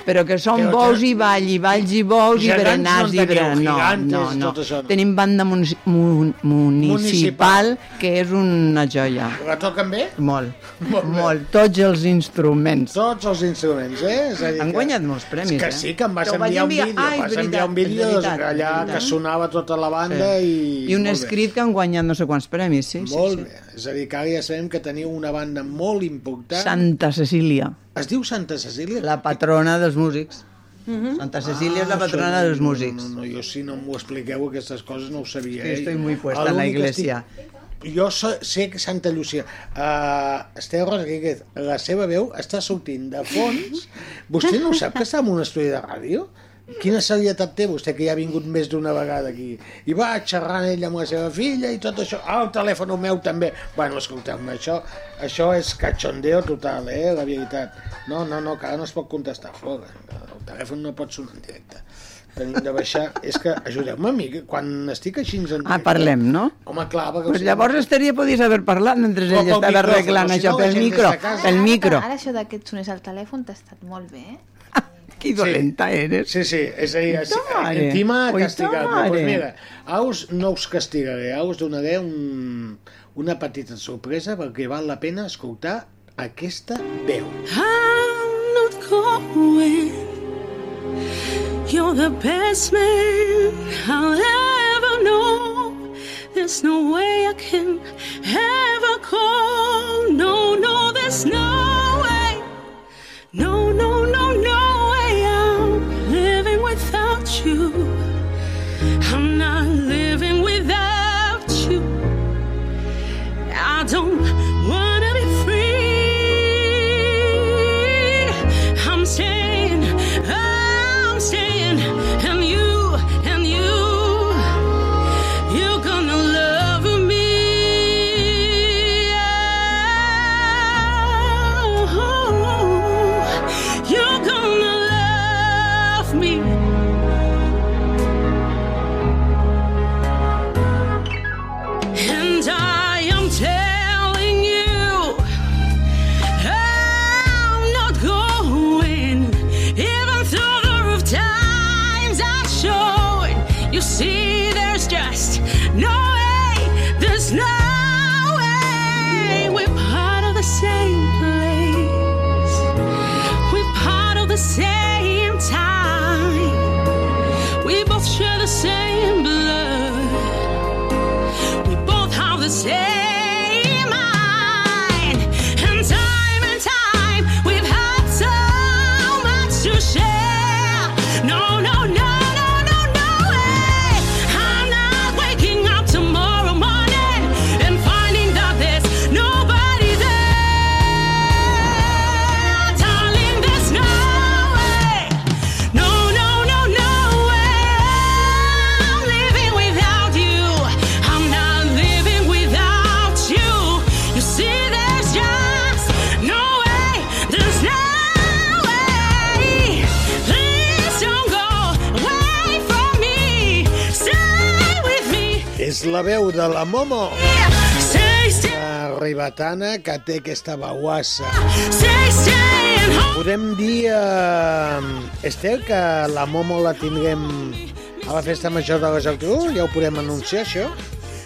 Però que són Però bous te- i ball, i balls i bous i berenars i berenars. No, no, no. Tenim banda munici mun municipal, que és una joia. La toquen bé? Molt, molt. Tots els instruments. Tots els instruments, eh? És a dir Han que- guanyat molts premis, que eh? sí, que em vas vaig enviar un enviar. vídeo, és vas enviar veritat, un vídeo veritat, allà és que veritat. sonava tota la banda i... I un molt bé. escrit que han guanyat no sé quants premis, sí, sí, Molt sí. bé. És a dir, que ara ja sabem que teniu una banda molt important. Santa Cecília, Es diu Santa Cecília? la patrona dels músics. Santa Cecília és la patrona això no- dels músics. No, no, jo si no m'ho expliqueu aquestes coses no ho sabia. Sí, eh? estoy muy puesta en la iglesia. Estic... Jo so, sé que Santa Llucia... Uh, Esteve Rodríguez, la seva veu està sortint de fons. Vostè no sap que està en un estudi de ràdio? Quina serietat té vostè, que ja ha vingut més d'una vegada aquí? I va xerrant ell amb la seva filla i tot això. Ah, el telèfon meu també. Bueno, escolteu-me, això, això és cachondeo total, eh, la veritat. No, no, no, que ara no es pot contestar fora. El telèfon no pot sonar en directe. Tenim de baixar... És que, ajudeu-me a mi, que quan estic així en. Ah, parlem, no? Home, clar, perquè... Pues llavors estaria podies haver parlat mentre ell estava micròfon, arreglant o si això no, pel micro, casa. pel micro. Ara això de que et sonés al telèfon t'ha estat molt bé, eh? Que dolenta eres. Sí, sí, és a dir, Oita mare, encima castigat. mare. Doncs mira, ara us, no us castigaré, ara us donaré un, una petita sorpresa perquè val la pena escoltar aquesta veu. I'm not going. You're the best man I'll ever know. There's no way I can ever call. No, no, there's no way. No, no de la Momo, ribetana que té aquesta baguassa. Podem dir, eh, Esther, que la Momo la tindrem a la festa major de la Geltrú? Ja ho podem anunciar, això?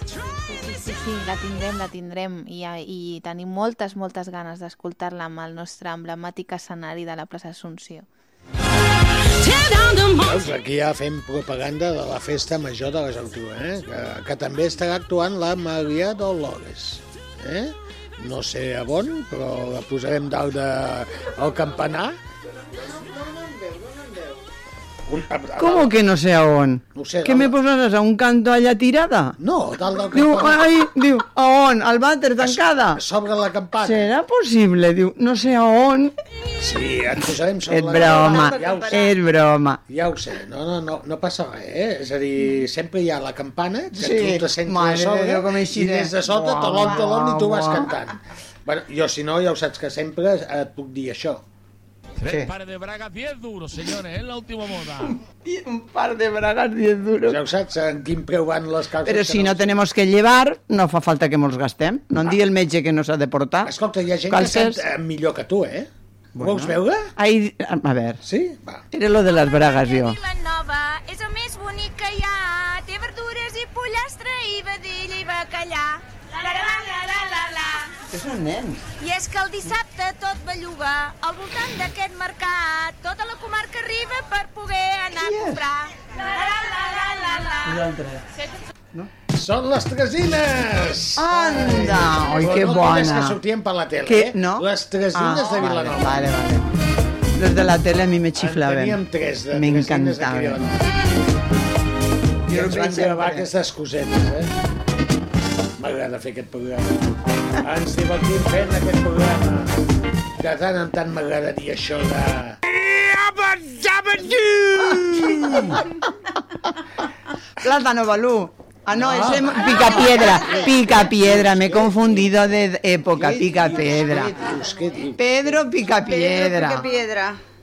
Sí, sí, la tindrem, la tindrem i, i tenim moltes, moltes ganes d'escoltar-la amb el nostre emblemàtic escenari de la plaça Assumpció. Veus, aquí ja fem propaganda de la festa major de la Geltrú, eh? Que, que també estarà actuant la Maria Dolores. Eh? No sé a on, però la posarem dalt de, al campanar. Un, a, a, ¿Cómo que no sé a on? No sé, ¿Qué me posaràs a un canto allà tirada? No, dalt del Diu, campanar. ai, diu, a on? Al vàter tancada? Sobre la campana. Serà possible? Diu, no sé a on. Sí, et posarem sobre És la broma, campana. Ja és broma. Ja ho sé, no, no, no, no passa res, eh? És a dir, sempre hi ha la campana, que Sí, tu te sents mare de de sobre, Déu, així i de- des de sota, talon, talon, i tu vas cantant. Bueno, jo, si no, ja ho saps que sempre et puc dir això. Tres Sí. pares de bragas, 10 duros, señores, es la última moda. Un par de bragas 10 duros. Ja ho saps, en quin preu van les calces? Però si no tenemos que llevar, no fa falta que mos gastem. No en digui el metge que no s'ha de portar. Escolta, hi ha gent Calces. que canta millor que tu, eh? Bueno. Vols veure? Ai, a ver. Sí? Va. Era lo de les bragas, jo. Nova és el més bonic que hi ha. Té verdures i pollastre i vedella i bacallà. La la la la la la la. Que són nens. I és que el dissabte tot belluga al voltant d'aquest mercat. Tota la comarca arriba per poder anar a comprar. La la la la la la. Nosaltres. Són les tresines! Anda! Oi, Però que no bona. aquelles que sortien per la tele, Que- eh? no? Les tresines Ah, de Vilanova. Vale, vale. Los de la tele a mi me xiflaven. teníem tres de Me tresines aquí a encantaven. I ens van gravar aquestes cosetes, eh? M'agrada fer aquest programa. Ens divertim fent aquest programa. De tant en tant m'agradaria això de... Plátano Balú. Ah, no, No. ese pica piedra, pica piedra, me he confundido de época, pica piedra. Dius, què dius? Pedro pica piedra.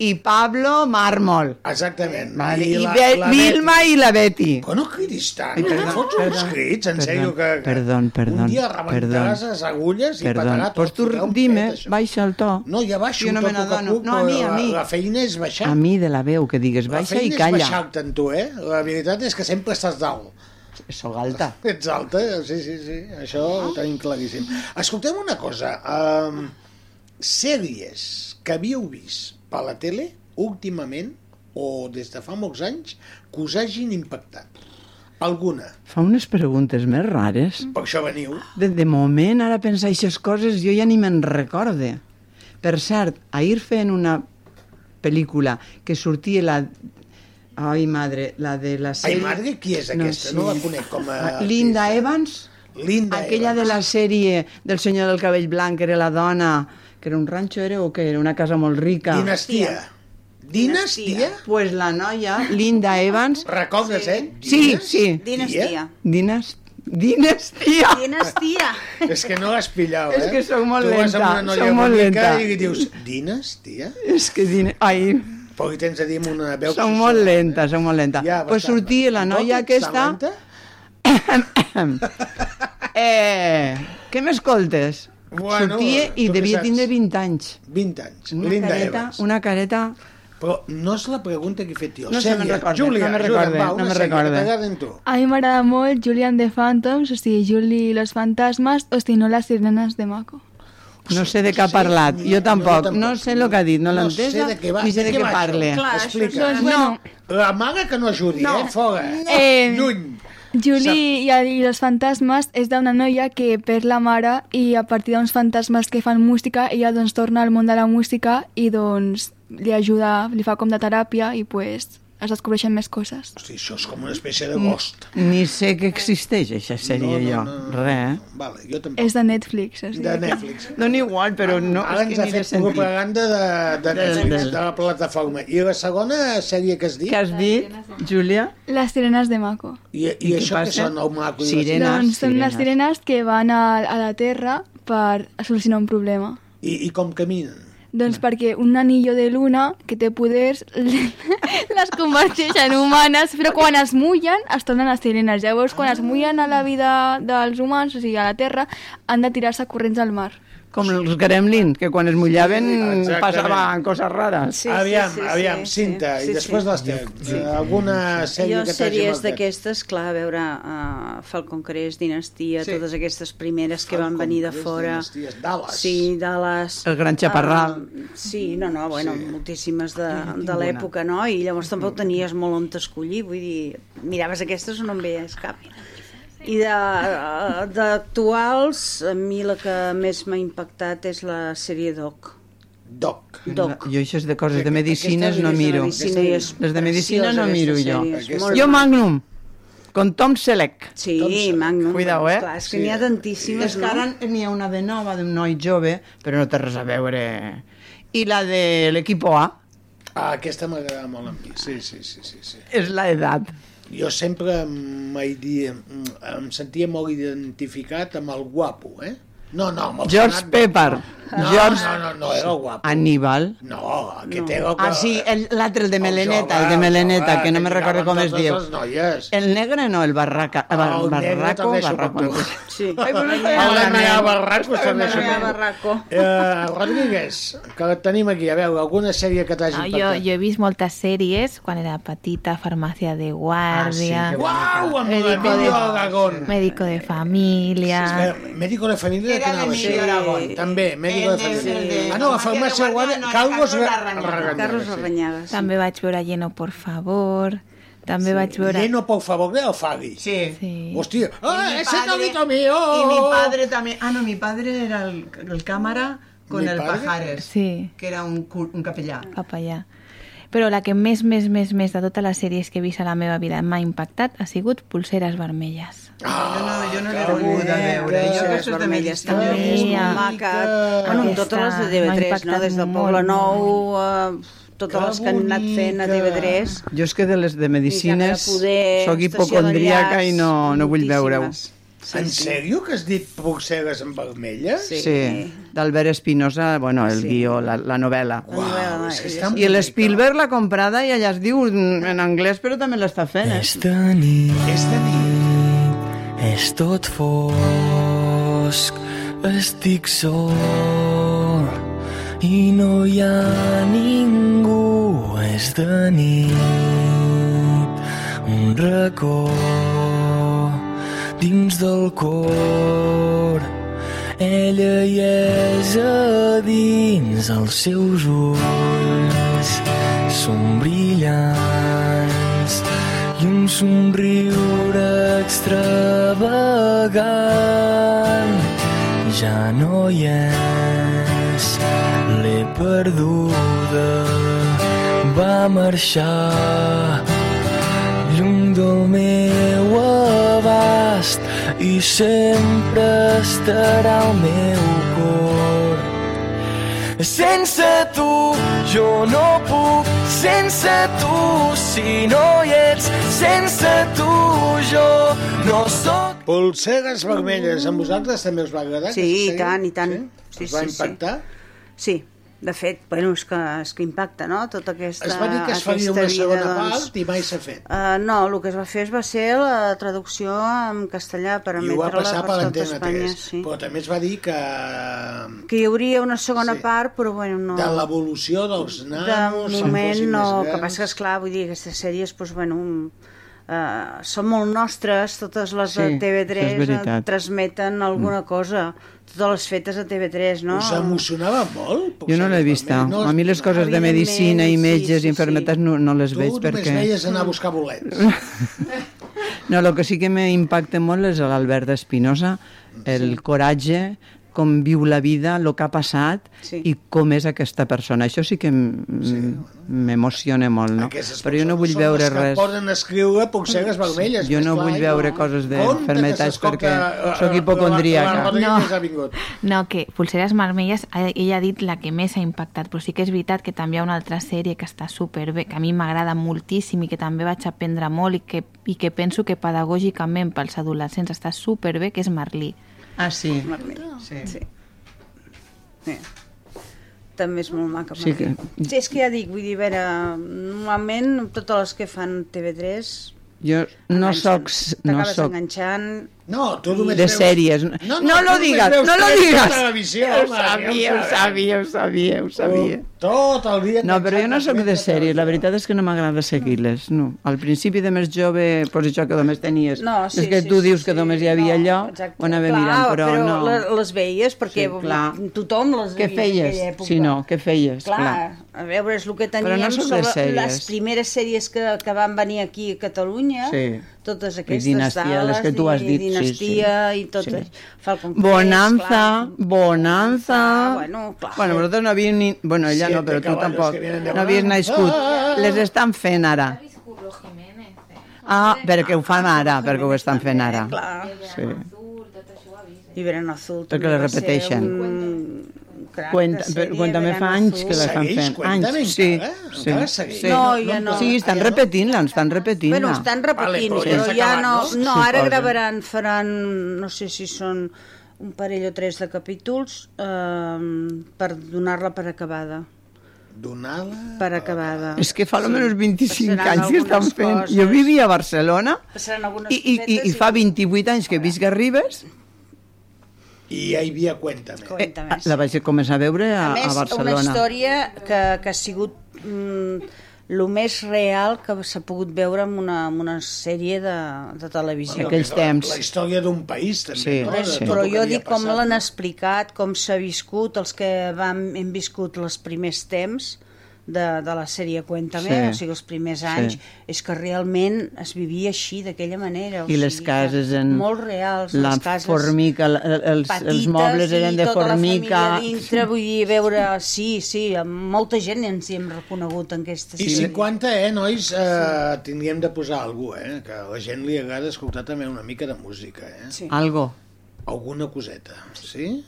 I Pablo mármol. Exactament. Vale. I, la- Be- la Vilma i la Betty. Però no cridis tant, no perdó, fots uns perdó, crits, en perdó, sèrio, que, que perdón, perdón, un dia rebentaràs perdón. les agulles i Perdó, patarà tot. pues tu dime, baixa el to. No, ja baixo Jo no tot que n'adono. puc, No, a mi, a mi. La, la feina és baixar. A mi de la veu, que digues la baixa i feina és calla. baixar-te en tu, eh? La veritat és que sempre estàs dalt. Soc alta. Ets alta, sí, sí, sí. Això ho tenim claríssim. Escoltem una cosa. Um, sèries que havíeu vist per la tele últimament o des de fa molts anys que us hagin impactat. Alguna. Fa unes preguntes més rares. Per això veniu. De, de moment, ara pensar aquestes coses, jo ja ni me'n recorde. Per cert, ahir feien una pel·lícula que sortia la... Ai, madre, la de la Ai, sèrie... madre, qui és aquesta? No, sé. la conec com a... Linda Evans? Linda Aquella Evans. de la sèrie del senyor del cabell blanc, que era la dona, que era un ranxo, era o que era una casa molt rica. Dinastia. Dinastia? Pues la noia, Linda Evans... Recordes, eh? Sí, sí. Dinastia. Dinas... Dinastia. Dinastia. És que no l'has pillat, eh? És que sóc molt tu vas lenta, amb una noia molt lenta. I dius, dinastia? És que... Din... Ai, Però li tens a dir amb una veu... soc molt lenta, soc molt lenta. Ja, pues sortia la noia Tot aquesta... lenta? eh, què m'escoltes? Bueno, sortia i què devia saps? tindre 20 anys. 20 anys. Una Linda careta, Evans. una careta... Però no és la pregunta que he fet jo. No se me'n recorda, Júlia, no me va, no me tu. A mi m'agrada molt Julian the Phantoms, o sigui, Julie i los fantasmas, o si no, les sirenes de Mako. No sé de què ha parlat, jo tampoc. No sé el que ha dit, no l'he No sé entesa, de ni sé de de què això? Explica. Doncs, bueno, La mare que no ajudi, No. eh? Fora. Eh, Lluny. Julie i, i los fantasmes és d'una noia que perd la mare i a partir d'uns fantasmes que fan música ella doncs torna al món de la música i doncs li ajuda, li fa com de teràpia i pues es descobreixen més coses. Hosti, això és com una espècie de ghost. Ni sé que existeix, aquesta sèrie, jo. Res, eh? Vale, jo tampoc. És de Netflix. O sigui De que- Netflix. Dona igual, però no, Ara és ens que ha ni de fet sentit. propaganda de, de, Netflix, del- de la plataforma. I la segona sèrie que has dit? Què has dit, Júlia? Les sirenes de Mako. I, i, I què això que passa? són el les- Sirenes. doncs són sirenes. les sirenes que van a, a la Terra per solucionar un problema. I, I com caminen? Doncs perquè un anillo de luna que té poders les converteix en humanes, però quan es mullen es tornen a sirenes. Llavors, quan es mullen a la vida dels humans, o sigui, a la Terra, han de tirar-se corrents al mar. Com els gremlins, que quan es mullaven Exactament. passaven coses rares. Sí, aviam, sí, sí, aviam, sí, Cinta, sí, i després sí. les tens. Alguna sèrie jo que t'hagi sèries d'aquestes, clar, a veure uh, Falcon Crest, Dinastia, Sí. totes aquestes primeres que van Falcon venir de fora. Dinasties, Dallas. Sí, Dallas. El Gran Chaparral. Uh, sí, no, no, bueno, Sí. moltíssimes de, tinc de l'època, no? I llavors tampoc tenies molt on t'escollir, vull dir, miraves aquestes o no en veies cap. I de- eh, d'actuals, a mi la que més m'ha impactat és la sèrie Doc. Doc. Doc. Jo això de coses de medicines Aquesta no és miro. medicina és Les de medicina no miro aquesta jo. és molt Jo. Magnum, con Tom Selleck. Sí, Tom Selleck. Magnum. Cuidao, eh? Clar, és que n'hi ha tantíssimes, És que no? ara n'hi ha una de nova, d'un noi jove, però no té res a veure. I la de l'equipo A Ah, aquesta m'agrada molt a mi. Sí, sí, sí, sí, sí. és la edat. Jo sempre m'hi- em sentia molt identificat amb el guapo, eh? No, no, amb el George fanat- Pepper. George... No, no, no, era el guapo. Aníbal. No, aquest era el que... Ah, sí, el- l'altre, el de meleneta, jove, el de meleneta, jove, que no me que recordo com es diu. El negre no, el barraca... El, bar, El barraco, també s'ho barraco. Sí. Ai, però no El de. Maya Barraco Maria més Barraco. Eh, Rodríguez, que tenim aquí, a veure, alguna sèrie que t'hagi No, jo, impactat? jo he vist moltes sèries quan era petita, Farmàcia de Guàrdia, Ah, sí, Uau, amb Médico de- Aragón. Médico de Família... Sí, Médico de família Era que anava a ser? Aragón. També, Médico de família. Ah, no, la Farmàcia Guardia, no, Carlos Arranyaga. Carlos sí. També vaig veure Lleno, por favor. També vaig veure... Lleno, por favor, de Alfagui. Sí. Sí. Hostia, ¡ah, mi ese padre- todito mío! Y mi padre también. Ah, no, mi padre era el, el cámara con ¿Mi el padre? Pajares, Sí, que era un, un capellà. cap allà. Però la que més, més, més, més de totes les sèries que he vist a la meva vida m'ha impactat ha sigut Pulseres Vermelles. Ah, jo no, jo no l'he pogut veure. Jo és de medicina. També és Sí, molt maca. Bueno, amb totes les de Aquesta m'ha TV3, no? Des del Poble Nou, eh, totes les que han anat fent a TV3. Jo és que de les de medicines sóc hipocondríaca i no, no vull veure-ho. En sèrio que has dit polseres en vermelles? Sí, sí. d'Albert Espinosa, bueno, el Sí. guió, la, la novel·la. Uau, és que està I l'Spielberg l'ha comprada i allà es diu en anglès, però també l'està fent, eh? De nit, de nit. És tot fosc, estic sol i no hi ha ningú, és de nit, un racó dins del cor, ella hi és a dins, els seus ulls són brillants un somriure extravagant. Ja no hi és l'he perduda. Va marxar lluny del meu abast i sempre estarà al meu cor sense tu jo no puc, sense tu si no hi ets, sense tu jo no sóc Polseres vermelles, amb vosaltres també us va agradar? Sí, i tant, i tant. Sí? Sí, us va sí, sí. impactar? Sí, de fet, bueno, és que, és que impacta, no?, tota aquesta Es va dir que es faria una segona vida, doncs. part i mai s'ha fet. Uh, no, el que es va fer es va ser la traducció en castellà per I ho va emetre-la passar per per tot l'Antena Espanya. 3. Sí. Però també es va dir que Que hi hauria una segona Sí. part, però bueno, no... de l'evolució dels de nanos... se'n moment no, que passa que, esclar, vull dir, aquestes sèries, doncs, bueno, uh, són molt nostres, totes les de Sí, TV3 això és veritat. eh, transmeten alguna cosa, totes les fetes a TV3, no? Us emocionava molt? Jo no l'he vista. No, a mi les coses de medicina i sí, metges sí, i infermetats no, no les Tu veig només perquè... veies anar a buscar bolets. No, el que sí que m'impacta molt és l'Albert Espinosa, el coratge, com viu la vida, el que ha passat Sí. i com és aquesta persona. Això sí que m'emociona molt, no? Aquestes Però jo no vull són veure les que res... poden escriure polseres vermelles. Jo més no clar, vull veure no. coses d'enfermetats perquè eh, sóc hipocondríaca. La, la Rodríguez No. No, que Pulseres Vermelles, eh, ella ha dit la que més ha impactat, però sí que és veritat que també hi ha una altra sèrie que està superbé, que a mi m'agrada moltíssim i que també vaig aprendre molt i que, i que penso que pedagògicament pels adolescents està superbé, que és Marlí. Ah, sí. Sí. sí. sí. També és molt maca. Sí que- sí, és que ja dic, vull dir, a veure, normalment totes les que fan TV3 Jo no soc... No t'acabes soc enganxant No, tu només de veus... sèries. No, No, no, no, lo digas, no lo digas. televisió, Ho sabia, ho sabia, ho sabia, ho sabia. Tot el dia... No, però jo no sóc de sèries, la veritat és que no m'agrada seguir-les, no. Al principi de més jove, pues això que només tenies... No, sí, és que sí, tu sí, dius que només hi havia allò, ho anava Clar, mirant, però, no... le- les veies perquè Sí, clar. tothom les Què veia en feies? aquella època. Si no, què feies? Clar, Clar. a veure, és el que Però teníem no sóc de sobre les primeres sèries que, que van venir aquí a Catalunya, Sí. Totes I aquestes Dinastia, les Dallas que tu has i dit, sí, Dinastia sí. i tot Sí. Falcon Crest, Bonanza, clar. bonanza... Ah, bueno, clar. Bueno, vosaltres no havíem ni... Bueno, ella no, Siete però tu tampoc. No havies nascut. Les estan fent ara. Ah, perquè ho fan ara, perquè ho estan fent ara. Clar. Sí. I Verano Azul Perquè també la va ser repeteixen. un Cuenta, però Cuéntame fa anys que Segueix? fent. Cuéntame Anys, sí. encara? sí. Encara segueix? sí. No, ja no. Sí, estan repetint-la, estan repetint-la. Bueno, estan repetint, Vale, però però ja no... no? No, ara gravaran, faran, no sé si són un parell o tres de capítols eh, per donar-la per acabada. Donar-la... Per acabada. És que fa almenys 25 Passaran anys que estan fent. coses. Jo vivia a Barcelona Passaran algunes i, i, i, i fa 28 anys que visc a Ribes. I ja hi havia Cuéntame. Eh, la vaig començar a veure a, A més, a una Barcelona. història que, que ha sigut mm, el més real que s'ha pogut veure en una, en una sèrie de, de televisió. Aquells temps. La història d'un país, també. Sí, no? Sí. però jo dic com l'han explicat, com s'ha viscut, els que vam, hem viscut els primers temps de, de la sèrie Cuéntame, Sí. o sigui, els primers Sí. anys, és que realment es vivia així, d'aquella manera. O I les sigui, cases en... Molt reals, la les cases formica, el- el- els, els petites mobles eren de i tota formica. la família dintre, vull dir, veure, sí, sí, amb molta gent ens hi hem reconegut en aquesta I sèrie. 50, eh, nois, eh, tindríem de posar algú, eh, que a la gent li agrada escoltar també una mica de música, eh? Sí. Algo. Alguna coseta, sí?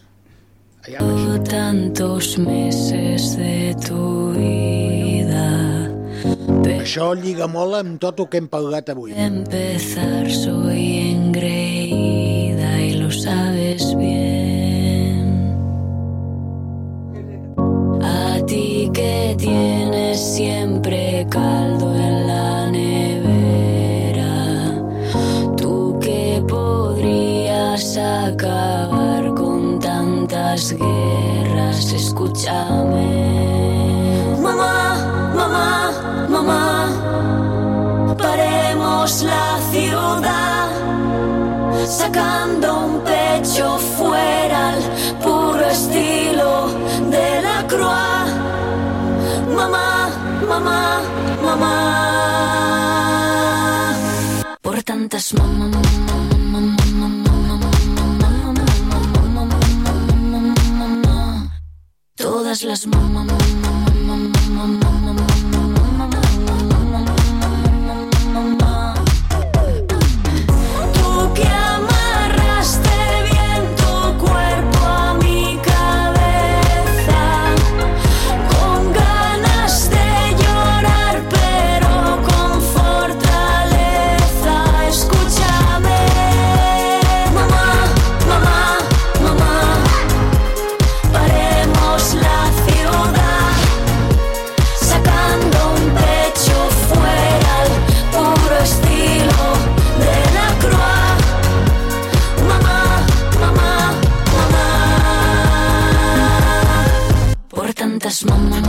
Tantos meses de tu vida. Això lliga molt amb tot el que hem parlat avui. Empezar soy engreída y lo sabes bien. A ti que tienes siempre caldo en la nevera. Tú que podrías acabar tantas guerras, escúchame. Mamá, mamá, mamá, paremos la ciudad, sacando un pecho fuera al puro estilo de la croix. Mamá, mamá, mamá, por tantas mamá, todas las mamá, Tú que mamá.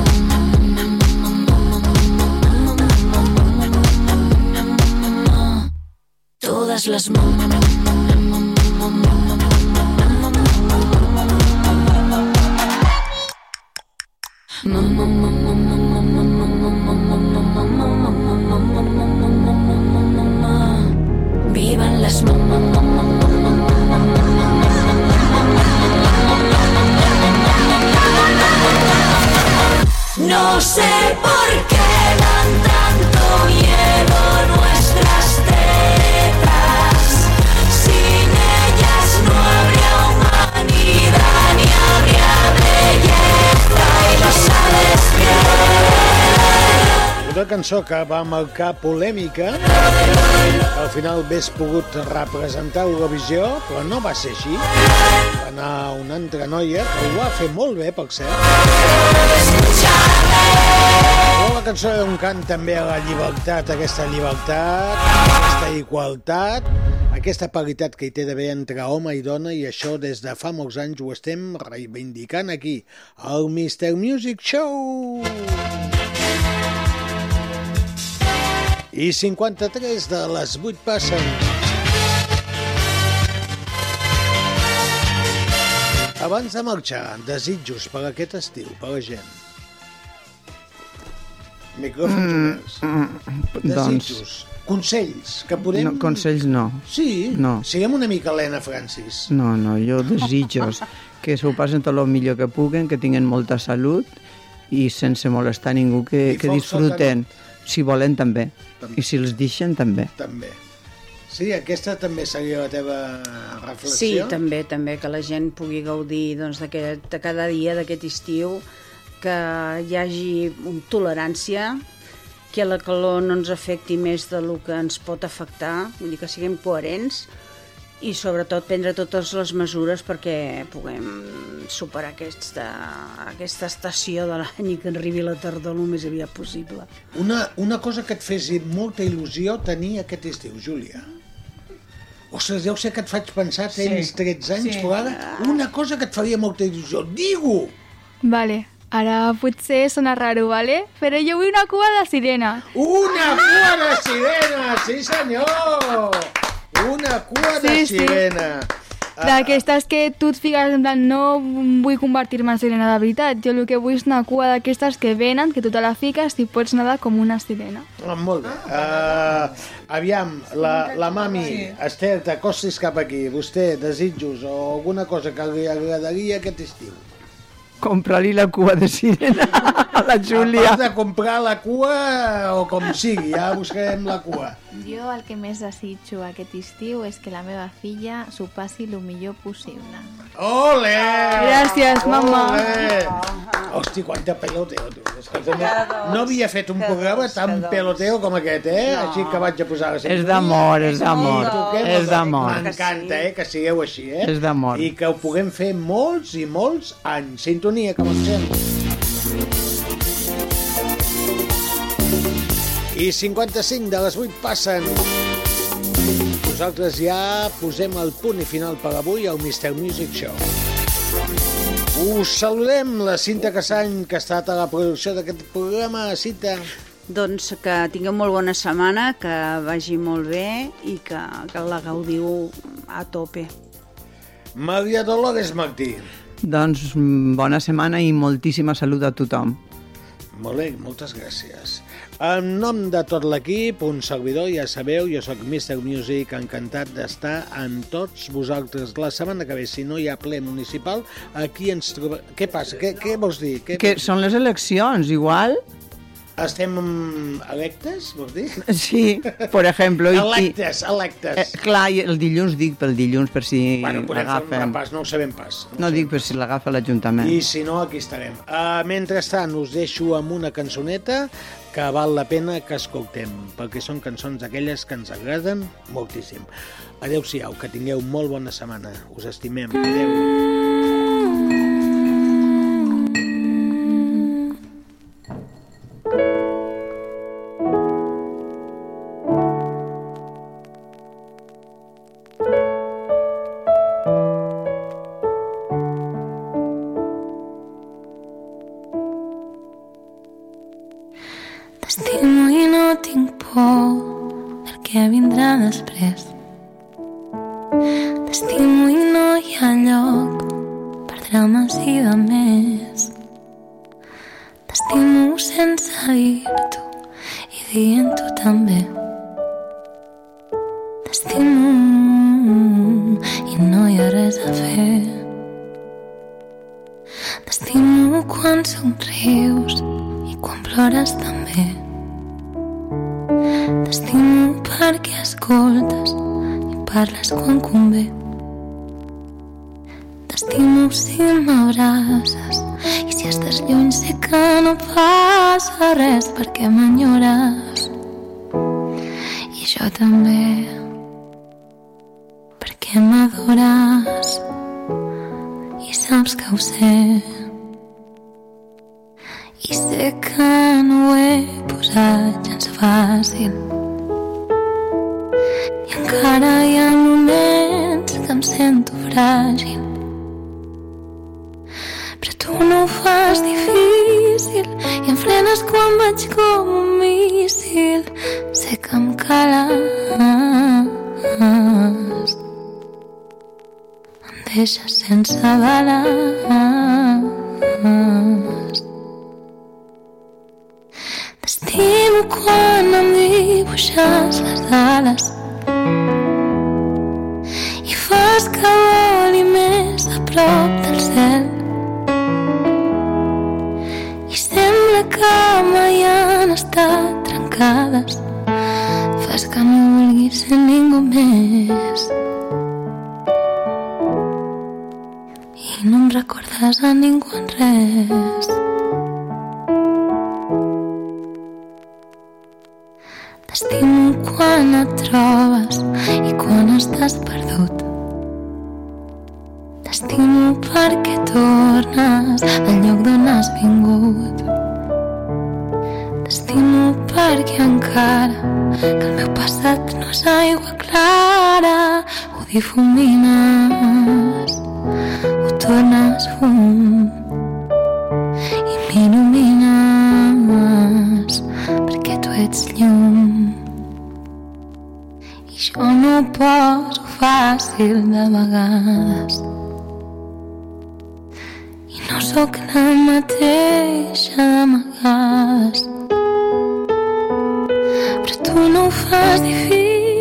Todas las mamá. Vivan las No sé por qué dan tanto miedo nuestras tetas. Sin ellas no habría humanidad ni habría belleza y lo sabes bien. Una cançó que va marcar polèmica. Al final hagués pogut representar Eurovisió, però no va ser així. Va anar una altra noia, que ho va fer molt bé, per cert. La cançó cant també a la llibertat, aquesta llibertat, aquesta igualtat, aquesta paritat que hi té d'haver entre home i dona, i això des de fa molts anys ho estem reivindicant aquí, al Mr. Music Show! I 53 de les 8 passen. Abans de marxar, desitjos per aquest estiu, per la gent. Micròfons Mm, oberts. mm, doncs, Desitjos, consells, que podem... no, consells no. Sí, No. siguem una mica Helena Francis. No, no, jo desitjos que s'ho passen tot el millor que puguen, que tinguin molta salut i sense molestar ningú, que, I que disfruten, si volen també, També. i si els deixen també. També. Sí, aquesta també seria la teva Sí, reflexió? també, també, que la gent pugui gaudir doncs, d'aquest- de cada dia d'aquest estiu, que hi hagi un tolerància, que la calor no ens afecti més del que ens pot afectar, vull dir que siguem coherents i sobretot prendre totes les mesures perquè puguem superar aquesta, aquesta estació de l'any i que arribi la tardor el més aviat possible. Una, una cosa que et fes molta il·lusió tenir aquest estiu, Júlia. Ostres, deu ser que et faig pensar, tens Sí. 13 anys, Sí. però ara una cosa que et faria molta il·lusió. Digue-ho! Vale, ara potser sona raro, vale? Però jo vull una cua de sirena. Una cua de sirena, sí senyor! Una cua de Sí, sí. sirena. D'aquestes que tu et fiques en plan, no vull convertir-me en sirena de veritat. Jo el que vull és una cua d'aquestes que venen, que tu te la fiques i pots nedar com una sirena. Ah, molt bé. Uh, aviam, la, la mami, sí. Esther, t'acostis cap aquí. Vostè, desitjos o alguna cosa que li agradaria aquest estiu? Comprar-li la cua de sirena a la Júlia. part de comprar la cua o com sigui, ja buscarem la cua. Jo el que més desitjo aquest estiu és que la meva filla s'ho passi el millor possible. Ole! Gràcies, mama. Ole! Hosti, quanta peloteo, tu. Escolta, no havia fet un programa tan peloteo com aquest, eh? Així que vaig a posar la És d'amor, és d'amor, és d'amor. M'encanta, eh, que sigueu així, eh? És d'amor. I que ho puguem fer molts i molts anys. Sintonia, que marxem. I 55 de les 8 passen. Nosaltres ja posem el punt i final per avui al Mr. Music Show. Us saludem, la Cinta Cassany, que ha estat a la producció d'aquest programa. Cinta, Doncs que tingueu molt bona setmana, que vagi molt bé i que, que la gaudiu a tope. Maria Dolores Martí. Doncs mm, bona setmana i moltíssima salut a tothom. Molt bé, moltes gràcies. En nom de tot l'equip, un servidor, ja sabeu, jo sóc Mr. Music, encantat d'estar amb tots vosaltres. La setmana que ve, si no hi ha ple municipal, aquí ens trobem... Què passa? Què, què vols dir? Què Que són les eleccions, igual. Estem electes, vols dir? Sí, per exemple. Electes, electes. Eh, clar, i el dilluns dic pel dilluns per si bueno, l'agafen. repàs, no ho sabem pas. No dic per si l'agafa l'Ajuntament. I si no, aquí estarem. Uh, mentrestant, us deixo amb una cançoneta que val la pena que escoltem, perquè són cançons aquelles que ens agraden moltíssim. Adéu-siau, que tingueu molt bona setmana. Us estimem. Adéu.